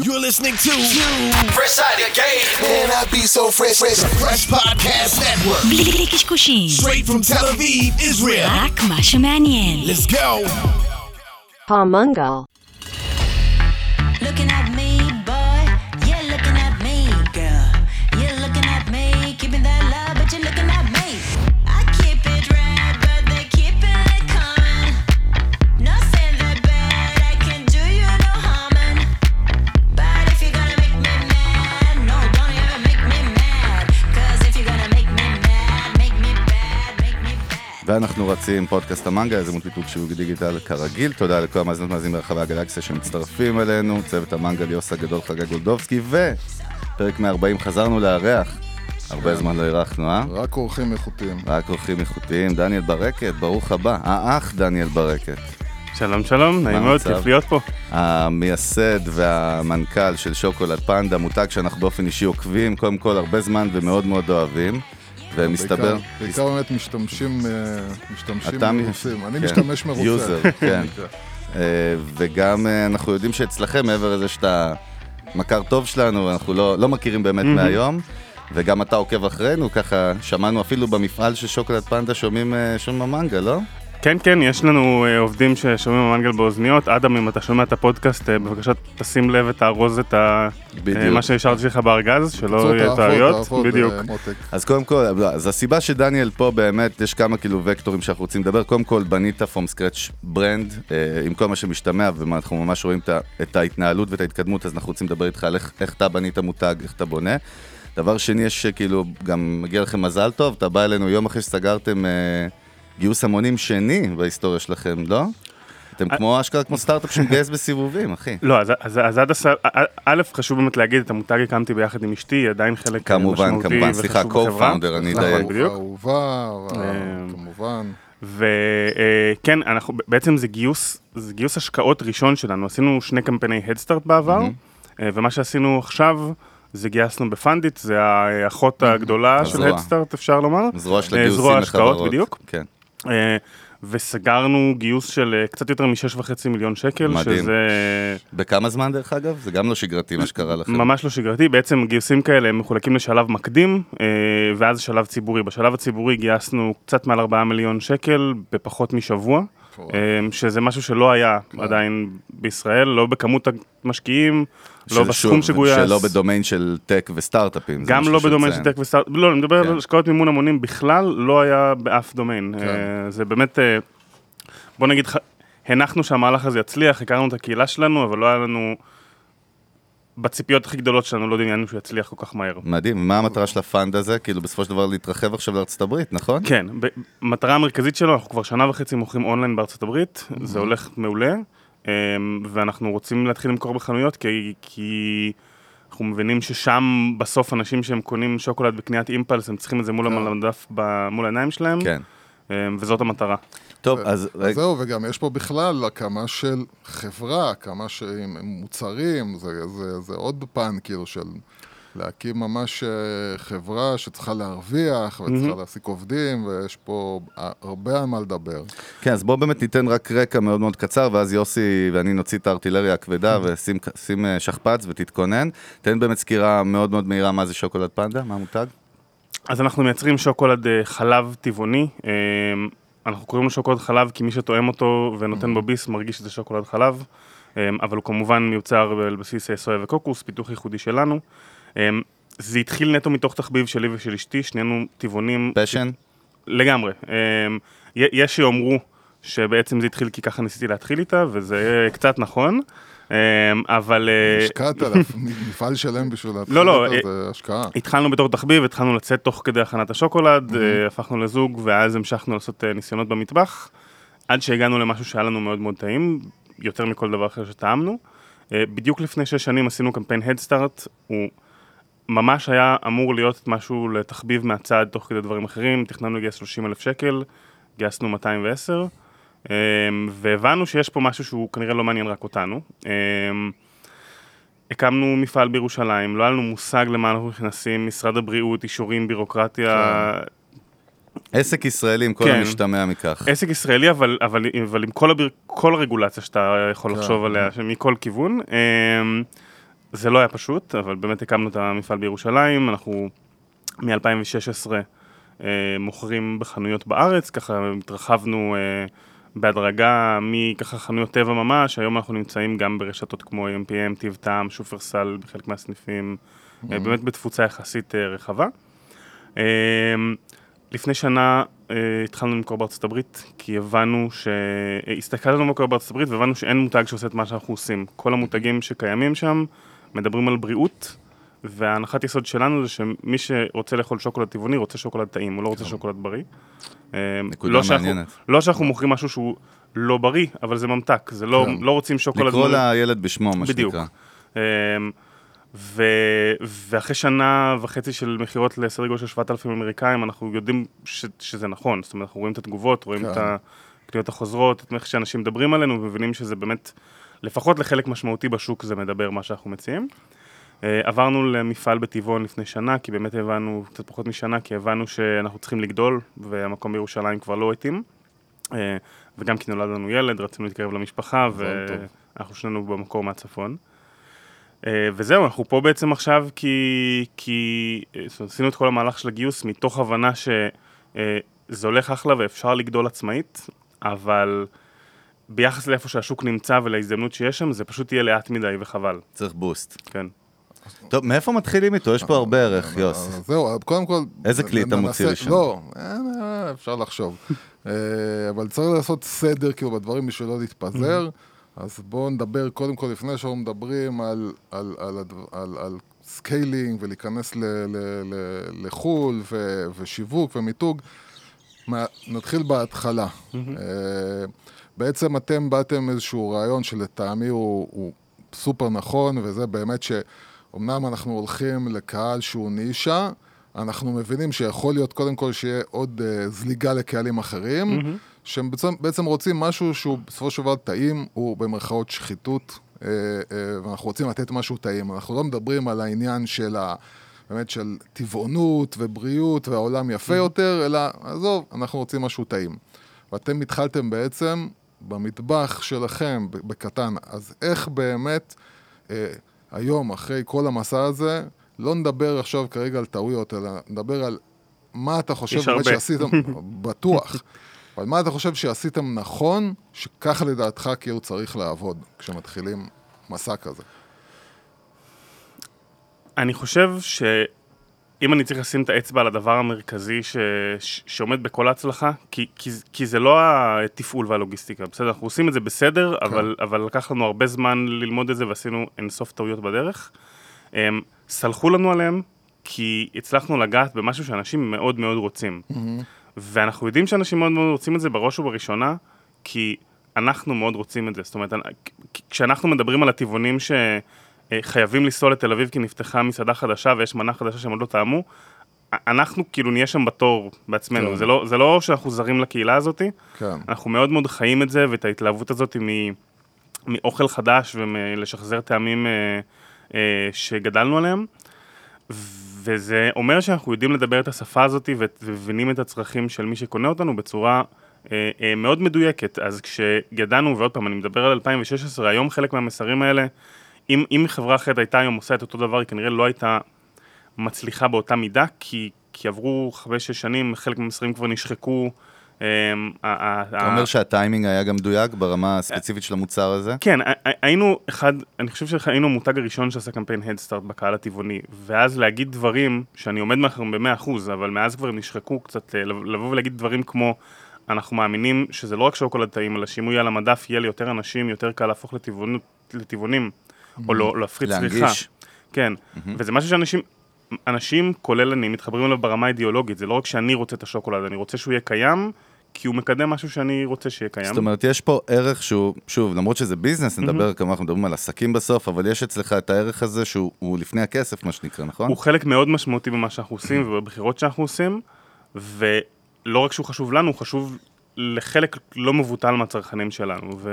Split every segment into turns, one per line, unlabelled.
You're listening to
Fresh Out of Game.
Man, I be so fresh. Fresh,
fresh Podcast Network. Straight from Tel Aviv, Israel. Let's go.
Pamungal.
ואנחנו רצים פודקאסט המנגה, איזה מולטיטוג שיווק דיגיטל כרגיל. תודה לכל המאזינות מאזינים ברחבי הגלקסיה שמצטרפים אלינו, צוות המנגה ליוס הגדול חגי גולדובסקי, ופרק 140 חזרנו לארח. הרבה זמן לא אירחנו, אה?
רק אורחים איכותיים.
רק אורחים איכותיים, דניאל ברקת, ברוך הבא. האח דניאל ברקת.
שלום שלום, נעים מאוד? כיף להיות פה.
המייסד והמנכ"ל של שוקולד פנדה, מותג שאנחנו באופן אישי עוקבים, קודם כל הרבה זמן ומאוד מאוד אוהבים. ומסתבר...
בעיקר- באמת משתמשים אה, מרוצים. אני
כן,
משתמש מרוצה.
user, כן. אה, וגם אה, אנחנו יודעים שאצלכם, מעבר לזה שאתה מכר טוב שלנו, אנחנו לא, לא מכירים באמת מהיום, וגם אתה עוקב אחרינו, ככה שמענו אפילו במפעל של שוקולד פנדה שומעים שומעים המנגל, לא?
כן, כן, יש לנו אה, עובדים ששומעים המנגל באוזניות. אדם, אם אתה שומע את הפודקאסט, אה, בבקשה תשים לב ותארוז את ה...
בדיוק.
אה, מה שהשארתי לך בארגז, שלא
האחות,
טעויות. בדיוק.
מותק.
אז קודם כל, לא, אז הסיבה שדניאל פה באמת, יש כמה כאילו וקטורים שאנחנו רוצים לדבר. קודם כל, בנית from scratch ברנד, עם כל מה שמשתמע, ואנחנו ממש רואים את ההתנהלות ואת ההתקדמות, אז אנחנו רוצים לדבר איתך על איך, איך אתה בנית מותג, איך אתה בונה. דבר שני, יש כאילו, גם מגיע לכם מזל טוב, אתה בא אלינו יום אחרי שסגרתם אה, גיוס המונים שני בהיסטוריה שלכם, לא? אתם כמו אשכרה כמו סטארט-אפ שמגייס בסיבובים, אחי.
לא, אז, אז, אז עד הסף, א', חשוב באמת להגיד, את המותג הקמתי ביחד עם אשתי, היא עדיין חלק אה,
כמובן,
משמעותי
כמובן, סליחה, co-founder, אני
נכון,
אדייק.
בדיוק.
אהובה,
אה,
כמובן.
וכן, אנחנו, בעצם זה גיוס, זה גיוס השקעות ראשון שלנו. עשינו שני קמפייני הדסטארט בעבר, אה, ומה שעשינו עכשיו, זה גייסנו בפנדיט, זה האחות הגדולה של. הדסטארט, אפשר לומר.
זרוע של
אה,
הגיוסים
זרוע
לחברות.
השקעות, בדיוק.
כן.
אה, וסגרנו גיוס של אה, קצת יותר מ-6.5 מיליון שקל,
מדהים.
שזה
בכמה זמן דרך אגב? זה גם לא שגרתי מה שקרה לכם.
ממש לא שגרתי. בעצם גיוסים כאלה הם מחולקים לשלב מקדים, אה, ואז שלב ציבורי. בשלב הציבורי גייסנו קצת מעל 4 מיליון שקל בפחות משבוע. אה, שזה משהו שלא היה עדיין בישראל, לא בכמות המשקיעים, לא בסכום שגויס.
שלא בדומיין של טק וסטארט-אפים.
גם לא בדומיין של. טק הדסטארט, לא, אני מדבר
כן.
על השקעות מימון המונים בכלל, לא היה באף דומיין.
כן.
אה, זה באמת, אה, בוא נגיד, הנחנו שהמהלך הזה יצליח, הכרנו את הקהילה שלנו, אבל לא היה לנו, בציפיות הכי גדולות שלנו, לא דמיינו שהוא יצליח כל כך מהר.
מדהים, מה המטרה של ה fund הזה? כאילו בסופו של דבר להתרחב עכשיו לארצות הברית, נכון?
כן, המטרה המרכזית שלו, אנחנו כבר שנה וחצי מוכרים אונליין בארצות הברית, זה הולך מעולה, אמ, ואנחנו רוצים להתחיל למכור בחנויות, כי, כי אנחנו מבינים ששם בסוף אנשים שהם קונים שוקולד בקניית אימפלס, הם צריכים את זה מול המדף, ב- מול העיניים שלהם,
כן.
אמ, וזאת המטרה.
טוב, אז
אז
רגע,
זהו, וגם יש פה בכלל הקמה של חברה, הקמה של מוצרים, זה, זה, זה עוד פן כאילו של להקים ממש אה, חברה שצריכה להרוויח וצריכה להעסיק עובדים, ויש פה הרבה על מה לדבר.
כן, אז בואו באמת ניתן רק רקע מאוד מאוד קצר, ואז יוסי ואני נוציא את הארטילריה הכבדה ושים שים, אה, שכפ"ץ ותתכונן. תן באמת סקירה מאוד מאוד מהירה מה זה שוקולד פנדה, מה המותג?
אז אנחנו מייצרים שוקולד אה, חלב טבעוני. אה, אנחנו קוראים לו שוקולד חלב כי מי שטועם אותו ונותן בו ביס מרגיש שזה שוקולד חלב. אה, אבל הוא כמובן מיוצר על בסיס אה, סויה וקוקוס, פיתוח ייחודי שלנו. אה, זה התחיל נטו מתוך תחביב שלי ושל אשתי, שנינו טבעונים.
פשן?
לגמרי. אה, י- יש שיאמרו שבעצם זה התחיל כי ככה ניסיתי להתחיל איתה, וזה קצת נכון. אה, אבל... אה,
השקעת עליו, מפעל שלם בשביל להתחיל
לא, לא,
אותו, זה השקעה.
התחלנו בתור תחביב, התחלנו לצאת תוך כדי הכנת השוקולד, אה, הפכנו לזוג, ואז המשכנו לעשות אה, ניסיונות במטבח, עד שהגענו למשהו שהיה לנו מאוד מאוד טעים, יותר מכל דבר אחר שטעמנו. אה, בדיוק לפני שש שנים עשינו קמפיין הדסטארט, הוא ממש היה אמור להיות משהו לתחביב מהצד תוך כדי דברים אחרים, תכננו לגייס 30 אלף שקל, גייסנו 210, אה, והבנו שיש פה משהו שהוא כנראה לא מעניין רק אותנו. אה, הקמנו מפעל בירושלים, לא היה לנו מושג למה אנחנו נכנסים, משרד הבריאות, אישורים, בירוקרטיה,
עסק ישראלי עם כל
כן.
המשתמע מכך.
עסק ישראלי, אבל, אבל, אבל עם כל, הביר, כל הרגולציה שאתה יכול
כן.
לחשוב עליה, מכל כיוון. אמ, זה לא היה פשוט, אבל באמת הקמנו את המפעל בירושלים, אנחנו מ-2016 אה, מוכרים בחנויות בארץ, ככה התרחבנו אה, בהדרגה מככה חנויות טבע ממש, היום אנחנו נמצאים גם ברשתות כמו AMPM, טיב טעם, שופרסל בחלק מהסניפים, אה, באמת בתפוצה יחסית אה, רחבה. אה, לפני שנה התחלנו למכור בארצות הברית, כי הבנו ש... הסתכלנו מה קורה בארצות הברית והבנו שאין מותג שעושה את מה שאנחנו עושים. כל המותגים שקיימים שם מדברים על בריאות, וההנחת יסוד שלנו זה שמי שרוצה לאכול שוקולד טבעוני רוצה שוקולד טעים, הוא לא רוצה שוקולד בריא. אה,
נקודה
לא שאנחנו-
מעניינת.
לא שאנחנו מוכרים משהו שהוא לא בריא, אבל זה ממתק, זה לא,
כן.
לא רוצים שוקולד...
לקרוא. לילד בשמו, מה
בדיוק.
שנקרא.
אמ, ו... ואחרי שנה וחצי של מכירות לסדר גודל של 7,000 אמריקאים, אנחנו יודעים ש... שזה נכון. זאת אומרת, אנחנו רואים את התגובות, רואים
כן.
את הקניות החוזרות, את איך שאנשים מדברים עלינו, ומבינים שזה באמת, לפחות לחלק משמעותי בשוק זה מדבר מה שאנחנו מציעים. אה, עברנו למפעל בטבעון לפני שנה, כי באמת הבנו, קצת פחות משנה, כי הבנו שאנחנו צריכים לגדול, והמקום בירושלים כבר לא התאים. אה, וגם כי נולד לנו ילד, רצינו להתקרב למשפחה. ואנחנו שנינו במקור מהצפון. אה, וזהו, אנחנו פה בעצם עכשיו כי, כי עשינו את כל המהלך של הגיוס מתוך הבנה שזה הולך אחלה ואפשר לגדול עצמאית, אבל ביחס לאיפה שהשוק נמצא ולהזדמנות שיש שם, זה פשוט יהיה לאט מדי וחבל,
צריך boost.
כן.
טוב, מאיפה מתחילים איתו? יש פה הרבה ערך, יוס.
זהו, קודם כל...
איזה כלי אתה מוציא לשם?
לא, אה, אה, אפשר לחשוב. אה, אבל צריך לעשות סדר כאילו בדברים בשביל לא להתפזר. אז בואו נדבר קודם כל, לפני שאנחנו מדברים על, על, על, על, על scaling ולהיכנס ל, ל, ל, לחו"ל ו, ושיווק ומיתוג, נתחיל בהתחלה. אה, בעצם אתם באתם איזשהו רעיון שלטעמי הוא, הוא סופר נכון, וזה באמת שאומנם אנחנו הולכים לקהל שהוא נישה, אנחנו מבינים שיכול להיות קודם כל שיהיה עוד uh, זליגה לקהלים אחרים, mm-hmm. שהם בעצם, בעצם רוצים משהו שהוא בסופו של דבר טעים, הוא במרכאות שחיתות, uh, uh, ואנחנו רוצים לתת משהו טעים. אנחנו לא מדברים על העניין של ה... באמת של טבעונות ובריאות והעולם יפה יותר, אלא עזוב, אנחנו רוצים משהו טעים. ואתם התחלתם בעצם במטבח שלכם, בקטן. אז איך באמת היום, אחרי כל המסע הזה, לא נדבר עכשיו כרגע על טעויות, אלא נדבר על מה אתה חושב באמת. שעשיתם, בטוח, אבל מה אתה חושב שעשיתם נכון, שככה לדעתך כאילו צריך לעבוד כשמתחילים מסע כזה.
אני חושב שאם אני צריך לשים את האצבע על הדבר המרכזי ש... ש... שעומד בכל ההצלחה, כי, כי... כי זה לא התפעול והלוגיסטיקה, בסדר? אנחנו עושים את זה בסדר,
כן.
אבל, אבל לקח לנו הרבה זמן ללמוד את זה ועשינו אינסוף טעויות בדרך. הם, סלחו לנו עליהם, כי הצלחנו לגעת במשהו שאנשים מאוד מאוד רוצים. ואנחנו יודעים שאנשים מאוד מאוד רוצים את זה בראש ובראשונה, כי אנחנו מאוד רוצים את זה. זאת אומרת, כשאנחנו מדברים על הטבעונים שחייבים לנסוע לתל אביב כי נפתחה מסעדה חדשה ויש מנה חדשה שהם עוד לא טעמו, אנחנו כאילו נהיה שם בתור בעצמנו.
כן.
זה לא, זה לא שאנחנו זרים לקהילה הזאת,
כן.
אנחנו מאוד מאוד חיים את זה ואת ההתלהבות הזאת מ, מאוכל חדש ומלשחזר טעמים אה, אה, שגדלנו עליהם. וזה אומר שאנחנו יודעים לדבר את השפה הזאת ומבינים את הצרכים של מי שקונה אותנו בצורה אה, אה, מאוד מדויקת. אז כשגדלנו, ועוד פעם, אני מדבר על 2016, היום חלק מהמסרים האלה, אם, אם חברה אחרת הייתה היום עושה את אותו דבר, היא כנראה לא הייתה מצליחה באותה מידה, כי, כי עברו חמש-שש שנים, חלק מהמסרים כבר נשחקו. ה-
אתה אומר שהטיימינג היה גם מדויק ברמה הספציפית של המוצר הזה?
כן, הי- הי- היינו אחד, אני חושב שהיינו המותג הראשון שעשה קמפיין הדסטארט בקהל הטבעוני, ואז להגיד דברים שאני עומד מאחוריהם במאה אחוז, אבל מאז כבר נשחקו קצת, אה, לב- לבוא ולהגיד דברים כמו, אנחנו מאמינים שזה לא רק שוקולד טעים, אלא שאם הוא יהיה על המדף, יהיה ליותר אנשים, יותר קל להפוך לטבעונים, או לא- להפחית צריכה.
להנגיש.
כן, וזה משהו שאנשים, אנשים, כולל אני, מתחברים אליו ברמה האידיאולוגית, זה לא רק שאני רוצה את השוקולד, אני רוצה שהוא יהיה קיים, כי הוא מקדם משהו שאני רוצה שיהיה קיים.
זאת אומרת, יש פה ערך שהוא, שוב, למרות שזה ביזנס, נדבר, כמובן, אנחנו מדברים על עסקים בסוף, אבל יש אצלך את הערך הזה שהוא הוא לפני הכסף, מה שנקרא, נכון?
הוא חלק מאוד משמעותי במה שאנחנו עושים ובבחירות שאנחנו עושים, ולא רק שהוא חשוב לנו, הוא חשוב לחלק לא מבוטל מהצרכנים שלנו. ו...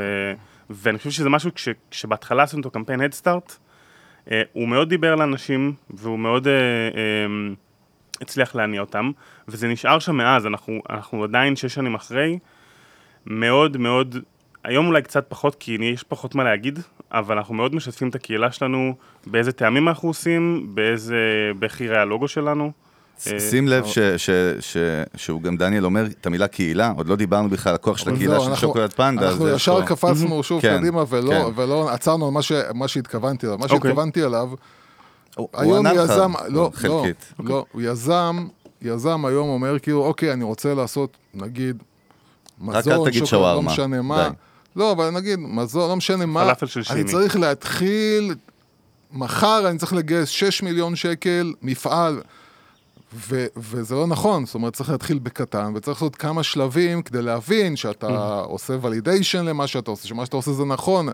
ואני חושב שזה משהו, כש... כשבהתחלה עשינו את הקמפיין הדסטארט, אה, הוא מאוד דיבר לאנשים, והוא מאוד אה, אה, הצליח להניע אותם, וזה נשאר שם מאז, אנחנו, אנחנו עדיין שש שנים אחרי, מאוד מאוד היום אולי קצת פחות, כי יש פחות מה להגיד, אבל אנחנו מאוד משתפים את הקהילה שלנו, באיזה טעמים אנחנו עושים, באיזה, באיך יראה הלוגו שלנו. אה,
שים לב ש- ש- ש- שהוא גם דניאל אומר את המילה קהילה, עוד לא דיברנו בכלל על הכוח של הקהילה
זהו,
של שוקולד פנדה.
אנחנו ישר קפצנו שוב
כן,
קדימה, ולא-
כן.
ולא עצרנו על מה ש- מה שהתכוונתי אליו. מה
אוקיי.
שהתכוונתי אליו, היום יזם, לא, לא. לא, הוא יזם, יזם היום אומר כאילו, אוקיי, אני רוצה לעשות, נגיד, מזון, שוקולד, לא משנה מה. לא, אבל נגיד, מזון, לא משנה מה.
פלאפל של
אני. צריך להתחיל, מחר אני צריך לגייס 6 מיליון שקל, מפעל. ו- וזה לא נכון, זאת אומרת, צריך להתחיל בקטן, וצריך לעשות כמה שלבים כדי להבין שאתה עושה ולידיישן למה שאתה עושה, שמה שאתה עושה זה נכון.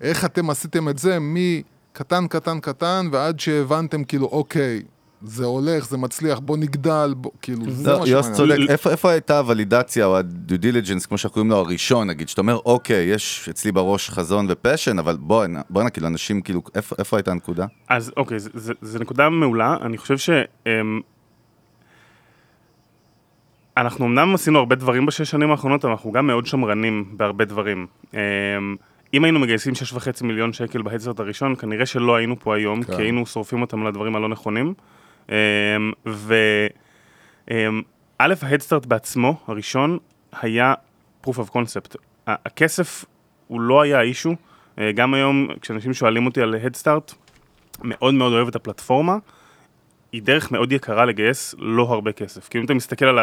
איך אתם עשיתם את זה מקטן, קטן, קטן, ועד שהבנתם, כאילו, אוקיי, זה הולך, זה מצליח, בוא נגדל, בוא, כאילו, זה
לא,
מה
יוס
שמעניין.
צודק, איפה- איפה הייתה הוולידציה או ה-due diligence, כמו שאנחנו קוראים לו, הראשון, נגיד, שאתה אומר, אוקיי, יש אצלי בראש חזון ופשן, אבל בוא, בוא כאילו, אנשים, כאילו, איפה- איפה הייתה הנקודה?
אז אוקיי, זו נקודה מעולה, אני חושב ש... אמ, אנחנו אמנם עשינו הרבה דברים בשש שנים האחרונות, אבל אנחנו גם מאוד שמרנים בהרבה דברים. אמ, אם היינו מגייסים 6.5 מיליון שקל בהדסרט הראשון, כנראה שלא היינו פה היום,
כן.
כי היינו שורפים אותם לדברים הלא נכונים. אמ, ו... אמ, א', ההדסטארט בעצמו, הראשון, היה proof of concept. הכסף הוא לא היה האישו. אה, גם היום, כשאנשים שואלים אותי על הדסטארט, מאוד מאוד אוהב את הפלטפורמה. היא דרך מאוד יקרה לגייס לא הרבה כסף. כי אם אתה מסתכל על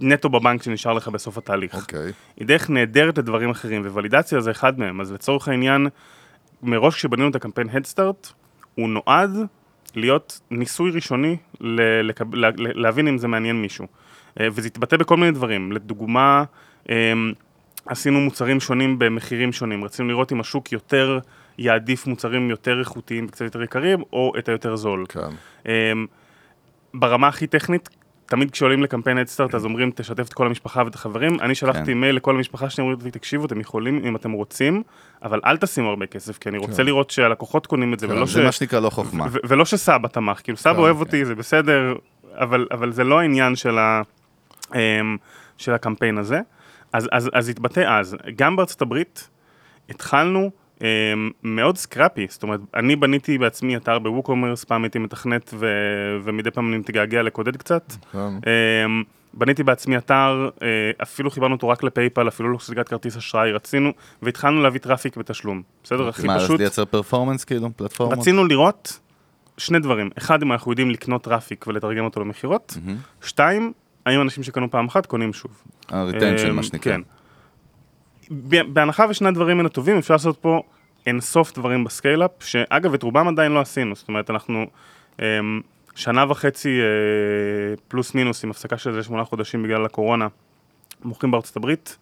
הנטו בבנק שנשאר לך בסוף התהליך.
אוקיי.
היא דרך נהדרת לדברים אחרים, וולידציה זה אחד מהם. אז לצורך העניין, מראש כשבנינו את הקמפיין הדסטארט, הוא נועד להיות ניסוי ראשוני ל- לקב- לה- להבין אם זה מעניין מישהו. אה, וזה התבטא בכל מיני דברים. לדוגמה, אמ, עשינו מוצרים שונים במחירים שונים. רצינו לראות אם השוק יותר יעדיף מוצרים יותר איכותיים וקצת יותר יקרים, או את היותר זול.
כן.
אמ, ברמה הכי טכנית, תמיד כשעולים לקמפיין הדסטארט אז אומרים תשתף את כל המשפחה ואת החברים. אני שלחתי
כן.
מייל לכל המשפחה שלי, אומרים לי תקשיבו, אתם יכולים אם אתם רוצים, אבל אל תשימו הרבה כסף, כי אני רוצה לראות שהלקוחות קונים את זה, ולא ש...
זה מה שנקרא לא חוכמה.
ולא שסבא תמך, כאילו סבא
כן,
אוהב
כן.
אותי, זה בסדר, אבל, זה לא העניין של, אמ, הקמפיין הזה. אז, התבטא אז. גם בארצות הברית התחלנו מאוד סקראפי, זאת אומרת, אני בניתי בעצמי אתר בווקומרס, פעם הייתי מתכנת ו, ומדי פעם אני מתגעגע לקודד קצת.
כן.
אמ, בניתי בעצמי אתר, אה, אפילו חיברנו אותו רק ל PayPal, אפילו לא סליקת כרטיס אשראי, רצינו, והתחלנו להביא traffic בתשלום. בסדר? הכי
מה, אז
פשוט.
לייצר performance, כאילו, פלטפורמות?
רצינו לראות שני דברים. אחד, אם אנחנו יודעים לקנות traffic ולתרגם אותו למכירות. שתיים, האם אנשים שקנו פעם אחת קונים שוב.
ה retention,
אמ,
מה שנקרא.
כן. בהנחה ושני הדברים האלה טובים, אפשר לעשות פה אינסוף דברים ב scale-up, שאגב, את רובם עדיין לא עשינו. זאת אומרת, אנחנו אמ, שנה וחצי אה, פלוס מינוס, עם הפסקה של איזה שמונה חודשים בגלל הקורונה, מוכרים בארצות הברית.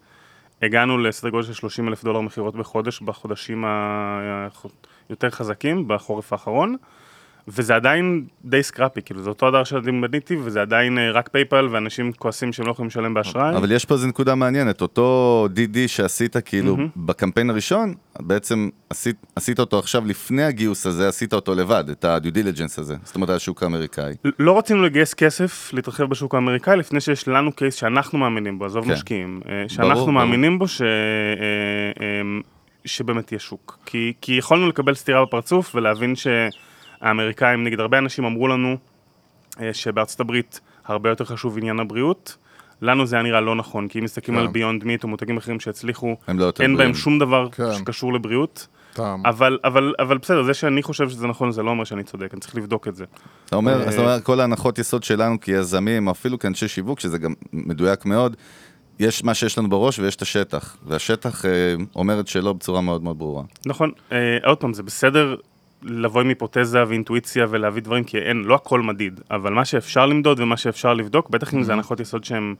הגענו לסדר גודל של 30 אלף דולר מכירות בחודש בחודשים היותר חזקים, בחורף האחרון. וזה עדיין די scrappy, כאילו זה אתר שאני בניתי, וזה עדיין אה, רק PayPal, ואנשים כועסים שהם לא יכולים לשלם באשראי.
אבל יש פה איזו נקודה מעניינת, אותו DD שעשית כאילו בקמפיין הראשון, בעצם עשית, עשית אותו עכשיו לפני הגיוס הזה, עשית אותו לבד, את ה-due diligence הזה, זאת אומרת, על השוק האמריקאי.
לא רצינו לגייס כסף, להתרחב בשוק האמריקאי, לפני שיש לנו קייס שאנחנו מאמינים בו, עזוב
כן.
משקיעים, אה, שאנחנו
ברור.
מאמינים בו ש... אה, אה, שבאמת יהיה שוק. כי, כי יכולנו לקבל סטירה בפרצוף ולהבין שהאמריקאים, נגיד הרבה אנשים אמרו לנו אה, שבארצות הברית הרבה יותר חשוב עניין הבריאות. לנו זה היה נראה לא נכון, כי אם מסתכלים
כן.
על ביונד מיט או מותגים אחרים שהצליחו,
לא
אין
בריאים.
בהם שום דבר
כן.
שקשור לבריאות.
טעם.
אבל, אבל, אבל בסדר, זה שאני חושב שזה נכון, זה לא אומר שאני צודק, אני צריך לבדוק את זה.
אתה אומר,
אה,
זאת אומרת, כל ההנחות יסוד שלנו כיזמים, או אפילו כאנשי שיווק, שזה גם מדויק מאוד, יש מה שיש לנו בראש ויש את השטח, והשטח אה, אומר את שלו בצורה מאוד מאוד ברורה.
נכון, אה, עוד פעם, זה בסדר לבוא עם היפותזה ואינטואיציה ולהביא דברים, כי אין, לא הכל מדיד, אבל מה שאפשר למדוד ומה שאפשר לבדוק, בטח אם זה הנחות יסוד שהן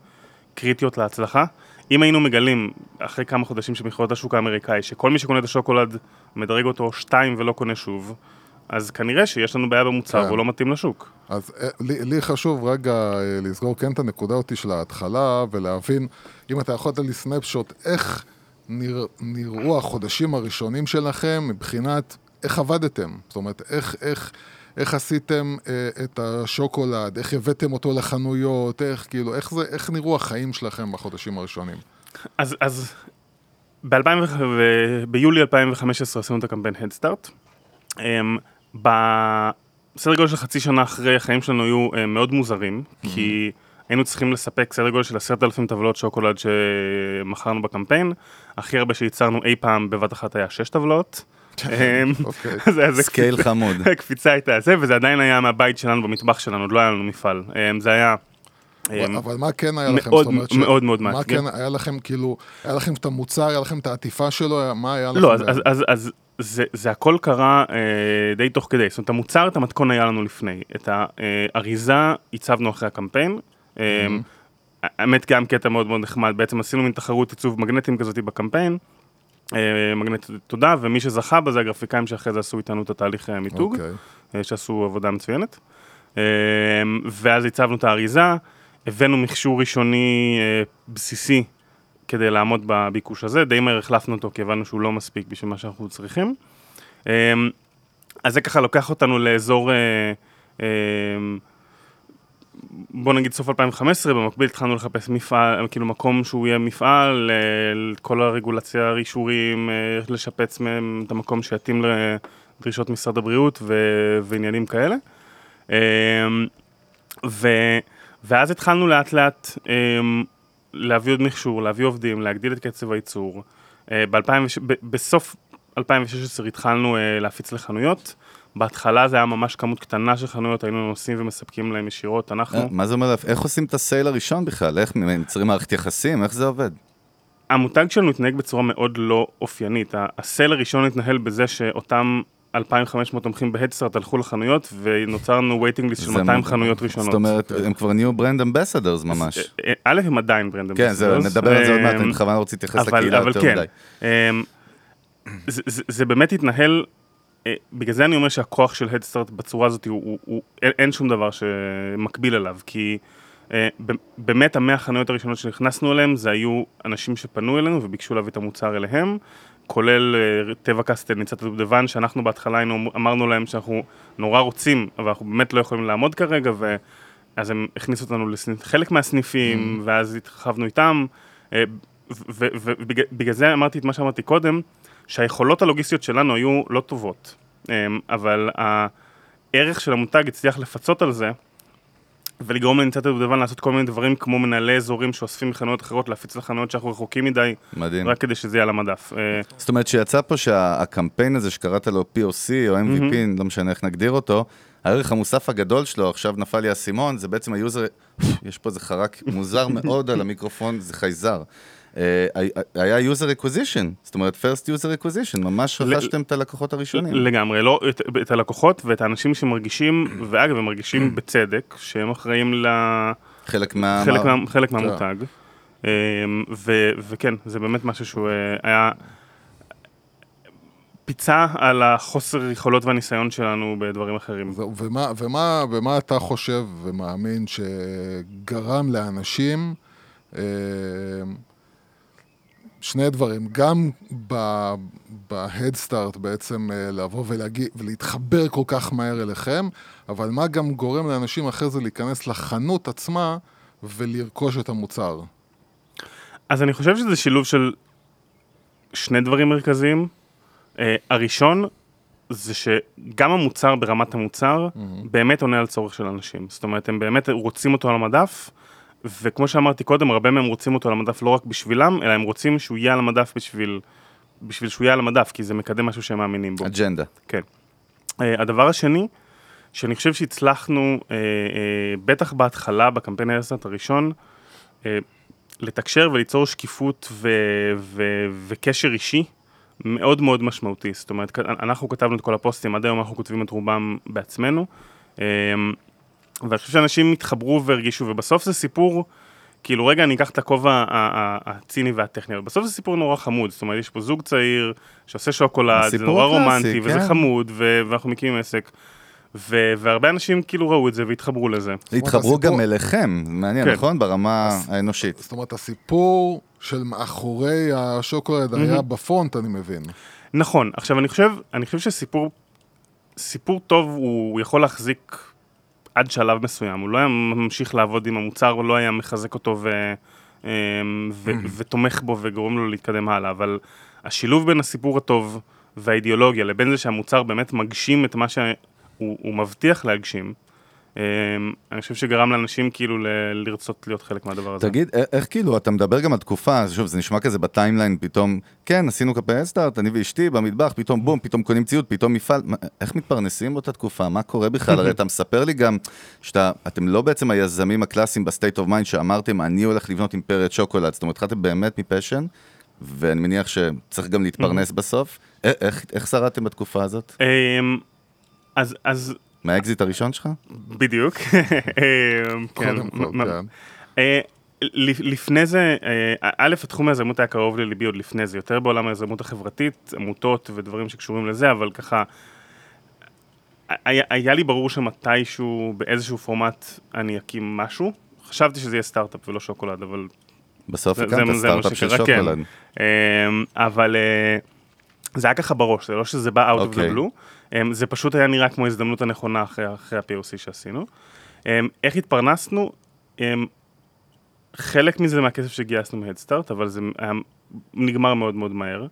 קריטיות להצלחה. אם היינו מגלים, אחרי כמה חודשים של מכירות השוק האמריקאי, שכל מי שקונה את השוקולד מדרג אותו שתיים ולא קונה שוב, אז כנראה שיש לנו בעיה במוצר
כן.
והוא לא מתאים לשוק.
אז אה, לי, לי חשוב רגע אה, לסגור כן את הנקודה אותי של ההתחלה ולהבין, אם אתה יכול לתת לי סנפשוט, איך נרא, נראו החודשים הראשונים שלכם מבחינת איך עבדתם? זאת אומרת, איך, איך, איך עשיתם אה, את השוקולד, איך הבאתם אותו לחנויות, איך, כאילו, איך, זה, איך נראו החיים שלכם בחודשים הראשונים?
אז, אז ב-2000 ו- ביולי 2015 עשינו את הקמפיין Headstart. אמ, בסדר גודל של חצי שנה אחרי החיים שלנו היו אה, מאוד מוזרים, כי היינו צריכים לספק סדר גודל של עשרת אלפים טבלות שוקולד שמכרנו בקמפיין. הכי הרבה שייצרנו אי פעם בבת אחת היה שש טבלות. אמ,
אוקיי.
scale
חמוד.
קפיצה הייתה זה, וזה עדיין היה מהבית שלנו במטבח שלנו, עוד לא היה לנו מפעל. אמ, זה היה... אמ,
אבל מה כן היה לכם?
מאוד,
זאת
מאוד, מאוד
מה
מאתגר.
כן היה לכם, כאילו, היה לכם את המוצר, היה לכם את העטיפה שלו, מה היה לכם?
לא, אז, זה, זה הכל קרה אה, די תוך כדי. זאת אומרת, המוצר, את המתכון היה לנו לפני. את האריזה הצבנו אחרי הקמפיין. אה, האמת, גם קטע מאוד מאוד נחמד. בעצם עשינו מין תחרות עיצוב מגנטים כזאת בקמפיין. אה, מגנט תודה, ומי שזכה בזה, הגרפיקאים שאחרי זה עשו איתנו את התהליך אה, מיתוג.
אוקיי.
אה, שעשו עבודה מצוינת. ואז הצבנו את האריזה, הבאנו מכשור ראשוני בסיסי כדי לעמוד בביקוש הזה, די מהר החלפנו אותו כי הבנו שהוא לא מספיק בשביל מה שאנחנו צריכים. אז זה ככה לוקח אותנו לאזור, בוא נגיד סוף 2015, במקביל התחלנו לחפש מפעל, כאילו מקום שהוא יהיה מפעל, אה, כל הרגולציה, אישורים, אה, לשפץ מהם את המקום שיתאים לדרישות משרד הבריאות ו- ועניינים כאלה. אה, ו, ואז התחלנו לאט לאט אה, להביא עוד מכשור, להביא עובדים, להגדיל את קצב הייצור. אה, ב-2000, ב- בסוף 2016 התחלנו להפיץ לחנויות. בהתחלה זה היה ממש כמות קטנה של חנויות, היינו נוסעים ומספקים להם ישירות, אנחנו...
אה, מה זה אומר? איך עושים את הסייל הראשון בכלל? איך מייצרים מערכת יחסים? איך זה עובד?
המותג שלנו התנהג בצורה מאוד לא אופיינית. ה- הסל הראשון התנהל בזה שאותם 2,500 תומכים בהדסטארט הלכו לחנויות ונוצר לנו waiting list של
זה
200
מ-
חנויות ראשונות.
זאת אומרת, הם כבר נהיו brand ambassadors ממש.
אה, א', הם עדיין brand
כן, זהו,
ambassadors.
נדבר על זה עוד מעט, אני בכוונה רוצה להתייחס לקהילה יותר
כן,
מדי.
אמ, זה, באמת התנהל, אה, בגלל זה אני אומר שהכוח של הדסטארט בצורה הזאת, הוא, הוא, הוא, אין, אין שום דבר שמקביל אליו, כי אה, ב- באמת המאה חנויות הראשונות שנכנסנו אליהם, זה היו אנשים שפנו אלינו וביקשו להביא את המוצר אליהם, כולל אה, טבע קסטל, ניצת הדובדבן, שאנחנו בהתחלה היינו, אמרנו להם שאנחנו נורא רוצים, אבל אנחנו באמת לא יכולים לעמוד כרגע, ו... אז הם הכניסו אותנו לחלק מהסניפים, ואז התרחבנו איתם, אה, ובגלל זה אמרתי את מה שאמרתי קודם, שהיכולות הלוגיסטיות שלנו היו לא טובות, אה, אבל הערך של המותג הצליח לפצות על זה, ולגרום לניצת הדובדבן לעשות כל מיני דברים כמו מנהלי אזורים שאוספים מחנויות אחרות, להפיץ לחנויות שאנחנו רחוקים מדי,
מדהים.
רק כדי שזה יהיה על המדף. אה,
זאת אומרת שיצא פה שהקמפיין הזה שקראת לו POC או MVP, לא משנה איך נגדיר אותו, הערך המוסף הגדול שלו, עכשיו נפל לי האסימון, זה בעצם ה user, יש פה איזה חרק מוזר מאוד על המיקרופון, זה חייזר. אה, היה user acquisition, זאת אומרת first user acquisition, ממש רכשתם את הלקוחות הראשונים.
לגמרי, לא את, את הלקוחות ואת האנשים שמרגישים, ואגב, הם מרגישים בצדק, שהם אחראים ל...
חלק מה...
חלק,
מה-
מה, חלק מהמותג. אמ, ו, וכן, זה באמת משהו שהוא אה, היה פיצה על החוסר יכולות והניסיון שלנו בדברים אחרים.
זהו, ומה, ומה, ומה אתה חושב ומאמין שגרם לאנשים, אה, שני דברים, גם בהדסטארט בעצם אה, לבוא ולהגיע, ולהתחבר כל כך מהר אליכם, אבל מה גם גורם לאנשים אחרי זה להיכנס לחנות עצמה ולרכוש את המוצר?
אז אני חושב שזה שילוב של שני דברים מרכזיים. Uh, הראשון זה שגם המוצר ברמת המוצר באמת עונה על צורך של אנשים. זאת אומרת, הם באמת רוצים אותו על המדף, וכמו שאמרתי קודם, הרבה מהם רוצים אותו על המדף לא רק בשבילם, אלא הם רוצים שהוא יהיה על המדף בשביל, בשביל שהוא יהיה על המדף, כי זה מקדם משהו שהם מאמינים בו.
אג'נדה.
כן. Uh, הדבר השני, שאני חושב שהצלחנו, uh, uh, בטח בהתחלה, בקמפיין הארסטארט הראשון, uh, לתקשר וליצור שקיפות ו- ו- וקשר אישי מאוד מאוד משמעותי. זאת אומרת, אנחנו כתבנו את כל הפוסטים, עד היום אנחנו כותבים את רובם בעצמנו. אמ, ואני חושב שאנשים התחברו והרגישו, ובסוף זה סיפור, כאילו רגע אני אקח את הכובע הציני והטכני, אבל בסוף זה סיפור נורא חמוד, זאת אומרת יש פה זוג צעיר שעושה שוקולד, זה נורא רומנטי, וזה
כן.
חמוד, ו- ואנחנו מקימים עסק. ו- והרבה אנשים כאילו ראו את זה והתחברו לזה.
התחברו
הסיפור-
גם אליכם, מעניין,
כן.
נכון? ברמה האנושית.
זאת אומרת, הסיפור של מאחורי השוקולד היה בפרונט, אני מבין.
נכון, עכשיו אני חושב, אני חושב שסיפור, סיפור טוב הוא יכול להחזיק עד שלב מסוים, הוא לא היה ממשיך לעבוד עם המוצר, הוא לא היה מחזק אותו ו, אמ, ו- ותומך בו וגורם לו להתקדם הלאה, אבל השילוב בין הסיפור הטוב והאידיאולוגיה לבין זה שהמוצר באמת מגשים את מה שהוא הוא מבטיח להגשים, אני חושב שגרם לאנשים כאילו ל- לרצות להיות חלק מהדבר הזה.
תגיד, איך כאילו, אתה מדבר גם על תקופה, שוב, זה נשמע כזה בטיימליין, פתאום, כן, עשינו קמפיין סטארט, אני ואשתי במטבח, פתאום בום, פתאום קונים ציוד, פתאום מפעל, מה- איך מתפרנסים באותה תקופה? מה קורה בכלל? הרי אתה מספר לי גם שאתם לא בעצם היזמים הקלאסיים ב state of mind שאמרתם, אני הולך לבנות אימפריית שוקולד, זאת אומרת, התחלתם באמת מ passion, ואני מניח שצריך גם להתפרנס בסוף. א- איך- איך שרדתם בתקופה הזאת?
אמ, אז, אז
מהאקזיט הראשון שלך?
בדיוק. כן,
קודם כל,
מ- מ-
כן.
אה, לפני זה, אה, א', התחום היזמות היה קרוב לליבי עוד לפני זה, יותר בעולם היזמות החברתית, עמותות ודברים שקשורים לזה, אבל ככה, היה, היה לי ברור שמתישהו, באיזשהו פורמט, אני אקים משהו. חשבתי שזה יהיה סטארט-אפ ולא שוקולד, אבל
בסוף הקמת סטארט-אפ של
כן.
שוקולד.
אמ, אבל אה, זה היה ככה בראש, זה לא שזה בא out of
אוקיי.
the blue, אמ, זה פשוט היה נראה כמו ההזדמנות הנכונה אחרי, אחרי ה-POC שעשינו. אמ, איך התפרנסנו? אמ, חלק מזה מהכסף שגייסנו מהדסטארט, אבל זה היה נגמר מאוד מאוד מהר.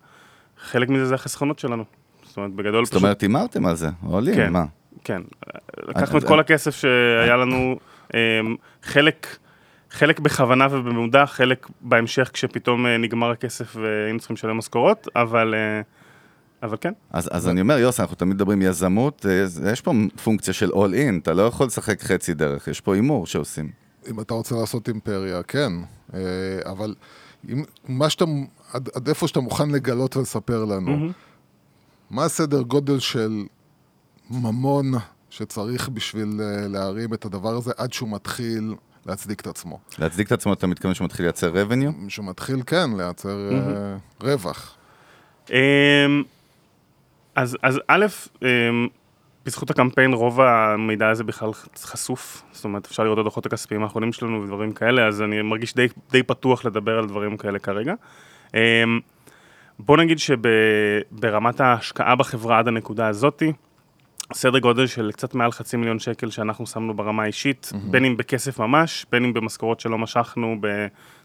חלק מזה זה החסכונות שלנו. זאת אומרת, בגדול
זאת אומרת, הימרתם על זה, עולים,
כן.
מה?
כן. לקחנו את כל הכסף שהיה לנו, אמ, חלק, חלק בכוונה ובמודע, חלק בהמשך כשפתאום אה, נגמר הכסף והיינו צריכים לשלם משכורות, אבל, אה, אבל כן.
אז, אז אני אומר, יוס, אנחנו תמיד מדברים יזמות, אה, יש פה פונקציה של all in, אתה לא יכול לשחק חצי דרך, יש פה הימור שעושים.
אם אתה רוצה לעשות אימפריה, כן. אה, אבל אם, מה שאתה, עד, עד איפה שאתה מוכן לגלות ולספר לנו, מה הסדר גודל של ממון שצריך בשביל אה, להרים את הדבר הזה עד שהוא מתחיל להצדיק את עצמו?
להצדיק את עצמו, אתה מתכוון שהוא מתחיל לייצר revenue?
שהוא מתחיל, כן, לייצר אה, רווח.
אמ, אז, אז א', אמ, בזכות הקמפיין רוב המידע הזה בכלל חשוף, זאת אומרת אפשר לראות את הדוחות הכספיים האחרונים שלנו ודברים כאלה, אז אני מרגיש די, די פתוח לדבר על דברים כאלה כרגע. אמ, בוא נגיד שברמת ההשקעה בחברה עד הנקודה הזאתי, סדר גודל של קצת מעל חצי מיליון שקל שאנחנו שמנו ברמה האישית, mm-hmm. בין אם בכסף ממש, בין אם במשכורות שלא משכנו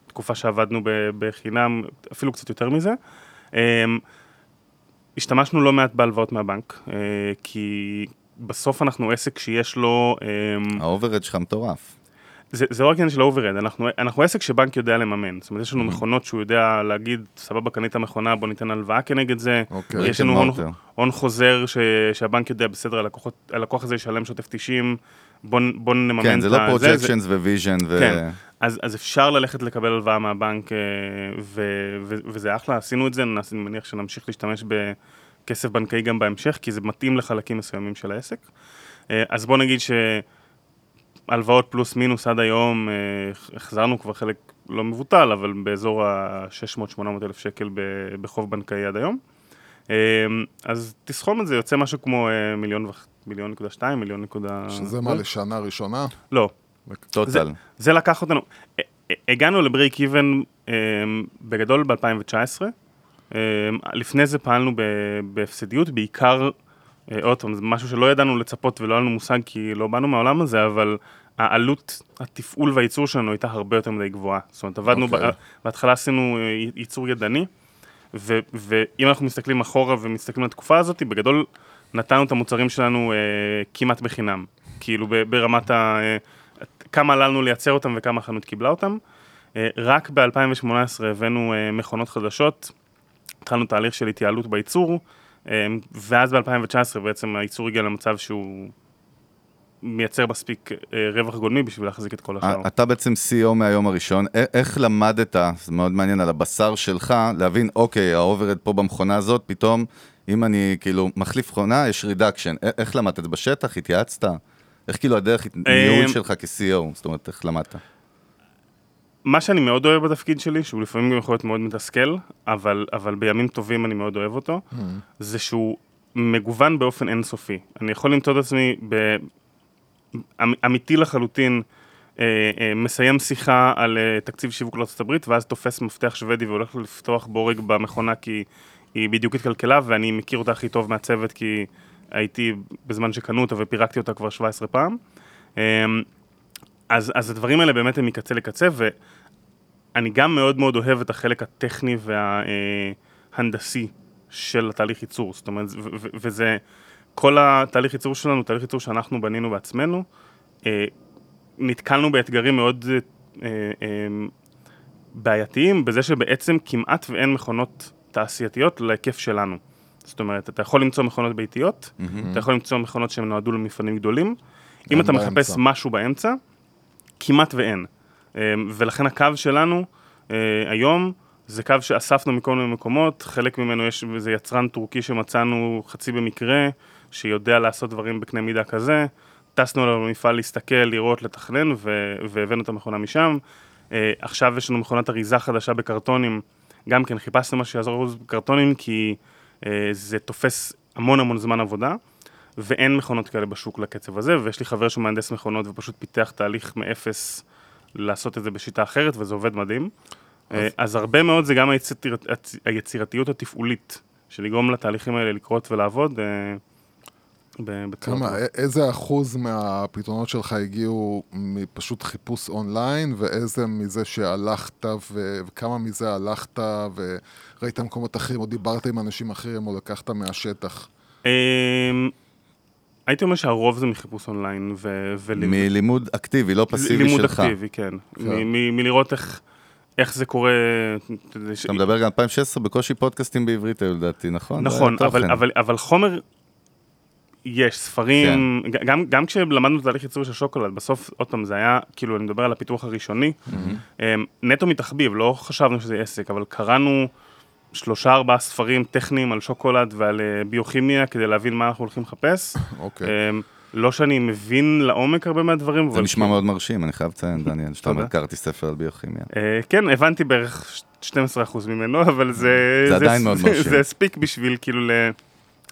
בתקופה שעבדנו בחינם, אפילו קצת יותר מזה. השתמשנו לא מעט בהלוואות מהבנק, אה, כי בסוף אנחנו עסק שיש לו... אמ,
ה overhead שלך מטורף.
זה, זה לא רק עניין של overhead, אנחנו, אנחנו עסק שבנק יודע לממן. זאת אומרת, יש לנו מכונות שהוא יודע להגיד, סבבה, קנית מכונה, בוא ניתן הלוואה כנגד זה.
אוקיי.
יש לנו הון. הון חוזר ש, שהבנק יודע, בסדר, הלקוחות, הלקוח הזה ישלם שוטף 90, בוא, בוא נממן
כן,
את
לא
ה- זה-
projections vision ו...
כן, אז, אז אפשר ללכת לקבל הלוואה מהבנק, אה, ו, ו, וזה אחלה, עשינו את זה, אני מניח שנמשיך להשתמש בכסף בנקאי גם בהמשך, כי זה מתאים לחלקים מסוימים של העסק. אה, אז בוא נגיד שהלוואות פלוס מינוס עד היום, אה, החזרנו כבר חלק לא מבוטל, אבל באזור ה-600-800 אלף שקל בחוב בנקאי עד היום. אז תסכום את זה, יוצא משהו כמו מיליון וח- מיליון נקודה שתיים, מיליון נקודה...
שזה מה, לשנה ראשונה?
לא,
טוטל.
זה לקח אותנו, הגענו לבריק איבן אה, בגדול ב-2019, אה, לפני זה פעלנו בהפסדיות, בעיקר, עוד פעם, זה משהו שלא ידענו לצפות ולא היה לנו מושג כי לא באנו מהעולם הזה, אבל העלות, התפעול והייצור שלנו הייתה הרבה יותר מדי גבוהה. זאת אומרת, עבדנו,
אוקיי.
ב- בהתחלה עשינו ייצור ידני, ו- ואם אנחנו מסתכלים אחורה ומסתכלים על התקופה הזאת, בגדול נתנו את המוצרים שלנו אה, כמעט בחינם. כאילו ברמת ה... אה, כמה עלה לנו לייצר אותם וכמה החנות קיבלה אותם. אה, רק ב-2018 הבאנו אה, מכונות חדשות, התחלנו תהליך של התייעלות בייצור, אה, ואז ב-2019 בעצם הייצור הגיע למצב שהוא מייצר מספיק רווח גולמי בשביל להחזיק את כל השאר.
אתה בעצם CEO מהיום הראשון, איך למדת, זה מאוד מעניין על הבשר שלך, להבין, אוקיי, ה overhead פה במכונה הזאת, פתאום, אם אני כאילו מחליף מכונה, יש reduction. איך למדת בשטח? התייעצת? איך כאילו הדרך ניהול שלך כ-CEO? זאת אומרת, איך למדת?
מה שאני מאוד אוהב בתפקיד שלי, שהוא לפעמים גם יכול להיות מאוד מתסכל, אבל, אבל בימים טובים אני מאוד אוהב אותו, זה שהוא מגוון באופן אינסופי. אני יכול למצוא את עצמי ב... אמ- אמיתי לחלוטין, אה, אה, מסיים שיחה על אה, תקציב שיווק לארה"ב, ואז תופס מפתח שוודי והולך לפתוח בורג במכונה כי היא בדיוק התקלקלה, ואני מכיר אותה הכי טוב מהצוות כי הייתי בזמן שקנו אותה ופירקתי אותה כבר 17 פעם. אה, אז, אז הדברים האלה באמת הם מקצה לקצה, אני גם מאוד מאוד אוהב את החלק הטכני וההנדסי של התהליך ייצור, זאת אומרת, וזה, כל התהליך ייצור שלנו, תהליך ייצור שאנחנו בנינו בעצמנו, אה, נתקלנו באתגרים מאוד אה, אה, בעייתיים בזה שבעצם כמעט ואין מכונות תעשייתיות להיקף שלנו. זאת אומרת, אתה יכול למצוא מכונות ביתיות, אתה יכול למצוא מכונות שהן נועדו למפעלים גדולים. אם אתה
באמצע.
מחפש משהו באמצע, כמעט ואין. אה, ולכן הקו שלנו אה, היום זה קו שאספנו מכל מיני מקומות, חלק ממנו יש איזה יצרן טורקי שמצאנו חצי במקרה, שיודע לעשות דברים בקנה מידה כזה. טסנו אליו למפעל להסתכל, לראות, לתכנן, ו- והבאנו את המכונה משם. אה, עכשיו יש לנו מכונת אריזה חדשה בקרטונים, גם כן חיפשנו משהו שיעזור לנו בקרטונים, כי זה תופס המון המון זמן עבודה, ואין מכונות כאלה בשוק לקצב הזה, ויש לי חבר שהוא מהנדס מכונות ופשוט פיתח תהליך מאפס לעשות את זה בשיטה אחרת, וזה עובד מדהים. אה, אז הרבה מאוד זה גם היציר... היצירתיות התפעולית, של לגרום לתהליכים האלה לקרות ולעבוד אה,
כמה, איזה אחוז מהפתרונות שלך הגיעו מפשוט חיפוש אונליין, ואיזה מזה שהלכת, ו- וכמה מזה הלכת, וראית מקומות אחרים, או דיברת עם אנשים אחרים, או לקחת מהשטח?
אמ, הייתי אומר שהרוב זה מחיפוש אונליין ו... ולימוד-
מלימוד אקטיבי, לא פסיבי
לימוד
שלך.
אקטיבי, כן.
כן.
מ- מ- מלראות איך, איך זה קורה. אתה
מדבר גם 2016, בקושי פודקאסטים בעברית היו לדעתי, נכון?
נכון, אבל. אבל, אבל חומר, יש ספרים,
כן.
גם, גם כשלמדנו את תהליך ייצור של שוקולד, בסוף, עוד פעם, זה היה, כאילו, אני מדבר על הפיתוח הראשוני, אמ, נטו מתחביב, לא חשבנו שזה עסק, אבל קראנו שלושה ארבעה ספרים טכניים על שוקולד ועל אה, ביוכימיה כדי להבין מה אנחנו הולכים לחפש.
אוקיי.
אמ, לא שאני מבין לעומק הרבה מהדברים,
זה
אבל...
נשמע מאוד מרשים, אני חייב לציין, דניאל, שאתה אומר. קראתי ספר על ביוכימיה.
אה, כן, הבנתי בערך 12% ממנו, אבל זה...
זה עדיין מאוד
זה-
מרשים.
זה הספיק בשביל כאילו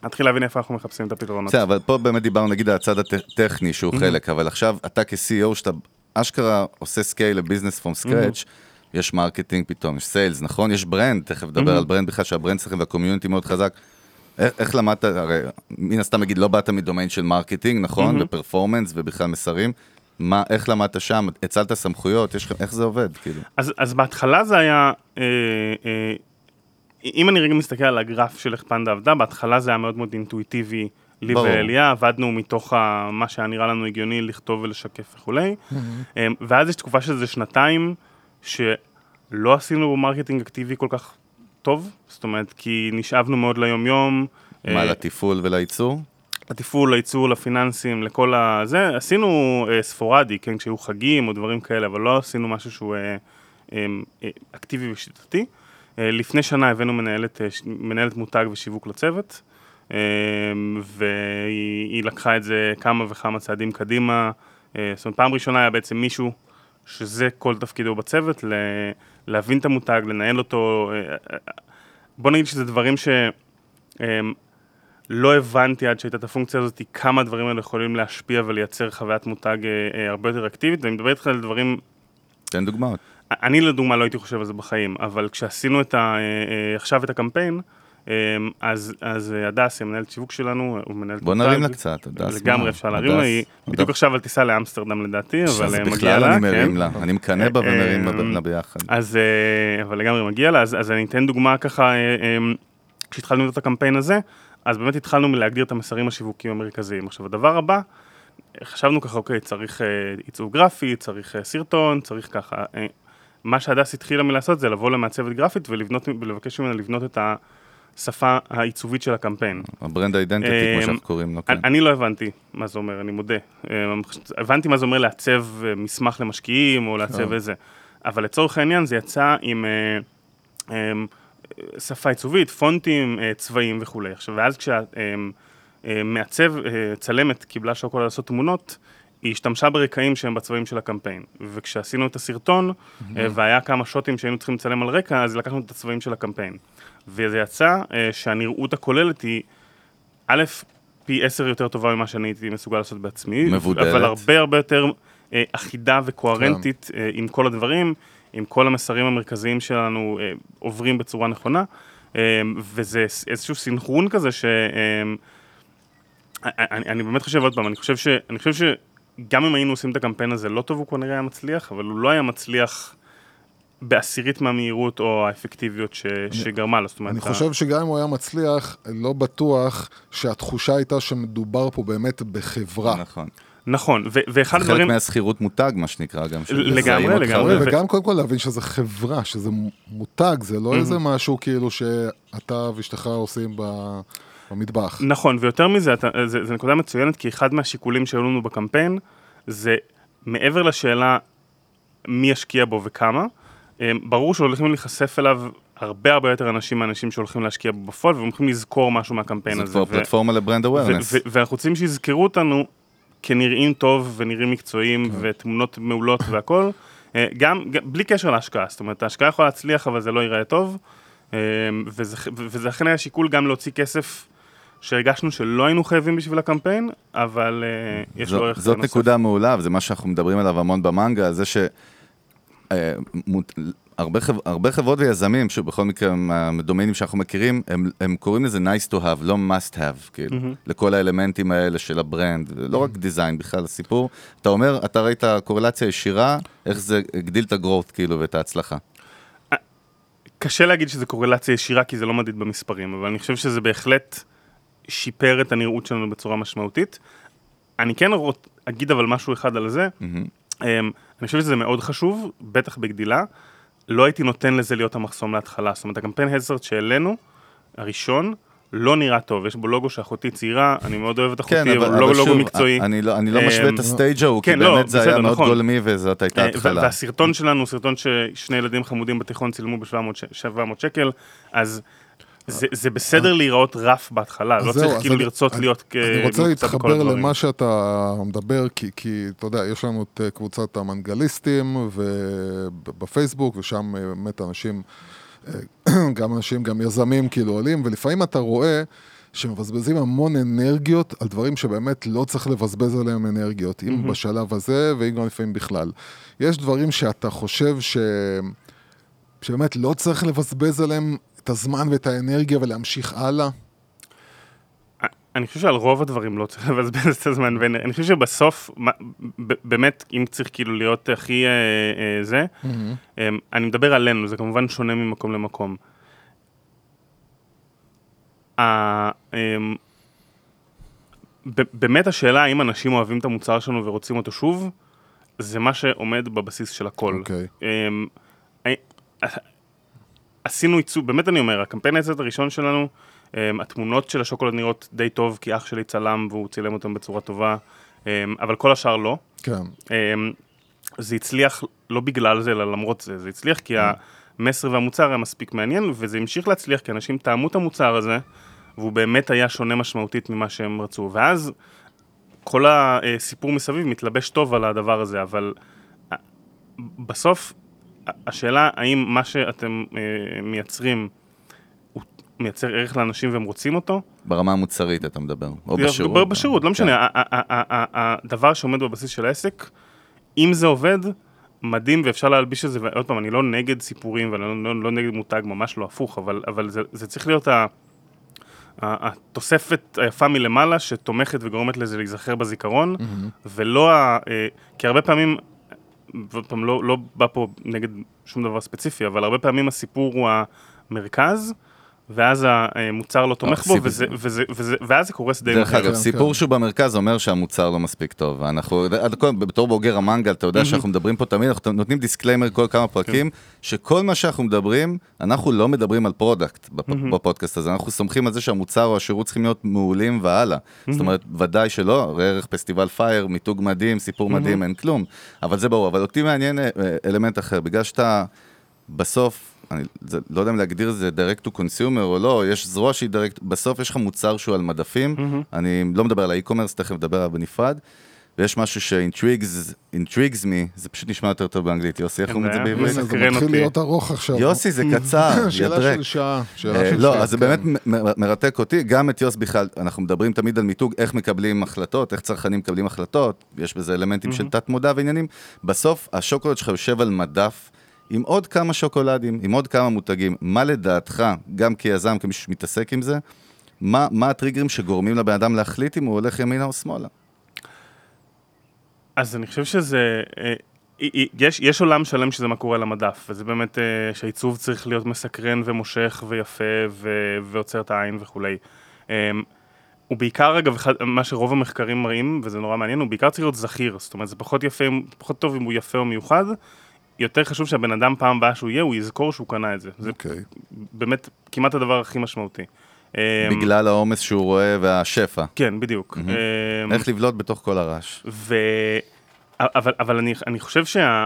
ל- להתחיל להבין איפה אנחנו מחפשים את הפתרונות.
בסדר, אבל פה באמת דיברנו נגיד על הצד הטכני שהוא חלק, אבל עכשיו אתה כ-CEO שאתה אשכרה עושה scale ל business from scratch, יש marketing פתאום, יש sales, נכון? יש brand, תכף נדבר על brand בכלל שה brand שלכם וה community מאוד חזק. איך איך למדת, הרי מן הסתם נגיד לא באת מדומיין של marketing, נכון? ו performance ובכלל מסרים. מה, איך למדת שם? האצלת סמכויות? יש, איך זה עובד? כאילו.
אז, אז בהתחלה זה היה, אה, אה, אם אני רגע מסתכל על הגרף של איך פנדה עבדה, בהתחלה זה היה מאוד מאוד אינטואיטיבי, לי
ברור.
ואליה, עבדנו מתוך ה, מה שהיה נראה לנו הגיוני לכתוב ולשקף וכולי, אה, ואז יש תקופה של איזה שנתיים, שלא עשינו marketing אקטיבי כל כך טוב, זאת אומרת, כי נשאבנו מאוד ליומיום.
מה,
אה,
לתפעול ולייצור?
לתפעול, לייצור, לפיננסים, לכל ה... זה, עשינו אה, ספורדי, כן, כשהיו חגים או דברים כאלה, אבל לא עשינו משהו שהוא אה, אה, אה, אקטיבי ושיטתי. אה, לפני שנה הבאנו מנהלת, אה, מנהלת מותג ושיווק לצוות, אה, והיא היא לקחה את זה כמה וכמה צעדים קדימה. זאת אומרת, פעם ראשונה היה בעצם מישהו שזה כל תפקידו בצוות, להבין את המותג, לנהל אותו. בוא נגיד שזה דברים ש... אה, לא הבנתי עד שהייתה את הפונקציה הזאת, כמה הדברים האלה יכולים להשפיע ולייצר חוויית מותג הרבה יותר אקטיבית, ואני מדבר איתך על דברים,
תן דוגמאות.
אני לדוגמה לא הייתי חושב על זה בחיים, אבל כשעשינו את ה, אה, אה, עכשיו את הקמפיין, אה, אז, אז הדס, היא המנהלת שיווק שלנו, הוא מנהלת
בוא נרים לה קצת, הדס.
לגמרי
מה?
אפשר להרים לה, היא
הדס.
בדיוק עכשיו על טיסה לאמסטרדם לדעתי, אבל מגיע
בכלל
לה,
אני מרים
כן.
לה, אני מקנא בה ומרים לה ביחד.
אז, אבל לגמרי מגיע לה, אז, אז אני אתן דוגמה ככה, כשהתחלנו את הקמפיין הזה, אז באמת התחלנו מלהגדיר את המסרים השיווקיים המרכזיים. עכשיו, הדבר הבא, חשבנו ככה, אוקיי, צריך עיצוב גרפי, צריך סרטון, צריך ככה. מה שהדס התחילה מלעשות זה לבוא למעצבת גרפית ולבנות, ולבקש ממנה לבנות את השפה העיצובית של הקמפיין.
ה brand identity, כמו
אה,
שאנחנו קוראים לו, כן.
אני, לא הבנתי מה זה אומר, אני מודה. אה, הבנתי מה זה אומר לעצב אה, מסמך למשקיעים או לעצב איזה, אבל לצורך העניין זה יצא עם אה, אה, שפה עיצובית, פונטים, אה, צבעים וכולי. עכשיו, ואז כשהמעצב, צלמת, קיבלה שוקולד לעשות תמונות, היא השתמשה ברקעים שהם בצבעים של הקמפיין. וכשעשינו את הסרטון, אה, והיה כמה שוטים שהיינו צריכים לצלם על רקע, אז לקחנו את הצבעים של הקמפיין. וזה יצא אה, שהנראות הכוללת היא א', פי עשר יותר טובה ממה שאני הייתי מסוגל לעשות בעצמי.
מבודרת.
אבל הרבה הרבה יותר אה, אחידה וקוהרנטית אה, עם כל הדברים, עם כל המסרים המרכזיים שלנו עוברים בצורה נכונה. וזה איזשהו סינכרון כזה ש... אני, אני באמת חושב עוד פעם, אני חושב, ש, אני חושב שגם אם היינו עושים את הקמפיין הזה לא טוב, הוא כנראה היה מצליח, אבל הוא לא היה מצליח בעשירית מהמהירות או האפקטיביות ש, שגרמה לו, זאת אומרת,
אני
ה-
חושב שגם אם הוא היה מצליח, לא בטוח שהתחושה הייתה שמדובר פה באמת בחברה.
נכון.
נכון, ו- ואחד
חלק
הדברים,
מהשכירות מותג, מה שנקרא, גם.
לגמרי, לגמרי.
ו-
וגם קודם כל להבין שזה חברה, שזה מותג, זה לא איזה משהו כאילו שאתה ואשתך עושים ב- במטבח.
נכון, ויותר מזה, זה נקודה מצוינת, כי אחד מהשיקולים שהיו לנו בקמפיין, זה מעבר לשאלה מי ישקיע בו וכמה, אה, ברור שהולכים להיחשף אליו הרבה הרבה יותר אנשים מהאנשים שהולכים להשקיע בו בפועל, והם הולכים לזכור משהו מהקמפיין
זה
הזה.
כבר
ו-
פלטפורמה לברנד אווירנס.
ואנחנו רוצים שיזכרו אותנו כנראים טוב ונראים מקצועיים ותמונות מעולות והכל, אה, גם, בלי קשר להשקעה, זאת אומרת ההשקעה יכולה להצליח אבל זה לא ייראה טוב, וזה, וזה אכן היה שיקול גם להוציא כסף שהרגשנו שלא היינו חייבים בשביל הקמפיין, אבל אה, יש לו ערך
זאת
נוסף.
נקודה מעולה, וזה מה שאנחנו מדברים עליו המון במנגל, זה ש... אה, מות- הרבה, חב... הרבה חברות ויזמים, שוב, בכל מקרה, הם הדומיינים שאנחנו מכירים, הם, הם קוראים לזה nice to have, לא must have, כאילו, mm-hmm. לכל האלמנטים האלה של ה brand, לא רק design, בכלל הסיפור. אתה אומר, אתה ראית קורלציה ישירה, איך זה הגדיל את ה growth, כאילו, ואת ההצלחה.
קשה להגיד שזה קורלציה ישירה כי זה לא מדיד במספרים, אבל אני חושב שזה בהחלט שיפר את הנראות שלנו בצורה משמעותית. אני כן רוצ- אגיד אבל משהו אחד על זה, אמ, אני חושב שזה מאוד חשוב, בטח בגדילה, לא הייתי נותן לזה להיות המחסום להתחלה, זאת אומרת הקמפיין הדסרט שהעלינו, הראשון, לא נראה טוב, יש בו לוגו שאחותי צעירה, אני מאוד אוהב את אחותי,
כן,
אבל הוא
אבל
לא
שוב,
לוגו מקצועי.
אני לא, אני לא משווה את
אמ,
הסטייג' ההוא, כי
כן, לא,
באמת זה
בסדר,
היה מאוד
נכון.
גולמי וזאת הייתה
אה,
התחלה.
והסרטון שלנו הוא סרטון ששני ילדים חמודים בתיכון צילמו ב-700 שקל, אז זה, זה בסדר להיראות רף בהתחלה, לא צריך כאילו
אני-
לרצות
אני-
להיות כ-
אני רוצה להתחבר. למה שאתה מדבר, כי, כי אתה יודע, יש לנו את אה, קבוצת המנגליסטים ובפייסבוק, ושם אה, באמת אנשים, אה, גם אנשים, גם יזמים כאילו עולים, ולפעמים אתה רואה שמבזבזים המון אנרגיות על דברים שבאמת לא צריך לבזבז עליהם אנרגיות, אם בשלב הזה ואם גם לפעמים בכלל. יש דברים שאתה חושב ש... שבאמת לא צריך לבזבז עליהם את הזמן ואת האנרגיה ולהמשיך הלאה.
אני חושב שעל רוב הדברים לא צריך לבזבז את הזמן, ואני חושב שבסוף, באמת, אם צריך כאילו להיות הכי אה, אה, זה, אה, אני מדבר עלינו, זה כמובן שונה ממקום למקום. ה- אמ, ב- באמת השאלה האם אנשים אוהבים את המוצר שלנו ורוצים אותו שוב, זה מה שעומד בבסיס של הכל.
אוקיי.
אמ, אה, עשינו עיצוב, באמת אני אומר, הקמפיין היצאת הראשון שלנו, um, התמונות של השוקולד נראות די טוב, כי אח שלי צלם והוא צילם אותם בצורה טובה, um, אבל כל השאר לא.
כן.
Um, זה הצליח לא בגלל זה, אלא למרות זה, זה הצליח כי המסר והמוצר היה מספיק מעניין, וזה המשיך להצליח כי אנשים טעמו את המוצר הזה, והוא באמת היה שונה משמעותית ממה שהם רצו. ואז כל הסיפור מסביב מתלבש טוב על הדבר הזה, אבל אה, בסוף השאלה האם מה שאתם אה, מייצרים הוא מייצר ערך לאנשים והם רוצים אותו?
ברמה המוצרית אתה מדבר, או בשירות.
בשירות, לא
כן.
משנה. הדבר שעומד בבסיס של העסק, אם זה עובד, מדהים ואפשר להלביש את זה, ועוד פעם, אני לא נגד סיפורים ואני לא, לא, לא נגד מותג, ממש לא הפוך, אבל, אבל זה, זה צריך להיות ה, ה, התוספת היפה מלמעלה שתומכת וגורמת לזה להיזכר בזיכרון, ולא ה... אה, כי הרבה פעמים, ועוד פעם, לא, לא בא פה נגד שום דבר ספציפי, אבל הרבה פעמים הסיפור הוא המרכז. ואז המוצר לא תומך בו, וזה, וזה, וזה, ואז זה קורס די
דרך. אגב,
כן,
סיפור
כן.
שהוא במרכז אומר שהמוצר לא מספיק טוב. אנחנו, בתור בוגר המנגל, אתה יודע שאנחנו מדברים פה תמיד, אנחנו נותנים disclaimer כל כמה פרקים, שכל מה שאנחנו מדברים, אנחנו לא מדברים על product בפ- בפודקאסט הזה, אנחנו סומכים על זה שהמוצר או השירות צריכים להיות מעולים והלאה. זאת אומרת, ודאי שלא, ראה ערך פסטיבל פייר, מיתוג מדהים, סיפור מדהים, אין כלום. אבל זה ברור, אבל אותי מעניין אה, אה, אלמנט אחר, בגלל שאתה בסוף, אני זה, לא יודע אם להגדיר את זה direct to consumer או לא, יש זרוע שהיא direct, בסוף יש לך מוצר שהוא על מדפים, mm-hmm. אני לא מדבר על האי-קומרס, תכף נדבר עליו בנפרד, ויש משהו ש-intrigues intrigues me, זה פשוט נשמע יותר טוב באנגלית, יוסי, איך אומרים את זה. בעברית?
זה מתחיל. להיות ארוך עכשיו.
יוסי, זה קצר,
שאלה
ידרק.
של שעה. שאלה
אה,
של
לא,
שעה,
אז זה. באמת מרתק אותי, גם את יוס בכלל, אנחנו מדברים תמיד על מיתוג, איך מקבלים החלטות, איך צרכנים מקבלים החלטות, יש בזה אלמנטים של תת מודע ועניינים. בסוף, השוקולד שלך יושב על מדף עם עוד כמה שוקולדים, עם עוד כמה מותגים. מה לדעתך, גם כיזם, כמישהו שמתעסק עם זה, מה, מה הטריגרים שגורמים לבן אדם להחליט אם הוא הולך ימינה או שמאלה?
אז אני חושב שזה, אה, יש, יש עולם שלם שזה מה קורה על המדף, וזה באמת אה, שהעיצוב צריך להיות מסקרן ומושך ויפה ו, ועוצר את העין וכולי. אה, הוא בעיקר, אגב, מה שרוב המחקרים מראים, וזה נורא מעניין, הוא בעיקר צריך להיות זכיר, זאת אומרת, זה פחות יפה, פחות טוב אם הוא יפה או מיוחד, יותר חשוב שהבן אדם פעם הבאה שהוא יהיה, הוא יזכור שהוא קנה את זה. זה
אוקיי.
באמת כמעט הדבר הכי משמעותי. אה,
בגלל העומס שהוא רואה והשפע.
כן, בדיוק. אה,
איך לבלוט בתוך כל הרעש.
ו... אבל, אבל אני, אני חושב שה...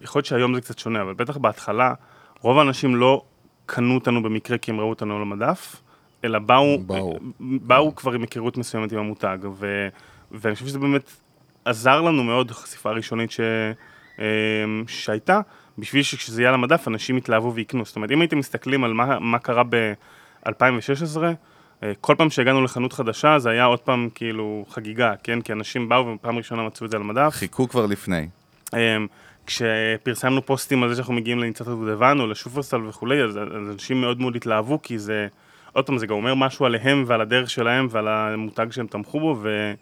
יכול להיות שהיום זה קצת שונה, אבל בטח בהתחלה, רוב האנשים לא קנו אותנו במקרה כי הם ראו אותנו על המדף, אלא באו,
באו.
באו כבר עם היכרות מסוימת עם המותג, ו, ואני חושב שזה באמת עזר לנו מאוד, החשיפה הראשונית ש, אמ, שהייתה, בשביל שכשזה יהיה על המדף, אנשים יתלהבו ויקנו. זאת אומרת, אם הייתם מסתכלים על מה, מה קרה ב-2016, אה, כל פעם שהגענו לחנות חדשה, זה היה עוד פעם כאילו חגיגה, כן? כי אנשים באו ופעם ראשונה מצאו את זה על המדף.
חיכו כבר לפני.
אמ, כשפרסמנו פוסטים על זה שאנחנו מגיעים לניצת הדובדבן או לשופרסל וכולי, אז, אז אנשים מאוד מאוד התלהבו, כי זה, עוד פעם, זה גם אומר משהו עליהם ועל הדרך שלהם ועל המותג שהם תמכו בו ו, אמ,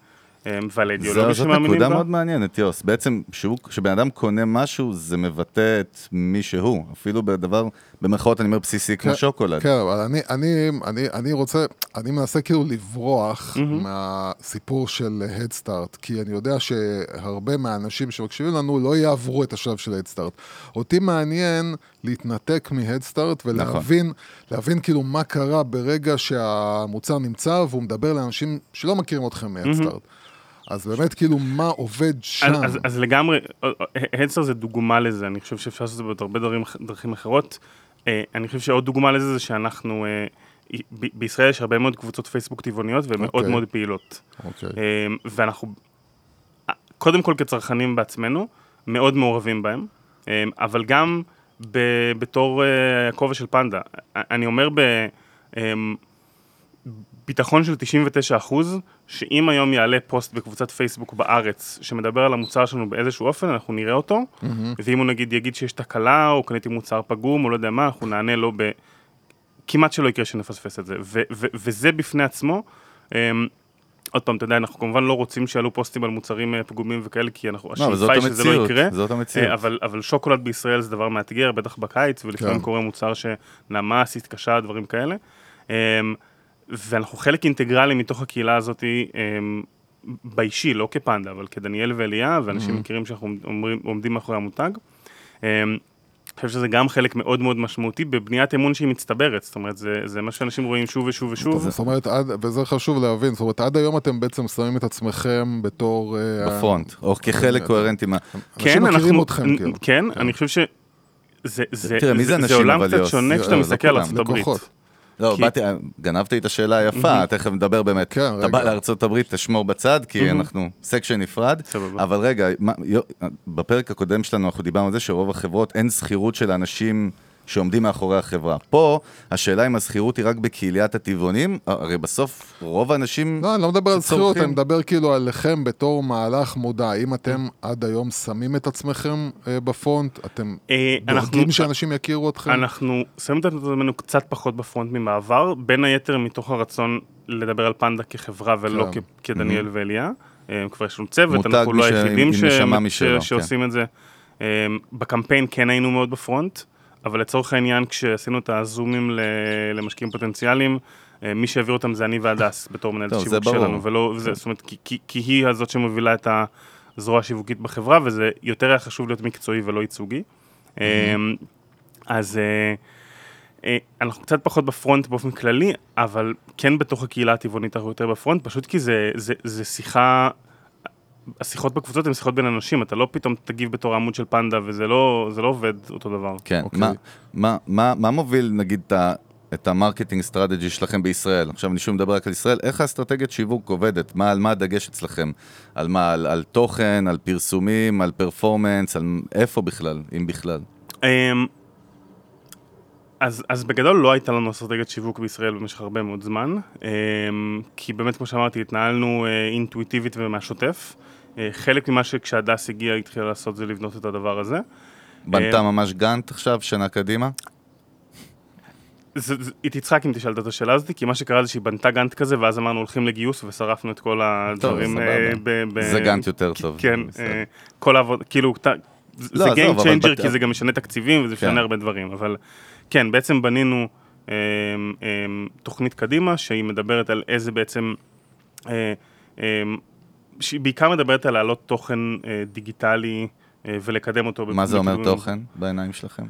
ועל האידיאולוגיה
זו- זאת
שמאמינים
נקודה
בה.
מאוד מעניינת, יוס. בעצם, כשבן אדם קונה משהו, זה מבטא את מי שהוא. אפילו בדבר, במרכאות אני אומר בסיסי כמו
כן,
שוקולד.
כן, אבל אני, אני, אני, אני רוצה, אני מנסה כאילו לברוח מהסיפור של הדסטארט, כי אני יודע שהרבה מהאנשים שמקשיבים לנו לא יעברו את השלב של הדסטארט. אותי מעניין להתנתק מהדסטארט ולהבין, להבין כאילו מה קרה ברגע שהמוצר נמצא והוא מדבר לאנשים שלא מכירים אתכם מהדסטארט. אז באמת כאילו מה עובד שם.
אז, אז, אז לגמרי, הדסטר זה דוגמה לזה, אני חושב שאפשר לעשות את זה בעוד הרבה דברים, דרכים אחרות. אה, אני חושב שעוד דוגמה לזה זה שאנחנו, אה, בישראל יש הרבה מאוד קבוצות פייסבוק טבעוניות והן מאוד
אוקיי.
מאוד פעילות.
אוקיי.
אה, ואנחנו, קודם כל כצרכנים בעצמנו, מאוד מעורבים בהם, אה, אבל גם ב- בתור אה, הכובע של פנדה. אני אומר ב... ביטחון של 99 אחוז, שאם היום יעלה פוסט בקבוצת פייסבוק בארץ שמדבר על המוצר שלנו באיזשהו אופן, אנחנו נראה אותו, ואם הוא נגיד יגיד שיש תקלה, או קניתי מוצר פגום, או לא יודע מה, אנחנו נענה לו ב... כמעט שלא יקרה שנפספס את זה. ו- ו- וזה בפני עצמו, אמ, עוד פעם, אתה יודע, אנחנו כמובן לא רוצים שיעלו פוסטים על מוצרים אה, פגומים וכאלה, כי אנחנו,
לא,
השאיפה היא שזה לא יקרה.
זאת המציאות.
אה, אבל, אבל שוקולד בישראל זה דבר מאתגר, בטח בקיץ, ולפעמים
כן.
קורה מוצר שנמס, התקשה, דברים כאלה. אמ, ואנחנו חלק אינטגרלי מתוך הקהילה הזאת אמ, באישי, לא כפנדה, אבל כדניאל ואליה, ואנשים מכירים שאנחנו אומרים, עומדים מאחורי המותג. אמ, אני חושב שזה גם חלק מאוד מאוד משמעותי בבניית אמון שהיא מצטברת, זאת אומרת, זה, זה מה שאנשים רואים שוב ושוב ושוב.
זאת אומרת, עד, וזה חשוב להבין, זאת אומרת, עד היום אתם בעצם שמים את עצמכם בתור... אה,
ב front, או כחלק קוהרנטי מה...
אנשים מכירים אתכם, כאילו.
כן, אני חושב ש... זה, זה,
תראה, מי זה אנשים,
עולם קצת? שונה
לא,
כשאתה
לא
מסתכל על. ארצות הברית.
לא,
כי-
באתי, גנבת לי את השאלה היפה, תכף נדבר באמת.
כן,
אתה
רגע.
בא לארצות הברית, תשמור בצד, כי אנחנו section נפרד.
סבבה.
אבל רגע, מה- יו- בפרק הקודם שלנו אנחנו דיברנו על זה שרוב החברות אין שכירות של אנשים שעומדים מאחורי החברה. פה, השאלה אם השכירות היא רק בקהיליית הטבעונים, הרי בסוף רוב האנשים...
לא, אני לא מדבר על. שכירות, אני מדבר כאילו עליכם בתור מהלך מודע. האם אתם עד היום שמים את עצמכם אה, בפרונט? אתם
אה, אנחנו-
דואגים שאנשים יכירו אתכם?
אנחנו שמים את עצמנו קצת פחות בפרונט ממעבר, בין היתר מתוך הרצון לדבר על פנדה כחברה ולא
כן.
כ- כדניאל ואליה. אה, כבר יש לנו צוות,
מותג
אנחנו לא היחידים
כן.
שעושים את זה. בקמפיין כן היינו מאוד בפרונט, אבל לצורך העניין כשעשינו את הזומים למשקיעים פוטנציאליים, אה, מי שהעביר אותם זה אני והדס בתור מנהלת
זה
השיווק. שלנו, ולא, וזה, זאת אומרת, כי, כי, כי היא הזאת שמובילה את הזרוע השיווקית בחברה, וזה יותר היה חשוב להיות מקצועי ולא ייצוגי. אה, אז אה, אנחנו קצת פחות בפרונט באופן כללי, אבל כן בתוך הקהילה הטבעונית אנחנו יותר בפרונט, פשוט כי זה, זה, זה שיחה, השיחות בקבוצות הן שיחות בין אנשים, אתה לא פתאום תגיב בתור העמוד של פנדה, וזה לא, זה לא עובד אותו דבר.
כן,
אוקיי.
מה, מה, מה, מה מוביל נגיד את ה... את ה marketing strategy שלכם בישראל. עכשיו אני שוב מדבר רק על ישראל, איך האסטרטגיית שיווק עובדת? מה, על מה הדגש אצלכם? על מה? על, על תוכן, על פרסומים, על performance, על איפה בכלל, אם בכלל?
אמ, אז, אז בגדול לא הייתה לנו אסטרטגיית שיווק בישראל במשך הרבה מאוד זמן, אמ, כי באמת כמו שאמרתי התנהלנו אה, אינטואיטיבית ומהשוטף. אה, חלק ממה שכשהדס הגיע התחילה לעשות זה לבנות את הדבר הזה.
בנתה
אה,
ממש גאנט עכשיו, שנה קדימה?
זה, זה, היא תצחק אם תשאל את השאלה הזאת, כי מה שקרה זה שהיא בנתה גאנט כזה, ואז אמרנו הולכים לגיוס ושרפנו את כל הדברים.
סבבה.
אה,
זה גאנט יותר טוב.
כן, כל העבוד, כאילו, זה
לא,
Game Changer כי זה גם משנה תקציבים וזה
כן.
משנה הרבה דברים, אבל כן, בעצם בנינו תוכנית קדימה שהיא מדברת על איזה בעצם, שהיא בעיקר מדברת על להעלות תוכן אה, דיגיטלי אה, ולקדם אותו.
מה זה אומר תוכן בעיניים שלכם?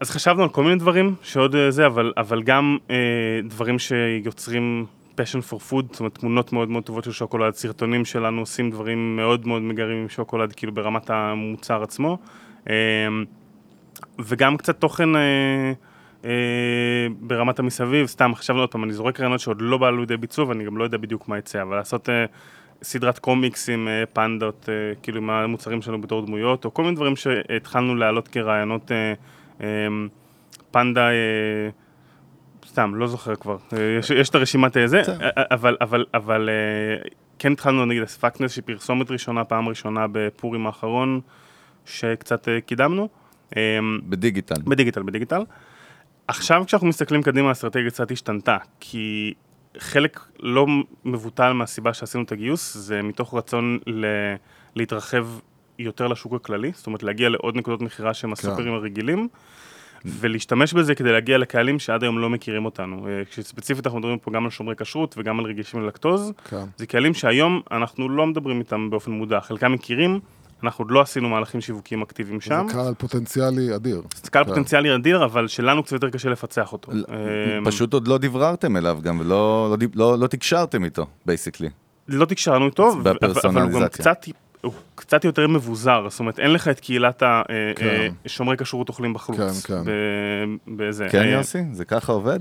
אז חשבנו על כל מיני דברים שעוד אה, זה, אבל, אבל גם אה, דברים שיוצרים passion for food, זאת אומרת תמונות מאוד מאוד טובות של שוקולד, סרטונים שלנו עושים דברים מאוד מאוד מגרים עם שוקולד, כאילו ברמת המוצר עצמו, אה, וגם קצת תוכן אה, אה, ברמת המסביב, סתם חשבנו עוד פעם, אני זורק רעיונות שעוד לא באו לידי ביצוע ואני גם לא יודע בדיוק מה יצא, אבל לעשות אה, סדרת קומיקס עם אה, פנדות, אה, כאילו עם המוצרים שלנו בתור דמויות, או כל מיני דברים שהתחלנו להעלות כרעיונות אה, פנדה, סתם, לא זוכר כבר, יש, יש את הרשימת זה,
בסדר.
אה, אבל, אבל, אבל כן התחלנו נגיד הספקנו איזושהי פרסומת ראשונה, פעם ראשונה בפורים האחרון, שקצת קידמנו. אה,
בדיגיטל.
בדיגיטל, בדיגיטל. עכשיו כשאנחנו מסתכלים קדימה, האסטרטגיה קצת השתנתה, כי חלק לא מבוטל מהסיבה שעשינו את הגיוס, זה מתוך רצון ל... להתרחב יותר לשוק הכללי, זאת אומרת להגיע לעוד נקודות מכירה שהם הסופרים הרגילים, ולהשתמש בזה כדי להגיע לקהלים שעד היום לא מכירים אותנו. אה, כשספציפית אנחנו מדברים פה גם על שומרי כשרות וגם על רגישים ללקטוז,
כן.
זה קהלים שהיום אנחנו לא מדברים איתם באופן מודע, חלקם מכירים, אנחנו עוד לא עשינו מהלכים שיווקיים אקטיביים שם.
זה קהל פוטנציאלי אדיר.
זה קהל
כן.
פוטנציאלי אדיר, אבל שלנו קצת יותר קשה לפצח אותו. אמ,
פשוט עוד לא דיברתם אליו גם, ולא לא לא- לא תקשרתם איתו, basically.
לא תקשרנו איתו, אבל הוא גם. קצת, הוא קצת יותר מבוזר, זאת אומרת, אין לך את קהילת
כן.
השומרי כשרות אוכלים בחוץ.
כן, כן.
ב- בזה.
כן,
אה,
יוסי? זה ככה עובד?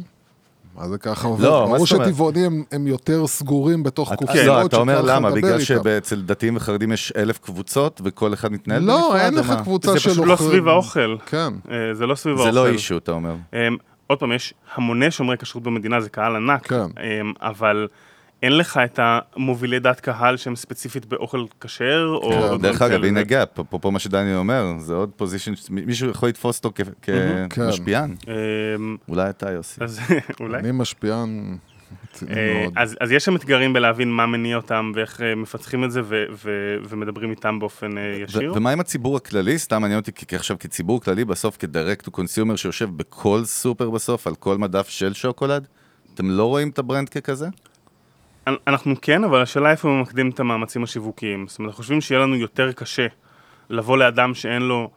מה זה ככה עובד?
לא, מה
ברור
זאת אומרת?
שטבעונים הם- יותר סגורים בתוך קופסאות
לא, אתה אומר למה? בגלל. שאצל דתיים וחרדים יש אלף קבוצות וכל אחד מתנהל
לא, אין לך? קבוצה
זה
של
פשוט לא סביב האוכל.
כן.
אה, זה לא סביב האוכל.
זה לא issue, אתה אומר.
אמ, עוד פעם, יש המוני שומרי כשרות במדינה, זה קהל ענק,
כן.
אמ, אבל אין לך את המובילי דעת קהל שהם ספציפית באוכל כשר, או...
כן.
דרך אגב. הנה gap, אפרופו מה שדניאל אומר, זה עוד position, מישהו יכול לתפוס אותו כ-
כן.
כמשפיען.
אמ,
אולי אתה, יוסי.
אז אולי.
אני משפיען
אה. אז, אז יש שם אתגרים בלהבין מה מניע אותם ואיך אה, מפצחים את זה ו- ו- ומדברים איתם באופן אה, ישיר.
ו- ומה עם הציבור הכללי? סתם מעניין אותי, כי עכשיו כציבור כללי, בסוף כ direct to consumer שיושב בכל סופר בסוף, על כל מדף של שוקולד, אתם לא רואים את ה brand ככזה?
אנ- אנחנו כן, אבל השאלה איפה ממקדים את המאמצים השיווקיים. זאת אומרת, אנחנו חושבים שיהיה לנו יותר קשה לבוא לאדם שאין לו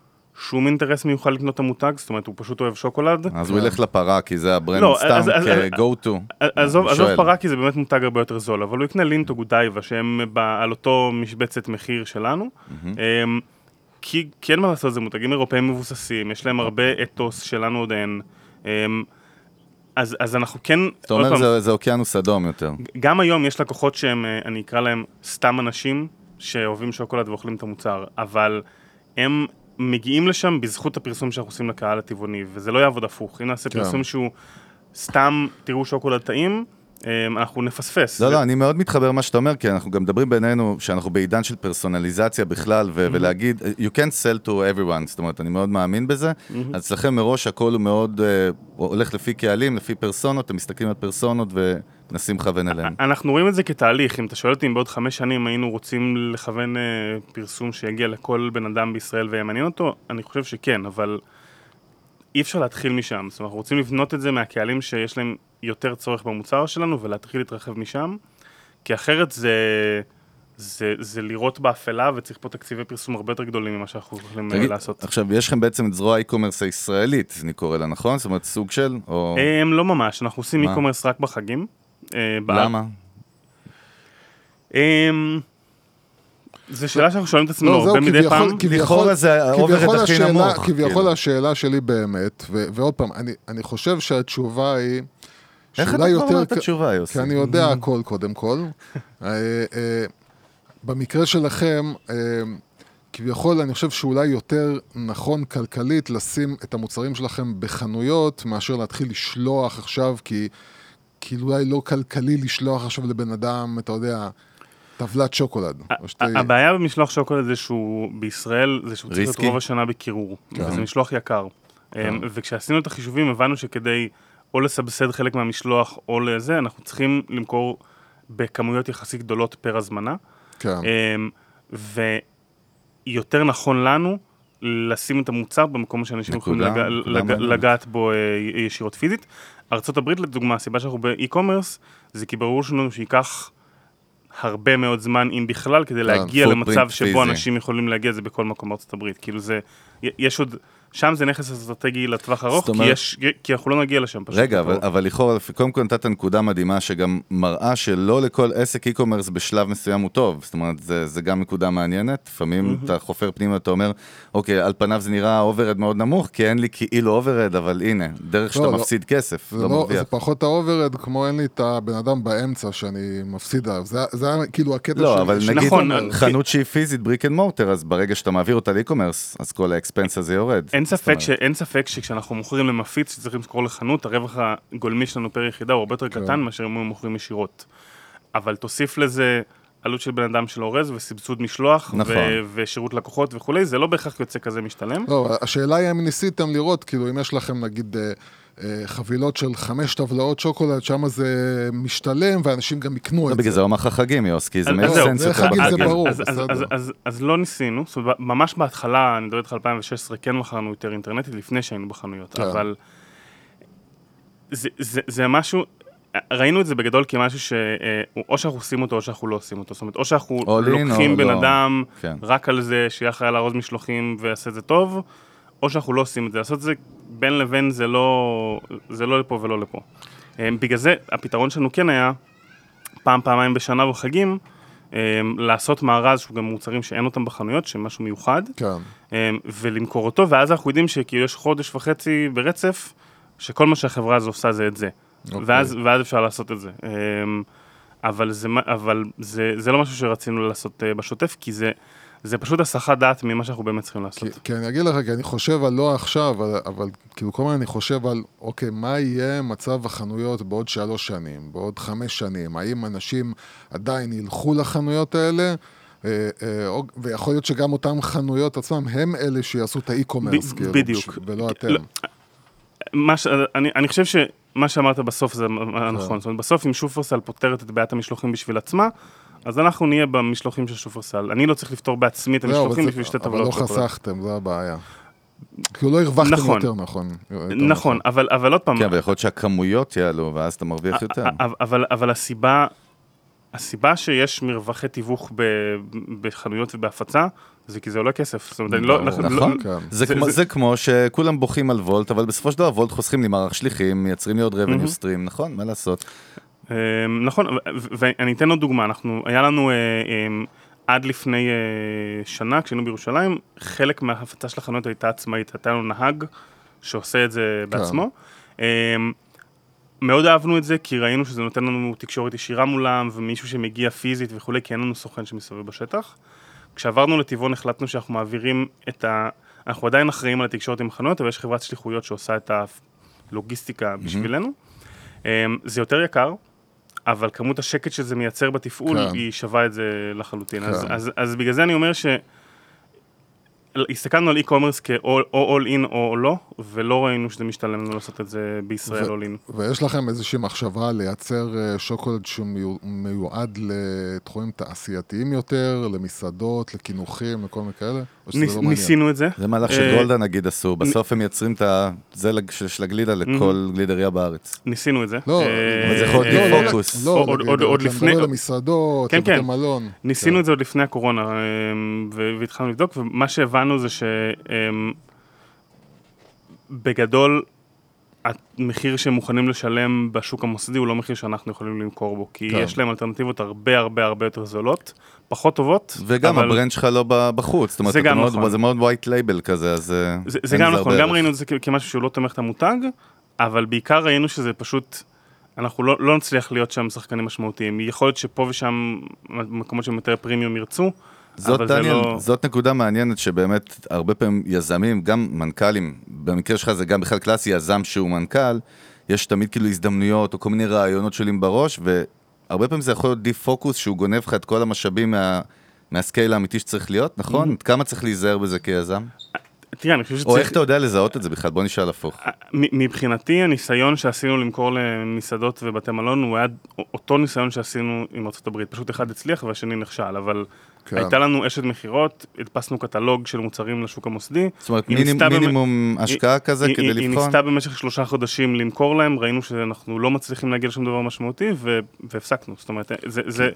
שום אינטרס מיוחד לקנות את המותג, זאת אומרת, הוא פשוט אוהב שוקולד.
אז הוא ילך לפרה, כי זה ה brand
לא,
סתם
אז- אז-
כ go to.
עזוב, עזוב. פרה כי זה באמת מותג הרבה יותר זול, אבל הוא יקנה לינט או גודייבה שהם על אותו משבצת מחיר שלנו. אמ, כי, כי אין מה לעשות, זה מותגים אירופאים מבוססים, יש להם הרבה אתוס שלנו עוד אין. אז, אז אנחנו כן,
אתה אומר
פעם,
זה- זה אוקיינוס אדום יותר.
גם היום יש לקוחות שהם, אה, אני אקרא להם סתם אנשים שאוהבים שוקולד ואוכלים את המוצר, אבל הם מגיעים לשם בזכות הפרסום שאנחנו עושים לקהל הטבעוני, וזה לא יעבוד הפוך. אם נעשה
כן.
פרסום שהוא סתם, תראו שוקולד טעים, אנחנו נפספס.
לא, לא, אני מאוד מתחבר למה שאתה אומר, כי אנחנו גם מדברים בינינו שאנחנו בעידן של פרסונליזציה בכלל, ולהגיד, you can't sell to everyone, זאת אומרת, אני מאוד מאמין בזה. אז אצלכם מראש הכל הוא מאוד, אה, הולך לפי קהלים, לפי פרסונות, אתם מסתכלים על פרסונות ומנסים לכוון אליהם.
אנחנו רואים את זה כתהליך, אם אתה שואל אותי אם בעוד חמש שנים היינו רוצים לכוון אה, פרסום שיגיע לכל בן אדם בישראל וימעניין אותו, אני חושב שכן, אבל אי אפשר להתחיל משם. זאת אומרת, אנחנו רוצים לבנות את זה מהקהלים שיש להם יותר צורך במוצר שלנו ולהתחיל להתרחב משם, כי אחרת זה, זה, זה לראות באפלה וצריך פה תקציבי פרסום הרבה יותר גדולים ממה שאנחנו יכולים אה,
תגיד,
לעשות.
עכשיו, יש לכם בעצם את זרוע האי-קומרס הישראלית, אני קורא לה, נכון? זאת אומרת, סוג של, או...
הם לא ממש, אנחנו עושים e-commerce רק בחגים. אה.
למה?
אמ, זו שאלה שאנחנו שואלים את עצמנו
לא, זהו,
הרבה מדי
כביכול-
פעם.
כביכול-
לכאורה זה ה overhead
כביכול
הכי
השאלה-
נמוך,
כביכול
כאילו.
השאלה שלי באמת, ו- ועוד פעם, אני- אני חושב שהתשובה היא...
איך אתה כבר
יותר
אומר את התשובה, יוסי?
כי אני יודע הכל קודם כל. אה, אה, במקרה שלכם, אה, כביכול אני חושב שאולי יותר נכון כלכלית לשים את המוצרים שלכם בחנויות, מאשר להתחיל לשלוח עכשיו, כי כאילו אולי לא כלכלי לשלוח עכשיו לבן אדם, אתה יודע, טבלת שוקולד. שתי-
הבעיה במשלוח שוקולד זה שהוא בישראל, זה שהוא צריך להיות. רוב השנה בקירור. וזה משלוח יקר. אמ, וכשעשינו את החישובים הבנו שכדי או לסבסד חלק מהמשלוח או לזה, אנחנו צריכים למכור בכמויות יחסית גדולות פר הזמנה.
כן.
אמ, יותר נכון לנו לשים את המוצר במקום שאנשים יכולים לג,
מעניינת.
לגעת בו אה, ישירות פיזית. ארה"ב לדוגמה, הסיבה שאנחנו באי-קומרס, זה כי ברור שלנו שייקח הרבה מאוד זמן, אם בכלל, כדי להגיע
footprint
למצב שבו
פיזי.
אנשים יכולים להגיע לזה בכל מקום בארצות הברית. כאילו זה, יש עוד, שם זה נכס אסטרטגי לטווח ארוך,
זאת
כי,
אומרת-
יש, כי אנחנו לא נגיע לשם פשוט.
רגע, אבל, אבל לכאורה, קודם כל נתת נקודה מדהימה שגם מראה שלא לכל עסק e-commerce בשלב מסוים הוא טוב. זאת אומרת, זה, זה גם נקודה מעניינת. לפעמים אתה חופר פנימה, אתה אומר, אוקיי, על פניו זה נראה overhead מאוד נמוך, כי אין לי כאילו overhead, אבל הנה, דרך שאתה
לא, לא.
מפסיד כסף,
זה,
לא
לא,
מרוויח.
זה פחות ה overhead, כמו אין לי את הבן אדם באמצע שאני מפסיד עליו. זה, זה היה כאילו הקטע
לא,
של...
אבל
של
נגיד
נכון,
e-commerce.
חנות שהיא פיזית brick and mortar, אז ברגע שאתה מעביר אותה ל e-commerce, אז כל ה expense הזה יורד.
אין ספק, ש, אין ספק שכשאנחנו מוכרים למפיץ שצריך למכור לחנות, הרווח הגולמי שלנו פר יחידה הוא הרבה יותר
כן.
קטן מאשר אם היו מוכרים ישירות. אבל תוסיף לזה עלות של בן אדם של אורז וסבסוד משלוח,
נכון.
ו- ושירות לקוחות וכולי, זה לא בהכרח יוצא כזה משתלם.
לא, השאלה היא אם ניסיתם לראות, כאילו, אם יש לכם נגיד אה, חבילות של חמש טבלאות שוקולד, שם זה משתלם, ואנשים גם יקנו
לא,
את
בגלל
זה.
זה הוא אמר לך חגים, יוס, כי זה
אז-
מייק סנס
זה
יותר
חגים, זה
בחגים.
ברור.
אז,
בסדר.
אז, לא ניסינו, זאת אומרת, ממש בהתחלה, אני מדבר איתך על 2016, כן מכרנו יותר אינטרנטית לפני שהיינו בחנויות,
כן.
אבל זה, זה, זה משהו, ראינו את זה בגדול כמשהו שאו שאנחנו עושים אותו או שאנחנו לא עושים אותו, זאת אומרת, או שאנחנו לוקחים בן
לא.
אדם
כן.
רק על זה שיהיה אחראי לארוז משלוחים ויעשה את זה טוב, או שאנחנו לא עושים את זה, לעשות את זה בין לבין זה לא, זה לא לפה ולא לפה. אה, בגלל זה הפתרון שלנו כן היה פעם, פעמיים בשנה בחגים, אה, לעשות מארז שהוא גם מוצרים שאין אותם בחנויות, שהם משהו מיוחד,
כן.
אה, ולמכור אותו, ואז אנחנו יודעים שכאילו יש חודש וחצי ברצף, שכל מה שהחברה הזו עושה זה את זה.
אוקיי.
ואז, ואז אפשר לעשות את זה. אה, אבל, זה, אבל זה, זה לא משהו שרצינו לעשות בשוטף, כי זה, זה פשוט הסחת דעת ממה שאנחנו באמת צריכים לעשות.
כי, כי אני אגיד לך, כי אני חושב על לא עכשיו, אבל, אבל כאילו כל הזמן אני חושב על, אוקיי, מה יהיה מצב החנויות בעוד שלוש שנים, בעוד חמש שנים? האם אנשים עדיין ילכו לחנויות האלה? אה, אה, ויכול להיות שגם אותן חנויות עצמם הם אלה שיעשו את האי-קומרס, כאילו,
בדיוק.
ולא אתם.
לא, מה ש... אני, אני חושב שמה שאמרת בסוף זה
כן.
נכון. זאת אומרת, בסוף אם שופרסל פותרת את בעיית המשלוחים בשביל עצמה, אז אנחנו נהיה במשלוחים של שופרסל. אני לא צריך לפתור בעצמי את
אבל
המשלוחים
זה-
בשביל שתי
אבל
טבלות.
לא
שוקולד.
חסכתם, זו הבעיה. כאילו לא הרווחתם
נכון.
יותר נכון. יותר
נכון, אבל, אבל עוד פעם,
כן, ויכול להיות שהכמויות יעלו, ואז אתה מרוויח יותר.
אבל, אבל, אבל הסיבה, הסיבה שיש מרווחי תיווך ב, בחנויות ובהפצה, זה כי זה עולה כסף. זאת אומרת, אני לא... לא-
נכון,
כן.
זה
זה-
כמו-
זה-
זה כמו שכולם בוכים על וולט, אבל בסופו של דבר וולט חוסכים לי מערך שליחים, מייצרים לי עוד revenue stream, נכון, מה לעשות?
אה, נכון, ואני אתן עוד דוגמה, אנחנו, היה לנו אה, אה, עד לפני אה, שנה, כשהיינו בירושלים, חלק מההפצה של החנויות הייתה עצמאית, הייתה לנו נהג שעושה את זה בעצמו. אה, מאוד אהבנו את זה, כי ראינו שזה נותן לנו תקשורת ישירה מולם, ומישהו שמגיע פיזית וכולי, כי אין לנו סוכן שמסתובב בשטח. כשעברנו לטבעון החלטנו שאנחנו מעבירים את ה... אנחנו עדיין אחראים על התקשורת עם החנויות, אבל יש חברת שליחויות שעושה את הלוגיסטיקה בשבילנו. אמ, זה יותר יקר, אבל כמות השקט שזה מייצר בתפעול,
כן.
היא שווה את זה לחלוטין. אז,
כן.
אז, אז בגלל זה אני אומר ש... הסתכלנו על e-commerce כאו או all in או לא, ולא ראינו שזה משתלם לנו לעשות את זה בישראל all in.
ויש לכם איזושהי מחשבה לייצר אה, שוקולד שמיועד לתחומים תעשייתיים יותר, למסעדות, לקינוחים, לכל מיני כאלה? לא?
ניסינו את זה.
זה מהלך
אה,
שגולדה נגיד עשו, בסוף הם מייצרים את ה... זה לג- של הגלידה לכל גלידריה בארץ.
ניסינו את זה.
לא,
אה,
אבל זה יכול להיות מפוקוס.
לא,
עוד-
נגיד,
עוד- עוד
אתה
לפני-
מדבר על מסעדות,
כן,
לבתי
כן.
מלון.
ניסינו
כן.
את זה עוד לפני הקורונה, והתחלנו לבדוק, ומה שהבנו זה שבגדול, המחיר שהם מוכנים לשלם בשוק המוסדי הוא לא מחיר שאנחנו יכולים למכור בו, כי
כן.
יש להם אלטרנטיבות הרבה הרבה הרבה יותר זולות, פחות טובות,
וגם
אבל
ה brand שלך לא בחוץ, זאת אומרת,
זה גם
מאוד-
נכון.
זה מאוד white label כזה, אז אה,
זה, זה גם
לזה
נכון, גם. ראינו את זה כמשהו שהוא לא תומך את המותג, אבל בעיקר ראינו שזה פשוט, אנחנו לא, לא נצליח להיות שם שחקנים משמעותיים. יכול להיות שפה ושם מקומות שהם יותר פרימיום ירצו,
זאת, דניאל,
לא...
זאת נקודה מעניינת שבאמת הרבה פעמים יזמים, גם מנכ"לים, במקרה שלך זה גם בכלל קלאסי, יזם שהוא מנכ"ל, יש תמיד כאילו הזדמנויות או כל מיני רעיונות שעולים בראש, והרבה פעמים זה יכול להיות דיפ פוקוס שהוא גונב לך את כל המשאבים מה, מהסקייל האמיתי שצריך להיות, נכון?
Mm-hmm.
כמה צריך להיזהר בזה כיזם?
תראה, אני חושב
או
שצריך...
איך אתה יודע לזהות את זה בכלל? בוא נשאל הפוך.
מ- מבחינתי הניסיון שעשינו למכור למסעדות ובתי מלון הוא היה אותו ניסיון שעשינו עם ארה"ב, פשוט אחד הצליח והשני נכשל, אבל
כן.
הייתה לנו אשת מכירות, הדפסנו קטלוג של מוצרים לשוק המוסדי.
זאת אומרת,
היא
מינימ-
ניסתה במ-
מינימום השקעה כזה
היא-
כדי
היא- היא
לבחון?
ניסתה במשך שלושה חודשים למכור להם, ראינו שאנחנו לא מצליחים להגיע לשום דבר משמעותי ו- והפסקנו, זאת אומרת, זה... זה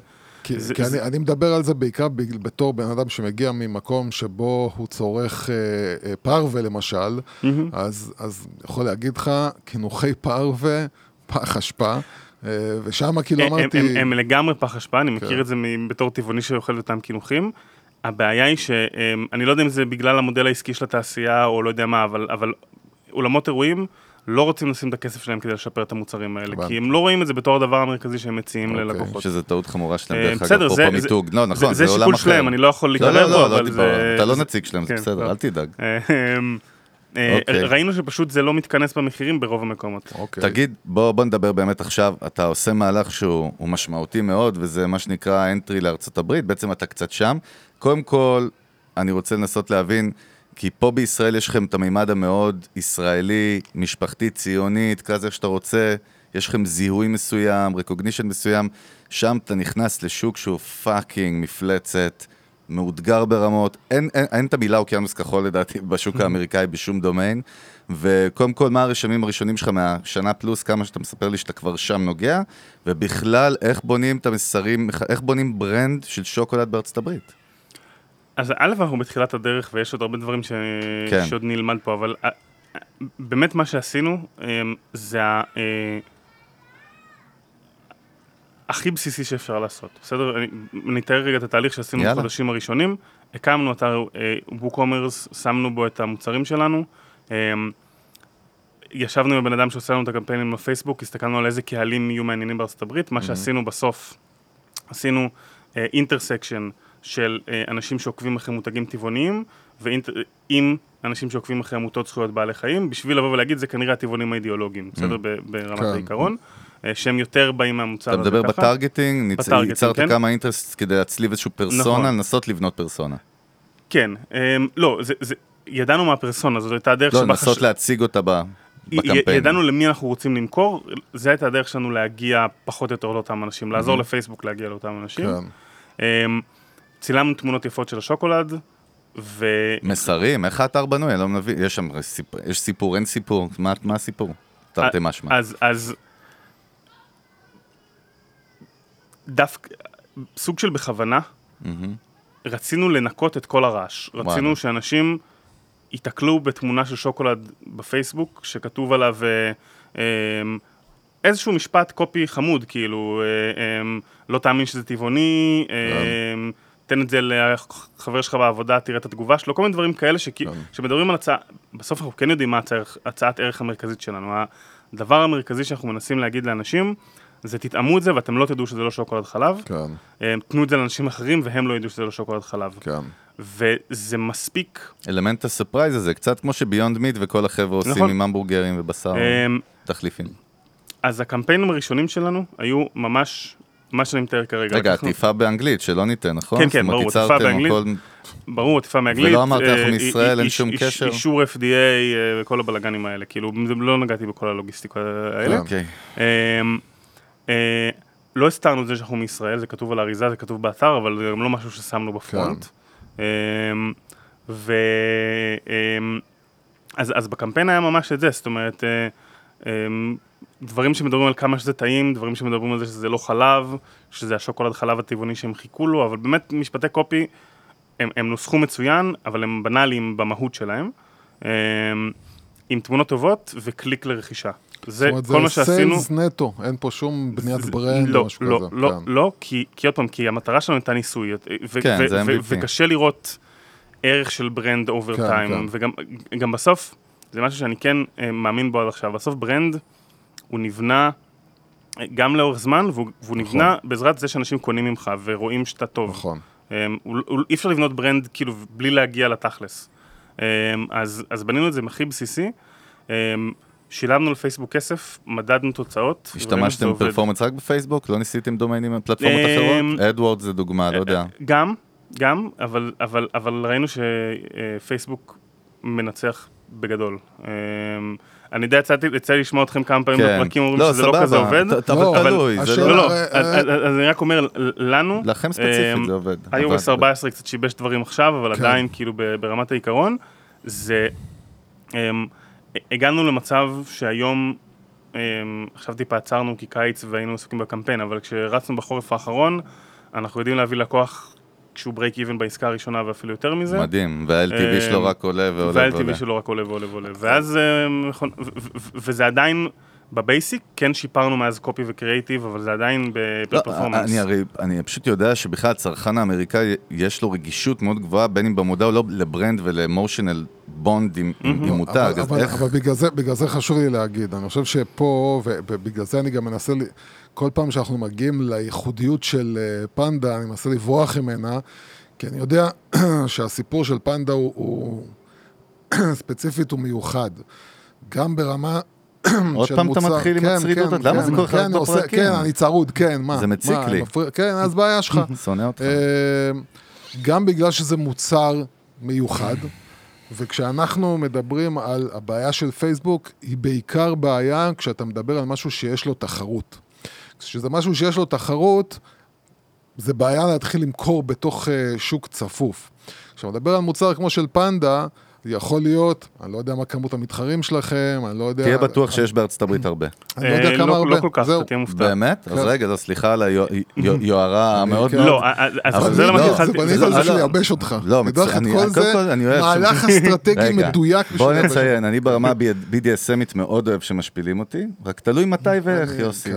כי,
זה-
כי
זה-
אני, אני מדבר על זה בעיקר בתור בן אדם שמגיע ממקום שבו הוא צורך אה, אה, פרווה למשל, אז, אז יכול להגיד לך, קינוחי פרווה, פח אשפה, ושם כאילו
הם-
אמרתי...
הם, הם לגמרי פח אשפה, אני מכיר
כן.
את זה בתור טבעוני שאוכל אותם קינוחים. הבעיה היא שאני לא יודע אם זה בגלל המודל העסקי של התעשייה או לא יודע מה, אבל, אבל אולמות אירועים לא רוצים לשים את הכסף שלהם כדי לשפר את המוצרים האלה. כי הם לא רואים את זה בתור הדבר המרכזי שהם מציעים
אוקיי,
ללקוחות.
שזה טעות חמורה שלהם,
אה,
דרך אגב,
זה-
אפרופו
זה-
מיתוג. לא, נכון,
זה
זה עולם
שיקול
אחר.
שלהם, אני לא יכול
לא,
להתערב
לא,
בו,
לא,
אבל
לא
זה...
דיברנו, אתה לא
זה-
נציג שלהם, זה
כן,
בסדר,
טוב.
אל תדאג.
אה,
אוקיי.
ראינו שפשוט זה לא מתכנס במחירים ברוב המקומות.
אוקיי.
תגיד, בוא, בוא נדבר באמת עכשיו, אתה עושה מהלך שהוא הוא משמעותי מאוד, וזה מה שנקרא entry לארצות הברית, בעצם אתה קצת שם. קודם כל, אני רוצה לנסות להבין, כי פה בישראל יש לכם את המימד המאוד ישראלי, משפחתי, ציוני, תקרא לזה איך שאתה רוצה, יש לכם זיהוי מסוים, recognition מסוים, שם אתה נכנס לשוק שהוא fucking מפלצת. מאותגר ברמות, אין, אין, אין את המילה אוקיינוס כחול לדעתי בשוק האמריקאי בשום דומיין, וקודם כל מה הרשמים הראשונים שלך מהשנה פלוס, כמה שאתה מספר לי שאתה כבר שם נוגע, ובכלל איך בונים את המסרים, איך בונים brand של שוקולד בארצות הברית.
אז א', אנחנו בתחילת הדרך ויש עוד הרבה דברים ש...
כן.
שעוד נלמד פה, אבל אה, אה, באמת מה שעשינו אה, זה הכי בסיסי שאפשר לעשות, בסדר? אני אתאר רגע את התהליך שעשינו
יאללה.
בחודשים הראשונים. הקמנו אתר בוקומרס, שמנו בו את המוצרים שלנו. אה, ישבנו עם הבן אדם שעושה לנו את הקמפיינים בפייסבוק, הסתכלנו על איזה קהלים יהיו מעניינים בארצות הברית. מה שעשינו בסוף, עשינו intersection של אה, אנשים שעוקבים אחרי מותגים טבעוניים, ועם אנשים שעוקבים אחרי עמותות זכויות בעלי חיים, בשביל לבוא ולהגיד, זה כנראה הטבעונים האידיאולוגיים, בסדר? ברמת
כן.
העיקרון, אה, שהם יותר באים מהמוצר
אתה
הזה
מדבר
ככה.
ב targeting, ניצ-
ב targeting,
ייצרת
כן.
כמה interest כדי להצליב איזשהו פרסונה,
נכון.
לנסות לבנות פרסונה.
כן, אה, לא, זה, זה, ידענו מה הפרסונה, זאת הייתה הדרך
לא,
שבה
לנסות
חש-
להציג אותה ב-
י-
בקמפיין.
ידענו למי אנחנו רוצים למכור, זו הייתה הדרך שלנו להגיע פחות או יותר לאותם אנשים, לעזור לפייסבוק להגיע לאותם אנשים.
כן.
אמ, צילמנו תמונות יפות של השוקולד, ו...
מסרים, איך האתר בנוי? אני לא מבין, יש שם סיפור, יש סיפור, אין סיפור, מה מה הסיפור? תרתי משמע.
אז, אז... דווקא, סוג של בכוונה, רצינו לנקות את כל הרעש. רצינו שאנשים ייתקלו בתמונה של שוקולד בפייסבוק, שכתוב עליו אה, אה, איזשהו משפט קופי חמוד, כאילו, אה, אה, לא תאמין שזה טבעוני, אה, תן את זה לחבר שלך בעבודה, תראה את התגובה שלו, כל מיני דברים כאלה שכאילו, שמדברים על הצעה, בסוף אנחנו כן יודעים מה הצע- הצעת ערך המרכזית שלנו. הדבר המרכזי שאנחנו מנסים להגיד לאנשים, זה תטעמו את זה ואתם לא תדעו שזה לא שוקולד חלב.
כן,
אה, תנו את זה לאנשים אחרים והם לא ידעו שזה לא שוקולד חלב.
כן.
וזה מספיק.
אלמנט הסרפרייז הזה, קצת כמו שביונד מיט וכל החבר'ה עושים
נכון.
עם המבורגרים ובשר
אמ,
תחליפים.
אז הקמפיינים הראשונים שלנו היו ממש, מה שאני מתאר כרגע.
רגע, עטיפה באנגלית, שלא ניתן, נכון?
כן, כן, ברור, עטיפה באנגלית.
הכל-
ברור, עטיפה מאנגלית.
ולא אמרת, אנחנו
אה,
מישראל, אין שום קשר?
אישור FDA אה, וכל הבלגנים האלה, כאילו, לא נגעתי בכל הלוגיסטיקה האלה. אה, לא הסתרנו את זה שאנחנו מישראל, זה כתוב על האריזה, זה כתוב באתר, אבל זה גם לא משהו ששמנו בפרונט. אמ, ו... אמ, אז, אז בקמפיין היה ממש את זה, זאת אומרת, אה, אמ, דברים שמדברים על כמה שזה טעים, דברים שמדברים על זה שזה לא חלב, שזה השוקולד חלב הטבעוני שהם חיכו לו, אבל באמת משפטי copy, הם, הם נוסחו מצוין, אבל הם בנאליים במהות שלהם, עם תמונות טובות וקליק לרכישה. זה
זאת אומרת,
כל מה
זה
שעשינו.
sales נטו, אין פה שום בניית
זה-
brand
לא,
או משהו
לא,
כזה.
לא,
כן.
לא, כי, כי עוד פעם, כי המטרה שלנו הייתה ניסוי, ו-
כן,
ו-
זה
ו-
MVP.
וקשה לראות ערך של brand over
כן,
time,
כן.
וגם גם בסוף, זה משהו שאני כן אה, מאמין בו עד עכשיו, בסוף brand הוא נבנה אה, גם לאורך זמן, והוא, והוא נבנה בעזרת זה שאנשים קונים ממך ורואים שאתה טוב.
נכון.
הוא- הוא- אי אפשר לבנות brand כאילו בלי להגיע לתכלס. אה, אז, אז בנינו את זה הכי בסיסי. אה, שילמנו לפייסבוק כסף, מדדנו תוצאות.
השתמשתם
עובד.
ב performance רק בפייסבוק? לא ניסיתם דומיינים בפלטפורמות
אמ,
אחרות? אדוורד זה דוגמה, לא יודע.
גם, גם, אבל, אבל, אבל ראינו שפייסבוק מנצח בגדול. אמ, אני יודע, יצא לי לשמוע אתכם כמה פעמים
כן.
בפרקים אומרים
לא,
שזה לא. כזה עובד.
ת- אבל
לא,
תלוי, זה לא...
לא, לא,
אה,
אז אני רק אומר, לנו,
לכם ספציפית זה עובד.
iOS
עבד.
14 קצת שיבש דברים עכשיו, אבל
כן.
עדיין כאילו ברמת העיקרון, זה, אמ, הגענו למצב שהיום, עכשיו טיפה עצרנו כי קיץ והיינו עסוקים בקמפיין, אבל כשרצנו בחורף האחרון, אנחנו יודעים להביא לקוח כשהוא break even בעסקה הראשונה ואפילו יותר מזה.
מדהים, וה-LTV שלו
אמ,
רק עולה ועולה ועולה.
וה-LTV שלו רק עולה ועולה ועולה. ואז, ו- וזה עדיין, ב basic, כן שיפרנו מאז copy ו creative, אבל זה עדיין
לא,
ב performance.
אני הרי, אני פשוט יודע שבכלל הצרכן האמריקאי יש לו רגישות מאוד גבוהה, בין אם במודע או לא, ל brand ול emotional בונד עם עם מותג,
אבל,
אז
אבל,
איך...
אבל בגלל, זה, בגלל זה חשוב לי להגיד, אני חושב שפה, ובגלל זה אני גם מנסה, לי- כל פעם שאנחנו מגיעים לייחודיות של אה, פנדה, אני מנסה לברוח ממנה, כי אני יודע שהסיפור של פנדה הוא, הוא ספציפית הוא מיוחד. גם ברמה
עוד פעם אתה
מוצר-
מתחיל עם
כן,
הצרידות?
כן,
למה
כן,
זה כל כך
כן,
בפרקים?
כן, אני צרוד, כן, מה?
זה מציק
מה,
לי.
כן, אז בעיה שלך.
שונא אותך.
אה, גם בגלל שזה מוצר מיוחד, וכשאנחנו מדברים על הבעיה של פייסבוק, היא בעיקר בעיה כשאתה מדבר על משהו שיש לו תחרות. כשזה משהו שיש לו תחרות, זה בעיה להתחיל למכור בתוך uh, שוק צפוף. כשאתה מדבר על מוצר כמו של פנדה, יכול להיות, אני לא יודע מה כמות המתחרים שלכם, אני לא יודע...
תהיה בטוח שיש בארצות הברית הרבה.
אני לא יודע
אה,
כמה
לא-
הרבה.
לא כל כך. אתה תהיה מופתע.
באמת? אז
כן.
רגע, לא, סליחה על היוהרה המאוד...
כן.
לא, אז
אבל
אז
זה
זה למה
לא,
זה
שהתחלתי.
על
לא-
זה
לא.
לייבש אותך.
לא, אני- אני אוהב
מהלך אסטרטגי מדויק
בוא נציין, אני ברמה BDSM ית מאוד אוהב שמשפילים אותי, רק תלוי מתי ואיך,
אני-
יוסי.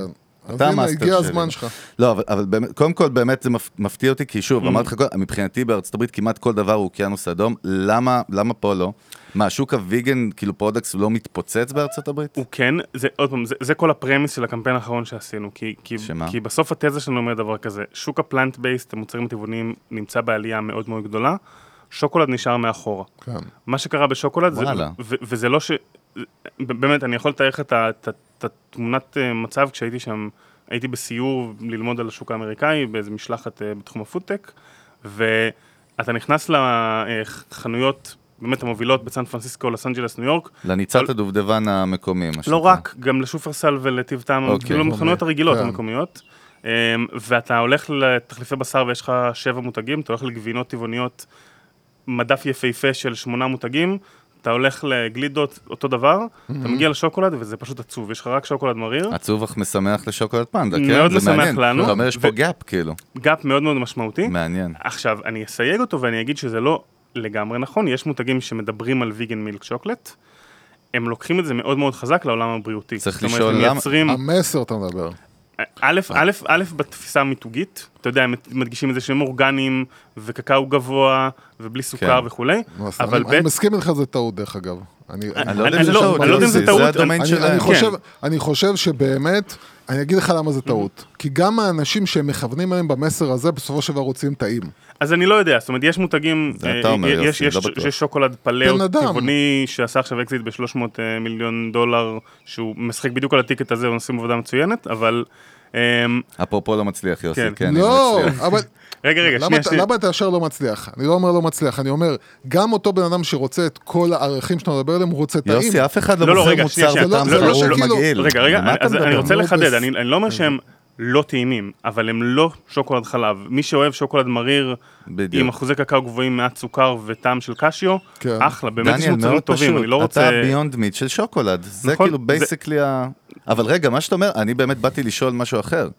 אז
אתה
הנה,
המאסטר
הגיע
שלי.
הזמן שלך.
לא, אבל, אבל באמת, קודם כל באמת זה מפ- מפתיע אותי, כי
Mm.
שוב, אמרתי לך, כל- מבחינתי בארצות הברית כמעט כל דבר הוא אוקיינוס אדום, למה, למה פה לא? מה, השוק ה vegan, כאילו products, הוא לא מתפוצץ בארצות הברית?
הוא כן, זה עוד פעם, זה, זה כל ה premise של הקמפיין האחרון שעשינו, כי, כי,
שמה?
כי בסוף התזה שלנו אומרת דבר כזה, שוק ה plant based, המוצרים הטבעוניים, נמצא בעלייה מאוד מאוד גדולה, שוקולד נשאר מאחורה.
כן.
מה שקרה בשוקולד, זה. ו, וזה לא ש... באמת, אני יכול לתאר לך את התמונת אה, מצב כשהייתי שם, הייתי בסיור ללמוד על השוק האמריקאי, באיזה משלחת אה, בתחום הפודטק, ואתה נכנס לחנויות באמת המובילות בסן פרנסיסקו, לוס אנג'לס, ניו יורק,
לניצת הדובדבן המקומי, מה
לא
שנקרא.
רק, גם לשופרסל ולטיב טעם,
אוקיי.
כאילו למכולות הרגילות
כן.
המקומיות. אמ, ואתה הולך לתחליפי בשר ויש לך שבע מותגים, אתה הולך לגבינות טבעוניות, מדף יפהפה של שמונה מותגים, אתה הולך לגלידות, אותו דבר, אתה מגיע לשוקולד וזה פשוט עצוב, יש לך רק שוקולד מריר,
עצוב אך משמח לשוקולד פנדה, כן?
מאוד משמח
מעניין.
לנו.
אתה אומר, יש פה
ו-
gap, כאילו.
gap מאוד מאוד משמעותי.
מעניין.
עכשיו, אני אסייג אותו ואני אגיד שזה לא לגמרי נכון, יש מותגים שמדברים על vegan milk chocolate, הם לוקחים את זה מאוד מאוד חזק לעולם הבריאותי.
צריך לשאול למה-
מייצרים...
המסר אתה מדבר.
א', א', א', בתפיסה המיתוגית, אתה יודע, הם מדגישים את זה שהם אורגניים, וקקאו גבוה, ובלי סוכר
כן.
וכולי,
אז
אבל
אני- אני
ב',
מסכים איתך זה טעות דרך אגב. אני-
אני לא יודע אם זה
לא-
טעות,
אני לא זה
הדומיין שלהם.
חושב, שבאמת, אני אגיד לך למה זה טעות. כי גם האנשים שהם מכוונים עליהם במסר הזה, בסופו של דבר רוצים טעים.
אז אני לא יודע, זאת אומרת, יש מותגים,
זה
אה,
אתה אומר,
יש-
יוסי,
יש-
לא.
יש שוקולד פלאו. טבעוני שעשה עכשיו אקזיט ב-300 מיליון דולר, שהוא משחק בדיוק על הטיקט הזה, הם עושים עבודה מצוינת, אבל... אמ,
אפרופו לא מצליח, יוסי,
כן.
כן, אם
לא,
הוא הצליח.
אבל...
רגע, רגע, שנייה, שנייה.
למה אתה ישר לא מצליח? אני לא אומר לא מצליח, אני אומר, גם אותו בן אדם שרוצה את כל הערכים שאתה מדבר עליהם, הוא רוצה טעים.
יוסי, אף אחד לא
לא, לא,
מוכר מוצר
לא- לא
חרוב מגעיל.
רגע, רגע,
אתה
אז אני? רוצה לחדד, אני אני לא אומר שהם לא טעימים, אבל הם לא שוקולד חלב. מי שאוהב שוקולד מריר,
בדיוק.
עם אחוזי קקאו גבוהים, מעט סוכר וטעם של קשיו,
כן.
אחלה, באמת יש מוצרים טובים,
פשוט,
אני לא רוצה...
אתה ביונד meat של שוקולד, זה
נכון,
כאילו
זה-
basically ה... אבל רגע, מה שאתה אומר, אני באמת באתי לשאול משהו אחר.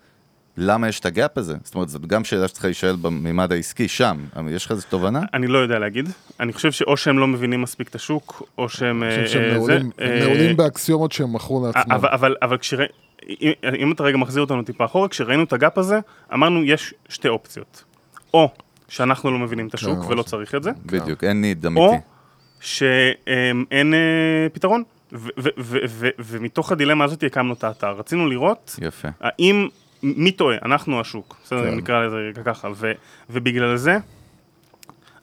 למה יש את ה gap הזה? זאת אומרת, זאת גם שאלה שצריכה להישאל בממד העסקי, שם. אבל יש לך איזו תובנה?
אני לא יודע להגיד. אני חושב שאו שהם לא מבינים מספיק את השוק, או שהם...
אני
אה,
חושב שהם
אה,
נעולים-
זה,
הם
אה,
נעולים באקסיומות שהם מכרו לעצמם.
אבל, אבל, אבל כשרא... אם, אם אתה רגע מחזיר אותנו טיפה אחורה, כשראינו את ה gap הזה, אמרנו יש שתי אופציות. או שאנחנו לא מבינים את השוק
כן,
ולא
או
צריך את זה,
בדיוק, אין ניד
או
אמיתי.
שאין אה, פתרון. ומתוך הדילמה הזאת הקמנו את האתר. רצינו לראות
יפה.
האם, מי טועה? אנחנו השוק, בסדר,
כן.
נקרא לזה ככה, ו, ובגלל זה,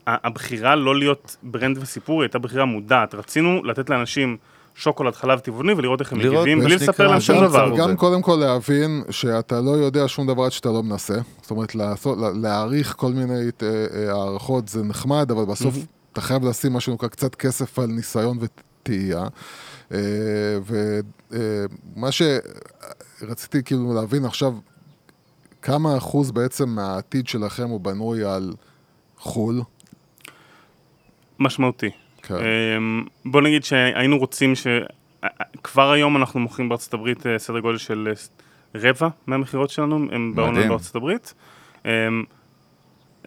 הבחירה לא להיות ברנד וסיפור היא הייתה בחירה מודעת, רצינו לתת לאנשים שוקולד חלב טבעוני ולראות איך הם
לראות,
מגיבים, בלי לספר להם שום דבר.
גם. קודם כל להבין שאתה לא יודע שום דבר עד שאתה לא מנסה. זאת אומרת, לעשות, לה- להעריך כל מיני אה, אה, הערכות זה נחמד, אבל בסוף אתה חייב לשים מה שנקרא קצת כסף על ניסיון וטעייה. אה, ומה שרציתי כאילו להבין עכשיו, כמה אחוז בעצם מהעתיד שלכם הוא בנוי על חו"ל?
משמעותי.
כן.
אמ, בוא נגיד שהיינו רוצים ש... כבר היום אנחנו מוכרים בארצות הברית אה, סדר גודל של אה, רבע מהמכירות שלנו, הם באונליין בארצות הברית.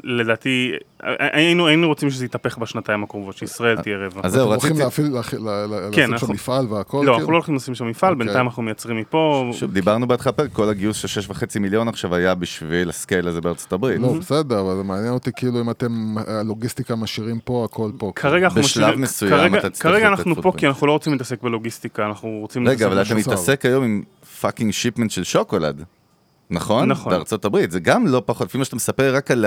לדעתי, היינו, היינו רוצים שזה יתהפך בשנתיים הקרובות, שישראל תהיה רבע.
אז זהו,
אתם הולכים
רציתי...
להפעיל, להכ- ל- ל-
כן,
לעשות שם
אנחנו-
מפעל והכל?
לא,
כאילו?
אנחנו לא הולכים לשים שם מפעל,
אוקיי.
בינתיים אנחנו מייצרים מפה.
שוב, דיברנו בהתחלה פרק, כל הגיוס של 6.5 מיליון עכשיו היה בשביל ה scale הזה בארצות הברית.
לא, בסדר, אבל זה מעניין אותי כאילו אם אתם, הלוגיסטיקה משאירים פה, הכל פה.
כרגע אנחנו
בשלב מסוים אתה תצטרך
כרגע אנחנו פה. כי אנחנו לא רוצים להתעסק בלוגיסטיקה, אנחנו רוצים
רגע, אבל אתה. מתעסק היום עם fucking shipment של שוקולד. נכון?
נכון.
בארצות הברית, זה גם לא פחות, לפי מה שאתה מספר רק על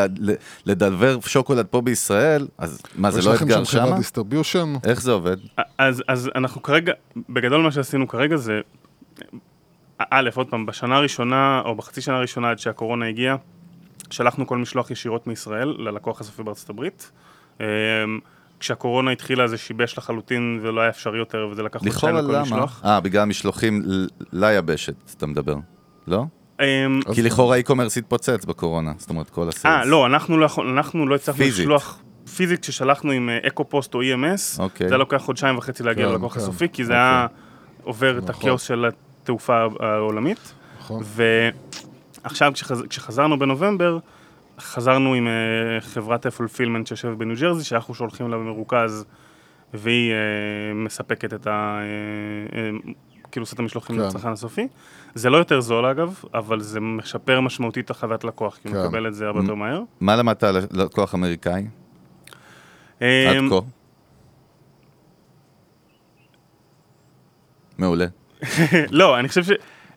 ל deliver שוקולד פה בישראל, אז מה, זה
יש
לא
לכם
אתגר
שם חברת
שמה?
distribution?
איך זה עובד?
אז, אז אנחנו כרגע, בגדול מה שעשינו כרגע זה, א', עוד פעם, בשנה הראשונה, או בחצי שנה הראשונה עד שהקורונה הגיעה, שלחנו כל משלוח ישירות מישראל ללקוח הסופי בארצות הברית. אמ, כשהקורונה התחילה זה שיבש לחלוטין ולא היה אפשרי יותר, וזה לקח חודשיים
לכאורה
לכל
למה?
משלוח.
אה, בגלל המשלוחים ל- ליבשת, אתה מדבר, לא?
אמ,
כי לכאורה e-commerce התפוצץ בקורונה, זאת אומרת כל הסיילס.
אה, לא, אנחנו לא, אנחנו לא הצלחנו. לשלוח פיזית כששלחנו עם אקו פוסט או EMS,
אוקיי.
זה היה לוקח חודשיים וחצי להגיע
כן,
ללקוח
כן.
הסופי, כי זה היה עובר את
נכון.
הכאוס של התעופה העולמית.
נכון.
ועכשיו כשחז... כשחזרנו בנובמבר, חזרנו עם uh, חברת הפולפילמנט שיושבת בניו ג'רזי, שאנחנו שולחים לה במרוכז, והיא uh, מספקת את ה... כאילו עושה את המשלוחים
כן.
לצרכן הסופי. זה לא יותר זול אגב, אבל זה משפר משמעותית את החוויית לקוח, כי הוא
כן.
מקבל את זה הרבה יותר מהר.
מה למדת על לקוח אמריקאי? עד
אמ,
כה? מעולה.
לא, אני חושב ש...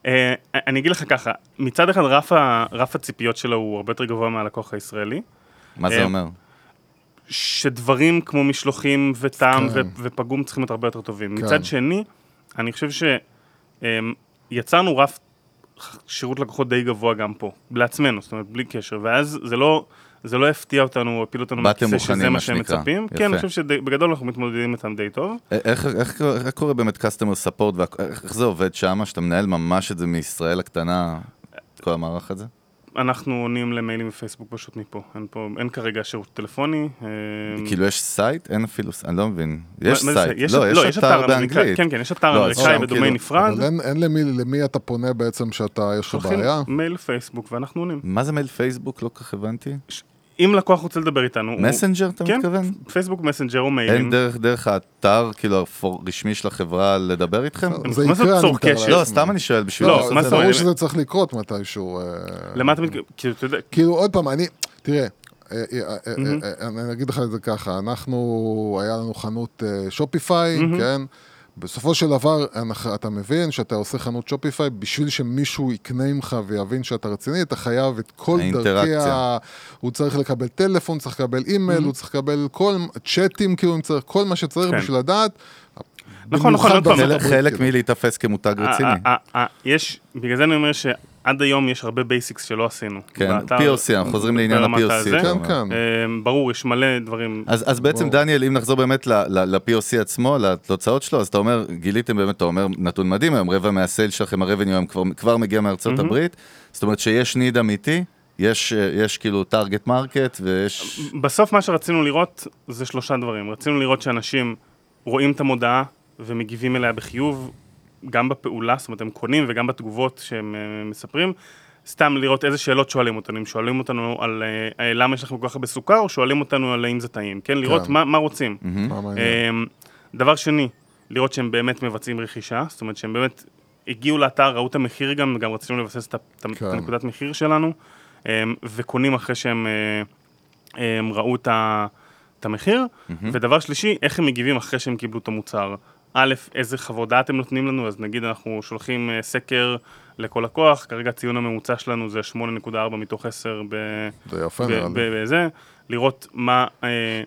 אה, אני אגיד לך ככה, מצד אחד רף, ה... רף הציפיות שלו הוא הרבה יותר גבוה מהלקוח הישראלי.
מה זה
אה,
אומר?
שדברים כמו משלוחים וטעם
כן.
ו- ופגום צריכים להיות הרבה יותר טובים.
כן.
מצד שני, אני חושב שיצרנו רף שירות לקוחות די גבוה גם פה, לעצמנו, זאת אומרת, בלי קשר, ואז זה לא, זה לא הפתיע אותנו או הפיל אותנו מהכיסא שזה
מה
שהם. מצפים.
יפה.
כן, אני חושב שבגדול אנחנו מתמודדים איתם די טוב.
איך, איך, איך, איך קורה באמת customer support, ואיך איך זה עובד שם, שאתה מנהל ממש את זה מישראל הקטנה, את כל המערך הזה?
אנחנו עונים למיילים בפייסבוק פשוט מפה, אין פה, אין כרגע שירות טלפוני. אה,
כאילו יש site? אין אפילו, אני לא מבין. יש site,
יש-
לא,
לא,
יש אתר באנגלית.
כן, כן, יש אתר
לא,
אמריקאי
שם
בדומיין
כאילו-
נפרד.
אבל אין, למי, למי אתה פונה בעצם שאתה, יש לך
שולחים
בעיה?
מייל לפייסבוק ואנחנו עונים.
מה זה מייל פייסבוק? לא כל כך הבנתי.
אם לקוח רוצה לדבר איתנו...
מסנג'ר אתה
כן,
מתכוון?
פייסבוק מסנג'ר או
אין
מיילים.
דרך, דרך האתר, כאילו, הרשמי של החברה לדבר איתכם?
זה
מה זה
יקרה,
צור
אני מתאר
קשר?
לא,
לעצמי.
סתם אני שואל, בשביל...
לא, מה
זה
זאת אומרת?
ברור שזה צריך לקרות מתישהו. אה,
למה אתה מתכוון? כאילו,
עוד פעם, אני, תראה, אה, אה, אני אגיד לך את זה ככה, אנחנו, היה לנו חנות שופיפיי, כן? בסופו של דבר, אנחנו- אתה מבין שאתה עושה חנות שופיפיי, בשביל שמישהו יקנה ממך ויבין שאתה רציני, אתה חייב את כל דרכי. ה... הוא צריך לקבל טלפון, צריך לקבל אימייל, הוא צריך לקבל כל... צ'אטים, כאילו, אם צריך, כל מה שצריך
כן.
בשביל לדעת.
נכון, נכון, עוד פעם,
חלק-. מלהיתפס כמותג רציני.
אה, אה, אה, יש, בגלל זה אני אומר שעד היום יש הרבה basics שלא עשינו.
כן,
באתר,
POC, אנחנו חוזרים לעניין ה-POC.
כן,
אומר.
כן.
אה, ברור, יש מלא דברים.
אז, אז בעצם דניאל, אם נחזור באמת ל- ל- ל-POC עצמו, לתוצאות שלו, אז אתה אומר, גיליתם באמת, אתה אומר, נתון מדהים היום, רבע מה sale שלכם, ה revenue היום כבר, כבר מגיע מארצות הברית, זאת אומרת שיש need אמיתי, יש, יש כאילו target market, ויש...
בסוף מה שרצינו לראות זה שלושה דברים. רצינו לראות שאנשים רואים את המודעה ומגיבים אליה בחיוב, גם בפעולה, זאת אומרת הם קונים וגם בתגובות שהם אה, מספרים. סתם לראות איזה שאלות שואלים אותנו, אם שואלים אותנו על אה, אה, למה יש לכם כל כך הרבה סוכר, או שואלים אותנו על האם זה טעים, כן? לראות
כן.
מה, מה רוצים. אמ, דבר שני, לראות שהם באמת מבצעים רכישה, זאת אומרת שהם באמת הגיעו לאתר, ראו את המחיר גם, וגם רצינו לבסס את ה- את
כן.
הנקודת מחיר שלנו, אמ, וקונים אחרי שהם אה, הם ראו את ה- את המחיר. ודבר שלישי, איך הם מגיבים אחרי שהם קיבלו את המוצר. א', איזה חוות דעת הם נותנים לנו, אז נגיד אנחנו שולחים אה, סקר לכל לקוח, כרגע הציון הממוצע שלנו זה 8.4 מתוך 10 ב...
זה יפה נראה לי.
בזה, לראות מה, אה,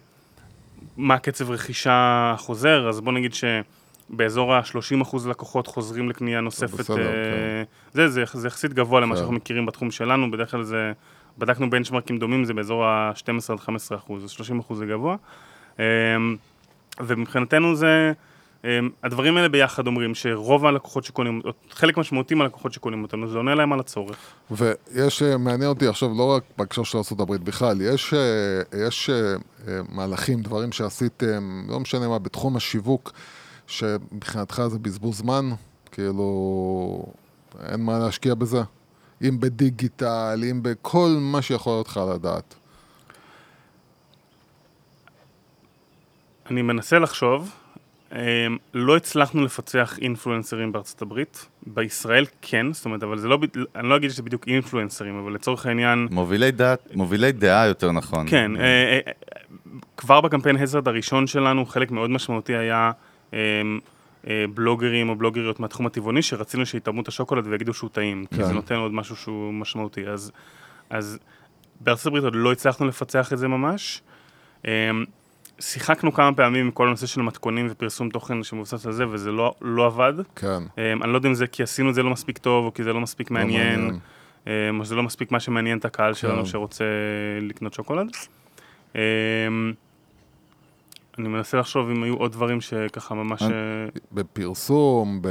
מה קצב רכישה חוזר, אז בוא נגיד שבאזור ה-30% לקוחות חוזרים לקנייה נוספת.
בסדר,
אה,
כן.
זה, זה, זה יחסית גבוה למה
כן.
שאנחנו מכירים בתחום שלנו, בדרך כלל זה, בדקנו בנצ'מרקים דומים, זה באזור ה-12 עד 15%, אז 30% זה גבוה. ומבחינתנו זה, הדברים האלה ביחד אומרים שרוב הלקוחות שקונים, חלק משמעותי מהלקוחות שקונים אותנו, זה עונה להם על הצורך.
ויש, אה, מעניין אותי עכשיו, לא רק בהקשר של ארה"ב בכלל, יש, אה, יש אה, מהלכים, דברים שעשיתם, לא משנה מה, בתחום השיווק, שמבחינתך זה בזבוז זמן, כאילו, אין מה להשקיע בזה. אם בדיגיטל, אם בכל מה שיכול להיות לך לדעת.
אני מנסה לחשוב, אמ, לא הצלחנו לפצח אינפלואנסרים בארצות הברית, בישראל כן, זאת אומרת, אבל זה לא, אני לא אגיד שזה בדיוק אינפלואנסרים, אבל לצורך העניין,
מובילי דעת, מובילי דעה יותר נכון.
כן, אה, אה, אה, כבר בקמפיין הזרד הראשון שלנו, חלק מאוד משמעותי היה אה, בלוגרים או בלוגריות מהתחום הטבעוני, שרצינו שיטעמו את השוקולד ויגידו שהוא טעים, כי
כן.
זה נותן עוד משהו שהוא משמעותי. אז, אז בארצות הברית עוד לא הצלחנו לפצח את זה ממש. שיחקנו כמה פעמים עם כל הנושא של מתכונים ופרסום תוכן שמבוסס על זה, וזה לא, לא עבד.
כן.
אה, אני לא יודע אם זה כי עשינו את זה לא מספיק טוב, או כי זה לא מספיק מעניין.
מעניין.
אה, או שזה לא מספיק מה שמעניין את הקהל שלנו
כן.
שרוצה לקנות שוקולד. אה, אני מנסה לחשוב אם היו עוד דברים שככה ממש... אה,
בפרסום, ב...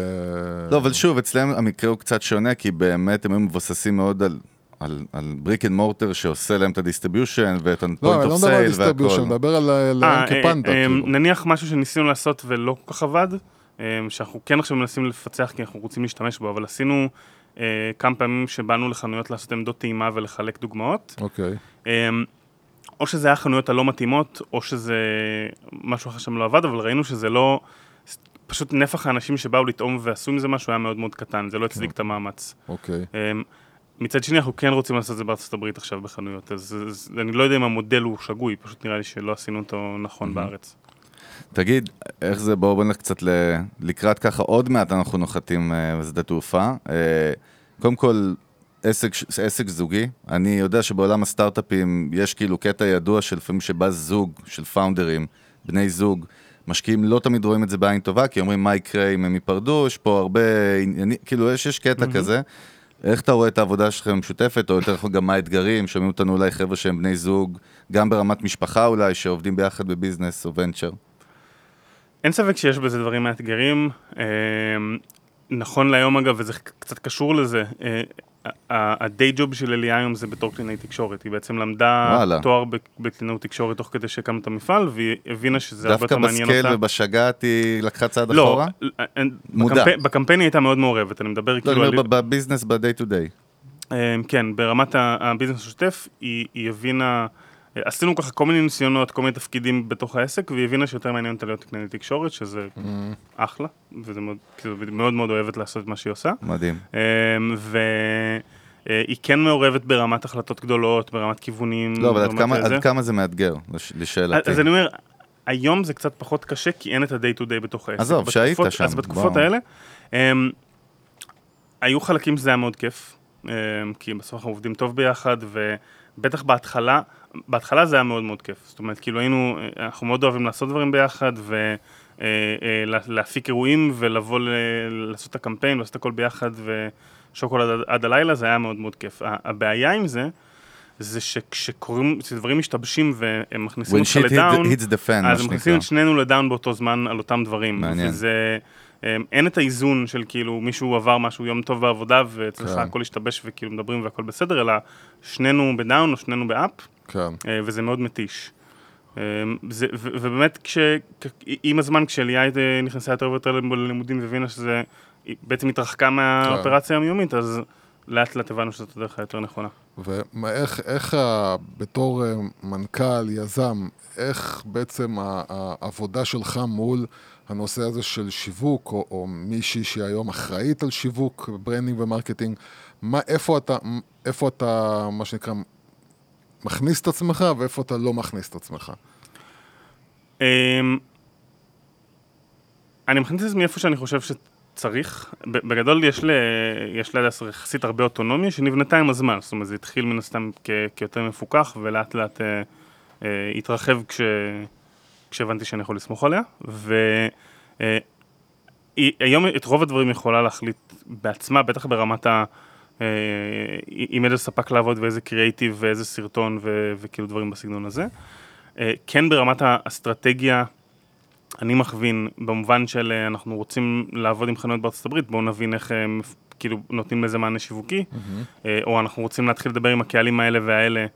לא, אבל שוב, אצלם המקרה הוא קצת שונה, כי באמת הם היו מבוססים מאוד על... על, על brick and mortar שעושה להם את ה distribution ואת
לא,
ה-point
אני לא
of
מדבר על distribution,
והכל.
מדבר על על-
אה,
להם כפנדה,
אה,
כאילו.
נניח משהו שניסינו לעשות ולא כל כך עבד, אה, שאנחנו כן עכשיו מנסים לפצח כי אנחנו רוצים להשתמש בו, אבל עשינו אה, כמה פעמים שבאנו לחנויות לעשות עמדות טעימה ולחלק דוגמאות.
אוקיי.
או שזה היה החנויות הלא מתאימות, או שזה משהו אחר שם לא עבד, אבל ראינו שזה לא... פשוט נפח האנשים שבאו לטעום ועשו עם זה משהו היה מאוד מאוד קטן, זה לא הצדיק את המאמץ.
אוקיי.
אמ, מצד שני, אנחנו כן רוצים לעשות את זה בארצות הברית עכשיו בחנויות, אז, אז אני לא יודע אם המודל הוא שגוי, פשוט נראה לי שלא עשינו אותו נכון בארץ.
תגיד, איך זה, בואו בוא נלך קצת ל... לקראת ככה, עוד מעט אנחנו נוחתים אה, בשדה תעופה. אה, קודם כל, עסק, עסק זוגי, אני יודע שבעולם הסטארט-אפים יש כאילו קטע ידוע שלפעמים שבא זוג של פאונדרים, בני זוג, משקיעים לא תמיד רואים את זה בעין טובה, כי אומרים מה יקרה אם הם ייפרדו, יש פה הרבה עניינים, כאילו יש, יש קטע כזה. איך אתה רואה את העבודה שלכם המשותפת, או יותר נכון גם מה האתגרים, שומעים אותנו אולי חבר'ה שהם בני זוג, גם ברמת משפחה אולי, שעובדים ביחד בביזנס או ונצ'ר.
אין ספק שיש בזה דברים מאתגרים. אה, נכון להיום אגב, וזה קצת קשור לזה, אה, ה day job של אליה היום זה בתור קלינאי תקשורת. היא בעצם למדה
וואלה.
תואר ב- בקלינאות תקשורת תוך כדי שהקמנו את המפעל, והיא הבינה שזה הרבה
דווקא
יותר מעניין
ב scale
אותה.
ובשגעת היא לקחה צעד
לא,
אחורה?
אה,
מודע.
בקמפ- בקמפיין היא הייתה מאוד מעורבת, אני מדבר
לא,
כאילו
אני
על...
אומר ב business ב-day to day.
אה, כן, ברמת ה business השוטף, היא, היא הבינה, אה, עשינו ככה כל מיני ניסיונות, כל מיני תפקידים בתוך העסק, והיא הבינה שיותר מעניין אותה להיות קלינאית תקשורת, שזה אחלה, וזה מאוד, כאילו, היא מאוד מאוד אוהבת לעשות את מה שהיא עושה.
מדהים.
והיא כן מעורבת ברמת החלטות גדולות, ברמת כיוונים.
לא, אבל עד כמה-. עד כמה זה מאתגר, לש- לשאלתי.
אז אני אומר, היום זה קצת פחות קשה, כי אין את ה-day to day בתוך העסק.
עזוב, שהיית שם,
אז בתקופות
בוא.
האלה, הם, היו חלקים שזה היה מאוד כיף, כי בסוף אנחנו עובדים טוב ביחד, ובטח בהתחלה, בהתחלה זה היה מאוד מאוד כיף. זאת אומרת, כאילו היינו, אנחנו מאוד אוהבים לעשות דברים ביחד, ולהפיק אירועים, ולבוא ל- לעשות את הקמפיין, לעשות הכל ביחד, ושוקולד עד, עד הלילה, זה היה מאוד מאוד כיף. הבעיה עם זה, זה שכשקורים, כשדברים משתבשים והם מכניסים אותך
hit ל down,
אז הם מכניסים. את שנינו ל down באותו זמן על אותם דברים.
מעניין.
וזה, אמ, אין את האיזון של כאילו מישהו עבר משהו יום טוב בעבודה ואצלך
כן.
הכל השתבש וכאילו מדברים והכל בסדר, אלא שנינו ב down או שנינו ב up,
כן.
אה, וזה מאוד מתיש. אמ, זה, ו- ובאמת, כש, עם הזמן, כשאליה נכנסה יותר ויותר ללימודים והבינה שזה, היא בעצם התרחקה מהאופרציה היומיומית, אז לאט לאט הבנו שזאת הדרך היותר נכונה.
ואיך איך בתור אה, מנכ"ל, יזם, איך בעצם העבודה שלך מול הנושא הזה של שיווק, או, או מישהי שהיום אחראית על שיווק, branding ו marketing, מה, איפה אתה, איפה אתה, מה שנקרא, מכניס את עצמך, ואיפה אתה לא מכניס את עצמך?
אמ, אני מכניס את עצמי איפה שאני חושב שצריך. בגדול יש ל- יש יחסית הרבה אוטונומיה שנבנתה עם הזמן. זאת אומרת, זה התחיל מן הסתם כ- כיותר מפוקח, ולאט לאט אה, אה, התרחב כש... כשהבנתי שאני יכול לסמוך עליה. והיום את רוב הדברים יכולה להחליט בעצמה, בטח ברמת ה... אה, עם איזה ספק לעבוד ואיזה קריאייטיב ואיזה סרטון ו- וכאילו דברים בסגנון הזה. אה, כן ברמת האסטרטגיה, אני מכווין במובן של אה, אנחנו רוצים לעבוד עם חנויות בארצות הברית, בואו נבין איך הם כאילו נותנים לזה מענה שיווקי, אה, או אנחנו רוצים להתחיל לדבר עם הקהלים האלה והאלה,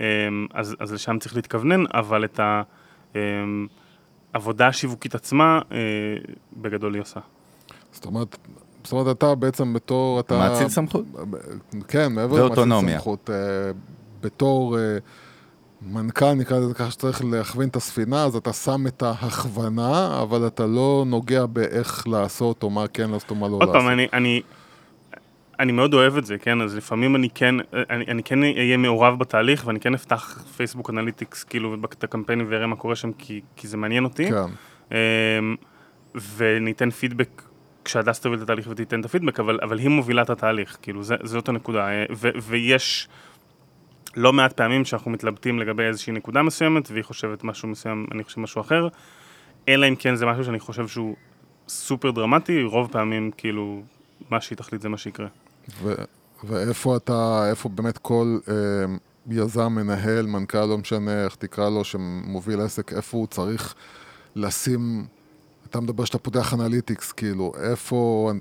אה, אז, אז לשם צריך להתכוונן, אבל את העבודה השיווקית עצמה, אה, בגדול היא עושה.
זאת אומרת, זאת אומרת, אתה בעצם בתור, אתה...
מאציל סמכות.
כן, מעבר למאציל. סמכות, אה, בתור אה, מנכ"ל, נקרא לזה ככה, שצריך להכווין את הספינה, אז אתה שם את ההכוונה, אבל אתה לא נוגע באיך לעשות, או מה כן לעשות, או מה לא
עוד
לעשות.
פעם, אני, אני, מאוד אוהב את זה, כן? אז לפעמים אני כן, אני, אני כן אהיה מעורב בתהליך, ואני כן אפתח פייסבוק אנליטיקס, כאילו, את הקמפיינים ואראה מה קורה שם, כי, כי זה מעניין אותי.
כן.
אמ, וניתן פידבק כשהדס תוביל את התהליך ותיתן את הפידבק, אבל, אבל היא מובילה את התהליך, כאילו, זה, זאת הנקודה. אה, ו, ויש לא מעט פעמים שאנחנו מתלבטים לגבי איזושהי נקודה מסוימת, והיא חושבת משהו מסוים, אני חושב משהו אחר, אלא אם כן זה משהו שאני חושב שהוא סופר דרמטי, רוב פעמים, כאילו, מה שהיא תחליט זה מה שיקרה.
ו- ואיפה אתה, איפה באמת כל אה, יזם, מנהל, מנכ"ל, לא משנה איך תקרא לו, שמוביל עסק, איפה הוא צריך לשים, אתה מדבר שאתה פותח analytics, כאילו, איפה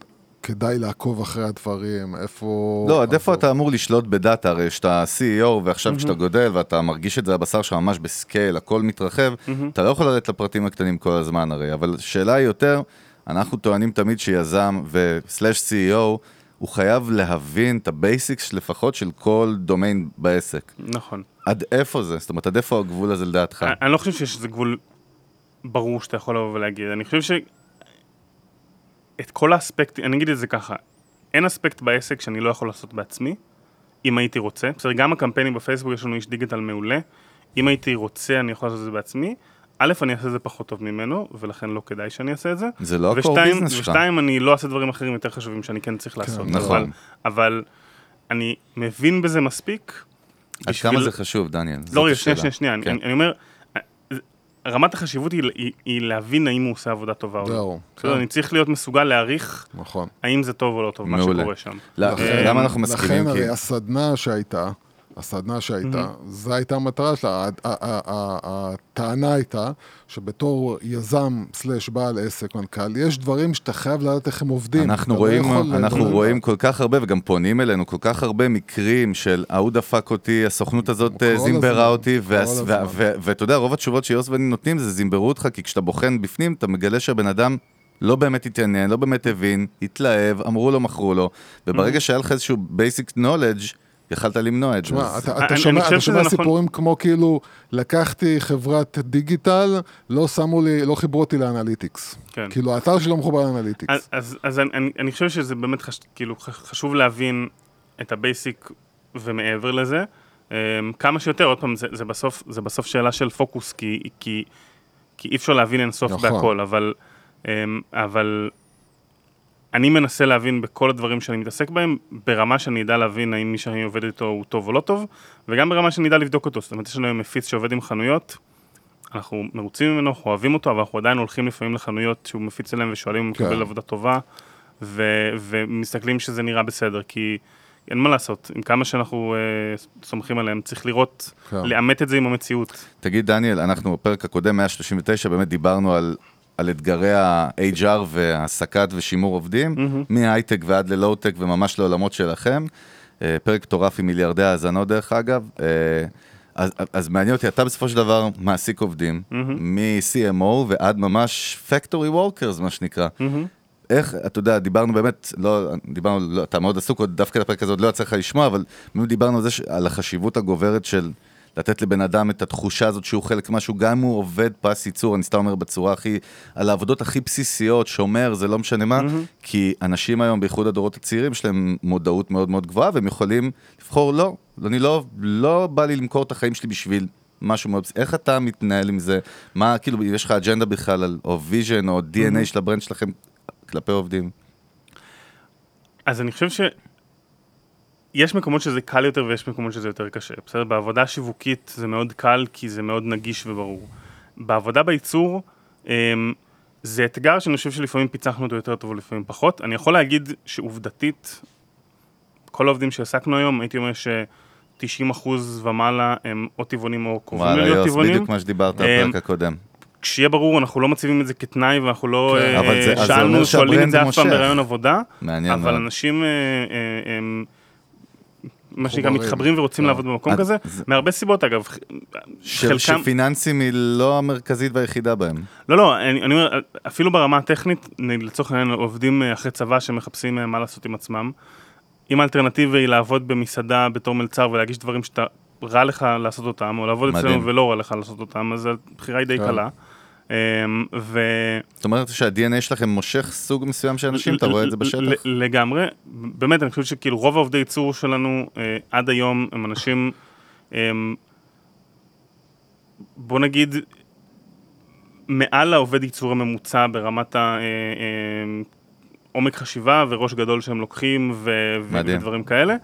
כדאי לעקוב אחרי הדברים, איפה...
לא, עד איפה אתה אמור לשלוט ב data, הרי שאתה CEO ועכשיו כשאתה גודל ואתה מרגיש את זה בבשר שלך ממש ב scale, הכל מתרחב, אתה לא יכול לרדת לפרטים הקטנים כל הזמן הרי, אבל שאלה היא יותר, אנחנו טוענים תמיד שיזם ו slash CEO, הוא חייב להבין את ה basics לפחות של כל דומיין בעסק.
נכון.
עד איפה זה? זאת אומרת, עד איפה הגבול הזה לדעתך?
אני, אני לא חושב שיש איזה גבול ברור שאתה יכול לבוא ולהגיד. אני חושב ש... את כל האספקטים, אני אגיד את זה ככה, אין אספקט בעסק שאני לא יכול לעשות בעצמי, אם הייתי רוצה. בסדר, גם הקמפיינים בפייסבוק, יש לנו איש דיגיטל מעולה. אם הייתי רוצה, אני יכול לעשות את זה בעצמי. א', אני אעשה את זה פחות טוב ממנו, ולכן לא כדאי שאני אעשה את זה.
זה לא
ושתיים,
business שלך.
ושתיים, אני לא אעשה דברים אחרים יותר חשובים שאני כן צריך לעשות.
נכון.
אבל, אבל אני מבין בזה מספיק.
עד כמה זה חשוב, דניאל?
לא, רגע. שנייה, שנייה, שנייה.
כן.
אני, אני אומר, רמת החשיבות היא, היא, היא להבין האם הוא עושה עבודה טובה או לא. בסדר,
כן.
אני צריך להיות מסוגל להעריך
נכון.
האם זה טוב או לא טוב, מה
מעולה.
שקורה שם.
לכן-
למה אנחנו מסכימים?
לכן
כי-
הרי הסדנה שהייתה, הסדנה שהייתה, זו הייתה המטרה שלה. הטענה הייתה שבתור יזם סלאש בעל עסק, מנכ"ל, יש דברים שאתה חייב לדעת איך הם עובדים.
אנחנו
לא
רואים, אנחנו רואים כל כך הרבה, וגם פונים אלינו כל כך הרבה מקרים של ההוא דפק אותי, הסוכנות הזאת אה, זימברה אותי, ואתה יודע, רוב התשובות שיוס ואני נותנים זה זימברו אותך, כי כשאתה בוחן בפנים, אתה מגלה שהבן אדם לא באמת התעניין, לא באמת הבין, התלהב, אמרו לו, מכרו לו, וברגע שהיה לך איזשהו basic knowledge, יכלת למנוע את זה.
תשמע, אתה, אתה
אני
שומע,
חושב
אתה שומע
נכון.
סיפורים כמו כאילו, לקחתי חברת דיגיטל, לא שמו לי, לא חיברו אותי ל analytics.
כן.
כאילו, האתר שלי לא מחובר ל analytics.
אז, אז, אז אני, אני, אני חושב שזה באמת חש, כאילו, חשוב להבין את ה basic ומעבר לזה. Um, כמה שיותר, עוד פעם, זה, זה, בסוף, זה בסוף שאלה של פוקוס, כי, כי, כי אי אפשר להבין אינסוף
נכון.
בהכל, אבל, um, אבל אני מנסה להבין בכל הדברים שאני מתעסק בהם, ברמה שאני אדע להבין האם מי שאני עובד איתו הוא טוב או לא טוב, וגם ברמה שאני אדע לבדוק אותו. זאת אומרת, יש לנו היום מפיץ שעובד עם חנויות, אנחנו מרוצים ממנו, אנחנו אוהבים אותו, אבל אנחנו עדיין הולכים לפעמים לחנויות שהוא מפיץ אליהם ושואלים אם הוא
כן.
מקבל עבודה טובה, ו- ומסתכלים שזה נראה בסדר, כי אין מה לעשות, עם כמה שאנחנו אה, סומכים עליהם, צריך לראות,
כן.
לאמת את זה עם המציאות.
תגיד, דניאל, אנחנו בפרק הקודם, 139, באמת דיברנו על, על אתגרי ה-HR והעסקת ושימור עובדים, מהייטק ועד ללואו-טק וממש לעולמות שלכם. אה, פרק מטורף עם מיליארדי האזנות, דרך אגב. אה, אז, אז מעניין אותי, אתה בסופו של דבר מעסיק עובדים, מ-CMO ועד ממש Factory Workers, מה שנקרא. איך, אתה יודע, דיברנו באמת, לא, דיברנו, לא, אתה מאוד עסוק, עוד דווקא לפרק הזה עוד לא יצא לך לשמוע, אבל דיברנו על זה, על החשיבות הגוברת של לתת לבן אדם את התחושה הזאת שהוא חלק משהו, גם אם הוא עובד פס ייצור, אני סתם אומר בצורה הכי, על העבודות הכי בסיסיות, שומר, זה לא משנה מה, כי אנשים היום, בייחוד הדורות הצעירים, יש להם מודעות מאוד מאוד גבוהה, והם יכולים לבחור, לא, אני לא, לא בא לי למכור את החיים שלי בשביל משהו מאוד, בסיסי. איך אתה מתנהל עם זה? מה, כאילו, יש לך אג'נדה בכלל, על, או vision, או DNA של ה brand שלכם כלפי עובדים?
אז אני חושב ש... יש מקומות שזה קל יותר ויש מקומות שזה יותר קשה. בסדר? בעבודה שיווקית זה מאוד קל כי זה מאוד נגיש וברור. בעבודה בייצור, אמ, זה אתגר שאני חושב שלפעמים פיצחנו אותו יותר טוב ולפעמים פחות. אני יכול להגיד שעובדתית, כל העובדים שהעסקנו היום, הייתי אומר 90% ומעלה הם או טבעונים או קרובים
וואלה,
להיות
יוס,
טבעונים.
בדיוק מה שדיברת
אמ,
בפרק הקודם.
כשיהיה ברור, אנחנו לא מציבים את זה כתנאי ואנחנו לא
כן.
אה,
אבל
שאלנו, שואלים את זה אף פעם
מושך.
בראיון עבודה,
מעניין
אבל
מאוד.
אנשים, אה, אה, מה שנקרא. מתחברים ורוצים
כן.
לעבוד במקום כזה,
זה-
מהרבה סיבות אגב. חלקם-
שפיננסים היא לא המרכזית והיחידה בהם.
לא, לא, אני, אומר, אפילו ברמה הטכנית, לצורך העניין עובדים אה, אחרי צבא שמחפשים אה, מה לעשות עם עצמם. אם האלטרנטיבה היא לעבוד במסעדה בתור מלצר ולהגיש דברים שאתה רע לך לעשות אותם, או לעבוד. אצלנו ולא רע לך לעשות אותם, אז הבחירה היא די
כן.
קלה. אמ, ו...
זאת אומרת שה-DNA שלכם מושך סוג מסוים של אנשים, אתה רואה את זה בשטח?
לגמרי, באמת, אני חושב שכאילו רוב העובדי ייצור שלנו אה, עד היום הם אנשים, אה, בוא נגיד, מעל העובד ייצור הממוצע ברמת העומק חשיבה וראש גדול שהם לוקחים. ודברים כאלה.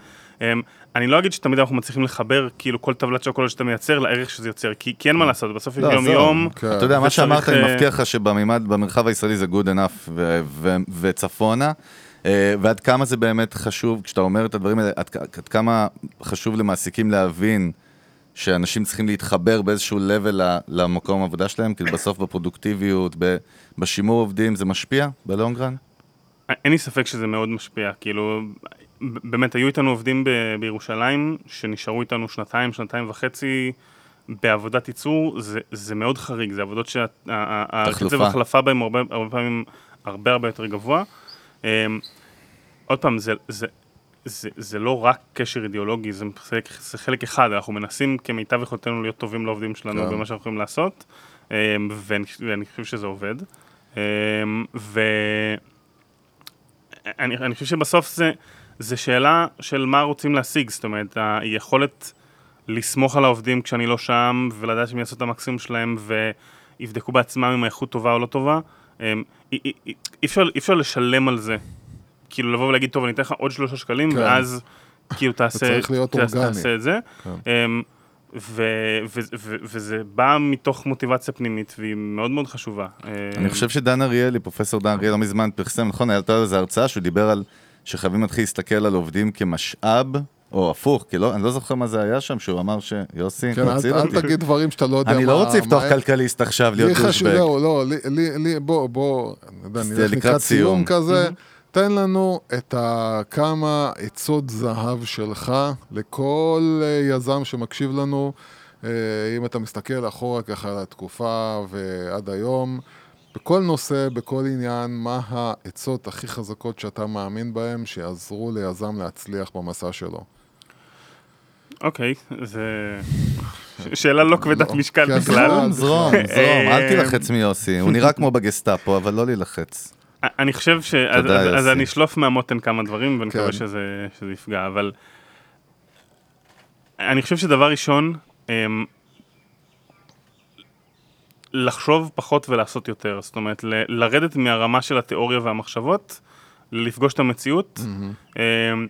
אה, אני לא אגיד שתמיד אנחנו מצליחים לחבר כאילו כל טבלת שוקולד שאתה מייצר לערך שזה יוצר, כי, כי אין מה לעשות, בסוף יש
לא,
יום. יום.
כן.
אתה יודע, מה שאמרת, אני
אה,
מבטיח לך שבמימד, במרחב הישראלי זה good enough ו- ו- וצפונה. אה, ועד כמה זה באמת חשוב, כשאתה אומר את הדברים האלה, עד, עד כמה חשוב למעסיקים להבין שאנשים צריכים להתחבר באיזשהו level ל- למקום העבודה שלהם, כאילו בסוף בפרודוקטיביות, ב- בשימור עובדים, זה משפיע בלונגרן?
אין לי ספק שזה מאוד משפיע, כאילו, באמת היו איתנו עובדים ב- בירושלים שנשארו איתנו שנתיים, שנתיים וחצי בעבודת ייצור, זה, זה מאוד חריג, זה עבודות שהקצב. ההחלפה בהם הרבה, הרבה פעמים הרבה הרבה יותר גבוה. אמ, עוד פעם, זה, זה, זה, זה לא רק קשר אידיאולוגי, זה חלק, זה חלק אחד, אנחנו מנסים כמיטב יכולתנו להיות טובים לעובדים שלנו
כן.
במה שאנחנו יכולים לעשות, אמ, ואני, ואני חושב שזה עובד. אמ, ו... אני, אני חושב שבסוף זה, זה שאלה של מה רוצים להשיג, זאת אומרת, היכולת לסמוך על העובדים כשאני לא שם, ולדעת שהם יעשו את המקסימום שלהם, ויבדקו בעצמם אם האיכות טובה או לא טובה. אמ, אי, אפשר, לשלם על זה. כאילו לבוא ולהגיד, טוב, אני אתן לך עוד שלושה שקלים,
כן.
ואז כאילו תעשה,
צריך להיות
תעשה,
אורגני.
תעשה את זה.
כן.
אמ, ו, ו, ו, וזה בא מתוך מוטיבציה פנימית, והיא מאוד מאוד חשובה.
אני
אמ,
חושב שדן אריאלי, פרופסור דן אריאלי, לא מזמן פרסם, נכון, הייתה לו איזו הרצאה שהוא דיבר על שחייבים להתחיל להסתכל על עובדים כמשאב, או הפוך, כי לא, אני לא זוכר מה זה היה שם, שהוא אמר ש... יוסי,
כן,
תציל
אל, אל
אותי.
תגיד דברים שאתה לא יודע
אני
מה...
לא רוצה לפתוח
מה-
כלכליסט עכשיו, להיות
לי חשוב,
דושבג.
לא, לא, לי, לי, לי, בוא, בוא, אני יודע, נלך
לקראת סיום.
סיום כזה. תן לנו את כמה עצות זהב שלך לכל אה, יזם שמקשיב לנו. אה, אם אתה מסתכל אחורה ככה על התקופה ועד היום, בכל נושא, בכל עניין, מה העצות הכי חזקות שאתה מאמין בהן שיעזרו ליזם להצליח במסע שלו?
אוקיי, זה שאלה לא כבדת
לא,
משקל
כן,
בכלל.
זרום, זרום, זרום, אל
אה,
תילחץ מיוסי, הוא נראה כמו בגסטאפו, אבל לא להילחץ.
אני חושב ש... אז-. אני אשלוף מהמותן כמה דברים, ואני
כן.
מקווה שזה שזה יפגע, אבל... אני חושב שדבר ראשון, אמ, לחשוב פחות ולעשות יותר. זאת אומרת, ל- לרדת מהרמה של התיאוריה והמחשבות, לפגוש את המציאות. אמ,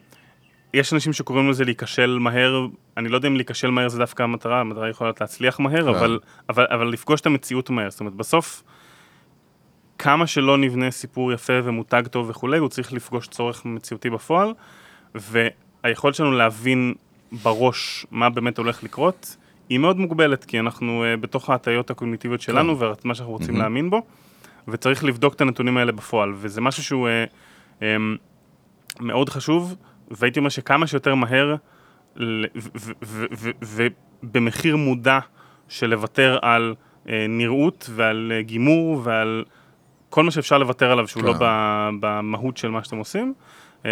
יש אנשים שקוראים לזה להיכשל מהר, אני לא יודע אם להיכשל מהר זה דווקא המטרה, המטרה יכולה להיות להצליח מהר,
כן.
אבל, אבל, אבל לפגוש את המציאות מהר. זאת אומרת, בסוף, כמה שלא נבנה סיפור יפה ומותג טוב וכולי, הוא צריך לפגוש צורך מציאותי בפועל, והיכולת שלנו להבין בראש מה באמת הולך לקרות, היא מאוד מוגבלת, כי אנחנו uh, בתוך ההטיות הקוגניטיביות שלנו ומה שאנחנו רוצים להאמין בו, וצריך לבדוק את הנתונים האלה בפועל, וזה משהו שהוא uh, um, מאוד חשוב, והייתי אומר שכמה שיותר מהר, ובמחיר מודע של לוותר על uh, נראות ועל uh, גימור ועל כל מה שאפשר לוותר עליו שהוא
כן.
לא ב- במהות של מה שאתם עושים, um,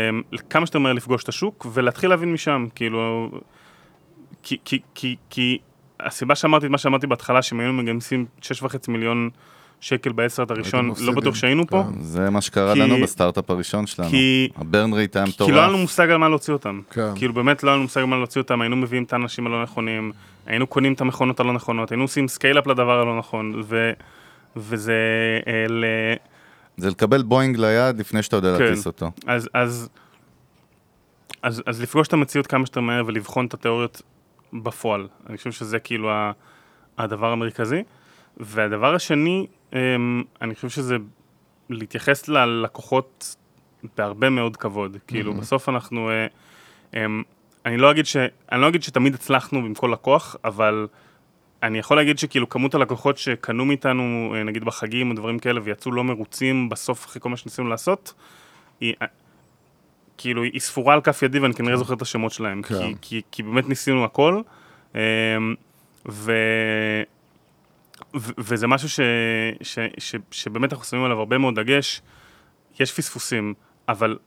כמה שיותר מהר לפגוש את השוק ולהתחיל להבין משם, כאילו, כי, כי, כי, כי הסיבה שאמרתי את מה שאמרתי בהתחלה, שאם היינו מגייסים 6.5 מיליון שקל בעשרת הראשון, לא. בטוח שהיינו פה,
כן.
זה מה שקרה
כי-
לנו בסטארט-אפ הראשון שלנו.
כי-
ה burn rate היה
כי לא היה לנו
מטורף.
מושג על מה להוציא אותם.
כן.
כאילו באמת לא היה לנו מושג על מה להוציא אותם, היינו מביאים את האנשים הלא נכונים, היינו קונים את המכונות הלא נכונות, היינו עושים scale-up לדבר הלא נכון, ו... וזה... אה, ל...
זה לקבל בואינג ליד לפני שאתה יודע
כן.
להטיס אותו.
אז, אז, אז, אז לפגוש את המציאות כמה שיותר מהר ולבחון את התיאוריות בפועל. אני חושב שזה כאילו הדבר המרכזי. והדבר השני, אמ, אני חושב שזה להתייחס ללקוחות בהרבה מאוד כבוד. כאילו, בסוף אנחנו... אה, אמ, אני לא אגיד ש... אני לא אגיד שתמיד הצלחנו עם כל לקוח, אבל אני יכול להגיד שכאילו כמות הלקוחות שקנו מאיתנו, אה, נגיד בחגים או דברים כאלה, ויצאו לא מרוצים בסוף אחרי כל מה שניסינו לעשות, היא... כאילו, היא ספורה על כף ידי ואני כנראה זוכר את השמות שלהם,
כן.
כי, כי, כי באמת ניסינו הכל, אמ, ו... ו- וזה משהו ש, ש, ש, שבאמת אנחנו שמים עליו הרבה מאוד דגש. יש פספוסים, אבל,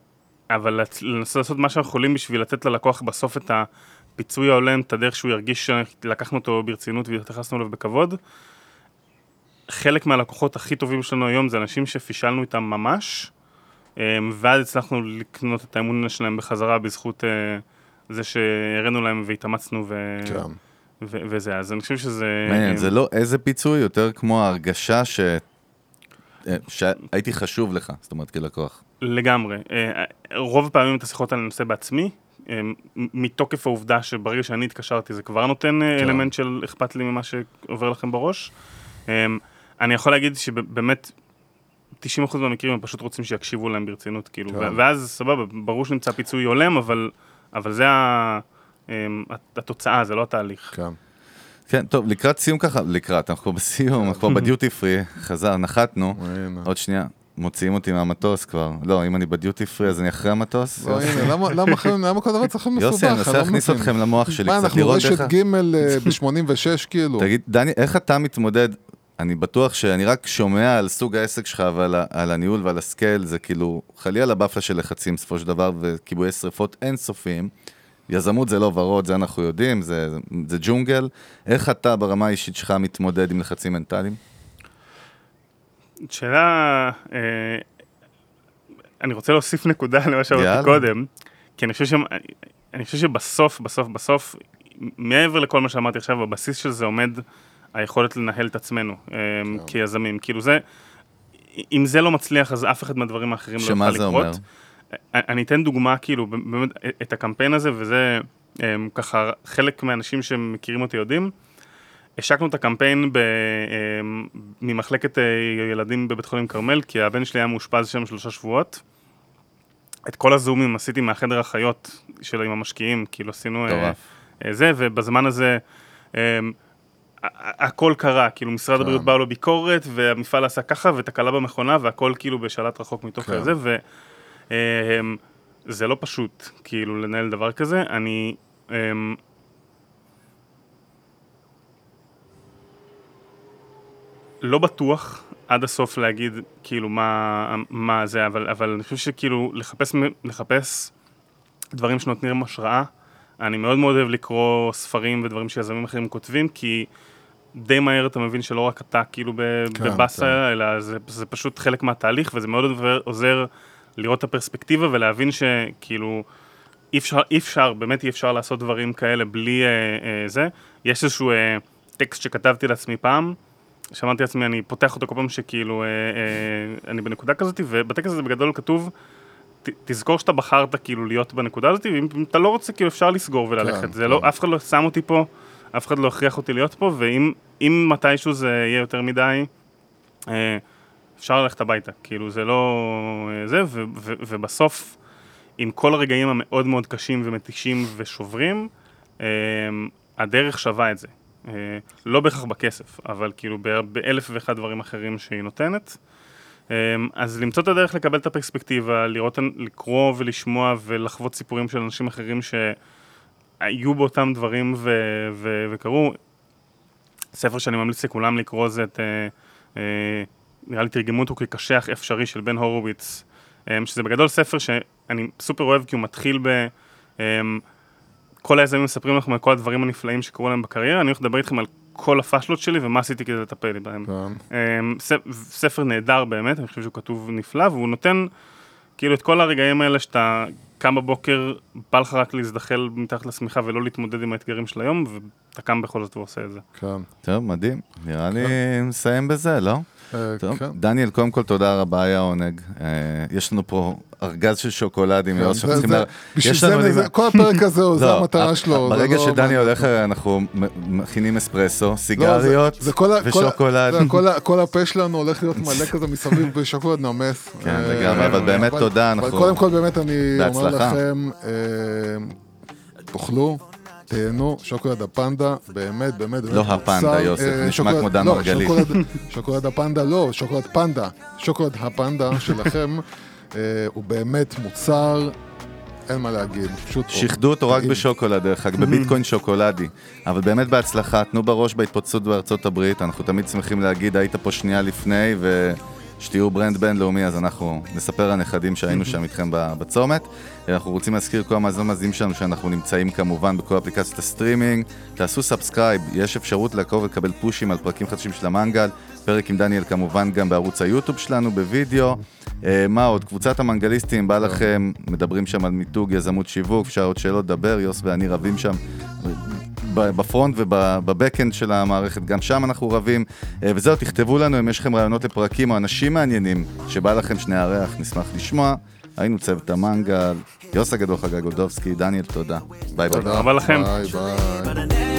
אבל לנסות לעשות מה שאנחנו יכולים בשביל לתת ללקוח בסוף את הפיצוי ההולם, את הדרך שהוא ירגיש שלקחנו אותו ברצינות והתייחסנו אליו בכבוד. חלק מהלקוחות הכי טובים שלנו היום זה אנשים שפישלנו איתם ממש, ואז הצלחנו לקנות את האמון שלהם בחזרה בזכות אה, זה שהראינו להם והתאמצנו ו...
כן.
ו- וזה, אז אני חושב שזה...
מעניין, זה לא איזה פיצוי, יותר כמו ההרגשה ש... אה, שהייתי חשוב לך, זאת אומרת, כלקוח.
לגמרי. אה, רוב הפעמים את השיחות האלה אני עושה בעצמי, אה, מתוקף העובדה שברגע שאני התקשרתי זה כבר נותן אה, אלמנט של אכפת לי ממה שעובר לכם בראש. אה, אני יכול להגיד שבאמת 90% מהמקרים הם פשוט רוצים שיקשיבו להם ברצינות, כאילו,
כן.
ואז סבבה, ברור שנמצא פיצוי הולם, אבל, אבל זה ה- אה, התוצאה, זה לא התהליך.
כן.
כן, טוב, לקראת סיום ככה, לקראת, אנחנו כבר בסיום, אנחנו כבר בדיוטי פרי, חזר, נחתנו. עוד שנייה, מוציאים אותי מהמטוס כבר. לא, אם אני בדיוטי פרי אז אני אחרי המטוס.
לא, למה- כל דבר צריך להיות מסובך?
יוסי, אני מנסה
לא
להכניס. אתכם למוח שלי
מה,
קצת,
אנחנו
לראות
רשת
איך...
ג' ב-86 כאילו?
תגיד, דני, איך אתה מתמודד? אני בטוח שאני רק שומע על סוג העסק שלך ועל על הניהול ועל הסקייל, זה כאילו חלילה לבפלה של לחצים בסופו של דבר וכיבויי שרפות אינסופיים. יזמות זה לא ורוד, זה אנחנו יודעים, זה, זה ג'ונגל. איך אתה ברמה האישית שלך מתמודד עם לחצים מנטליים?
שאלה, אה, אני רוצה להוסיף נקודה למה שאמרתי. קודם, כי אני חושב, ש... אני חושב שבסוף, בסוף, בסוף, מעבר לכל מה שאמרתי עכשיו, בבסיס של זה עומד היכולת לנהל את עצמנו אה, כיזמים. כאילו זה, אם זה לא מצליח, אז אף אחד מהדברים האחרים לא
שמה
יוכל
זה
לקרות.
אומר?
אני אתן דוגמה, כאילו, באמת, את הקמפיין הזה, וזה אה, ככה, חלק מהאנשים שמכירים אותי יודעים. השקנו את הקמפיין ב, אה, ממחלקת אה, ילדים בבית חולים כרמל, כי הבן שלי היה מאושפז שם שלושה שבועות. את כל הזומים עשיתי מהחדר החיות של עם המשקיעים, כאילו עשינו אה,
מטורף.
אה, זה, ובזמן הזה הכל קרה, כאילו משרד הבריאות בא לו ביקורת, והמפעל עשה ככה, ותקלה במכונה, והכל כאילו בשלט רחוק מתוך
כן.
זה, וזה לא פשוט, כאילו, לנהל דבר כזה. אני... אה, לא בטוח עד הסוף להגיד כאילו מה, מה זה, אבל, אבל אני חושב שכאילו לחפש, לחפש דברים שנותנים השראה. אני מאוד מאוד אוהב לקרוא ספרים ודברים שיזמים אחרים כותבים, כי די מהר אתה מבין שלא רק אתה כאילו
כן,
בבאסה,
כן.
אלא זה, זה פשוט חלק מהתהליך, וזה מאוד עוזר, לראות את הפרספקטיבה ולהבין שכאילו אי אפשר, אי אפשר, באמת אי אפשר לעשות דברים כאלה בלי אה, אה, זה. יש איזשהו אה, טקסט שכתבתי לעצמי פעם, שאמרתי לעצמי, אני פותח אותו כל פעם שכאילו אה, אה, אני בנקודה כזאת, ובטקסט הזה בגדול כתוב, ת, תזכור שאתה בחרת כאילו להיות בנקודה הזאת, ואם אם אתה לא רוצה, כאילו אפשר לסגור וללכת.
כן,
זה לא,
כן.
אף אחד לא שם אותי פה, אף אחד לא הכריח אותי להיות פה, ואם אם מתישהו זה יהיה יותר מדי, אה, אפשר ללכת הביתה. כאילו זה לא... אה, זה, ו, ו, ובסוף, עם כל הרגעים המאוד מאוד קשים ומתישים ושוברים, אה, הדרך שווה את זה. לא בהכרח בכסף, אבל כאילו באלף ואחד דברים אחרים שהיא נותנת. אז למצוא את הדרך לקבל את הפרספקטיבה, לראות, לקרוא ולשמוע ולחוות סיפורים של אנשים אחרים שהיו באותם דברים ו- ו- וקרו. ספר שאני ממליץ לכולם לקרוא זה את, אה, אה, נראה לי תרגמו אותו כקשח אפשרי של בן הורוביץ, אה, שזה בגדול ספר שאני סופר אוהב כי הוא מתחיל ב... כל היזמים מספרים לכם על כל הדברים הנפלאים שקרו להם בקריירה, אני הולך לדבר איתכם על כל הפאשלות שלי ומה עשיתי כדי לטפל בהם.
כן.
ספר נהדר באמת, אני חושב שהוא כתוב נפלא, והוא נותן כאילו את כל הרגעים האלה שאתה קם בבוקר, בא לך רק להזדחל מתחת לשמיכה ולא להתמודד עם האתגרים של היום, ואתה קם בכל זאת ועושה את זה.
כן.
טוב, מדהים. נראה לי נסיים בזה, לא?
אה,
טוב,
כן.
דניאל, קודם כל תודה רבה, היה עונג. אה, יש לנו פה ארגז של שוקולדים, יוס,
זה-
שאנחנו צריכים... לה-
בשביל זה, כל הפרק הזה,
לא,
המטרה
ה-
שלו.
ברגע
לא
שדני
מעניין
הולך. אנחנו מכינים אספרסו,
לא,
סיגריות ושוקולד.
כל הפה שלנו הולך להיות מלא כזה מסביב בשוקולד נמס.
כן,
אה,
לגמרי, אבל באמת תודה, אנחנו-
קודם כל באמת אני אומר. לכם, אה, תאכלו, תהנו, שוקולד הפנדה, באמת, באמת, באמת
לא הפנדה, יוסף,
אה,
נשמע כמו דן
לא,
מרגלית.
שוקולד- הפנדה לא, שוקולד פנדה. שוקולד הפנדה שלכם אה, הוא באמת מוצר, אין מה להגיד, פשוט...
שיחדו אותו רק. בשוקולד, דרך אגב, בביטקוין שוקולדי. אבל באמת בהצלחה, תנו בראש בהתפוצצות בארצות הברית, אנחנו תמיד שמחים להגיד, היית פה שנייה לפני, ושתהיו brand בינלאומי, אז אנחנו נספר לנכדים שהיינו שם איתכם בצומת. אנחנו רוצים להזכיר כל המאזינים המאזינים שלנו שאנחנו נמצאים כמובן בכל אפליקציות הסטרימינג. תעשו subscribe, יש אפשרות לעקוב ולקבל פושים על פרקים חדשים של המנגל. פרק עם דניאל כמובן גם בערוץ היוטיוב שלנו בווידאו. אה, מה עוד? קבוצת המנגליסטים, בא לכם, מדברים שם על מיתוג, יזמות שיווק, אפשר עוד שאלות לדבר, יוס ואני רבים שם. ב- ב front וב backend של המערכת, גם שם אנחנו רבים. אה, וזהו, תכתבו לנו אם יש לכם רעיונות לפרקים או אנשים מעניינים שבא לכם שנארח, נשמח לשמוע. היינו צוות המנגל, יוס הגדול חגג גולדובסקי, דניאל, תודה. ביי ביי.
תודה
רבה לכם.
ביי ביי.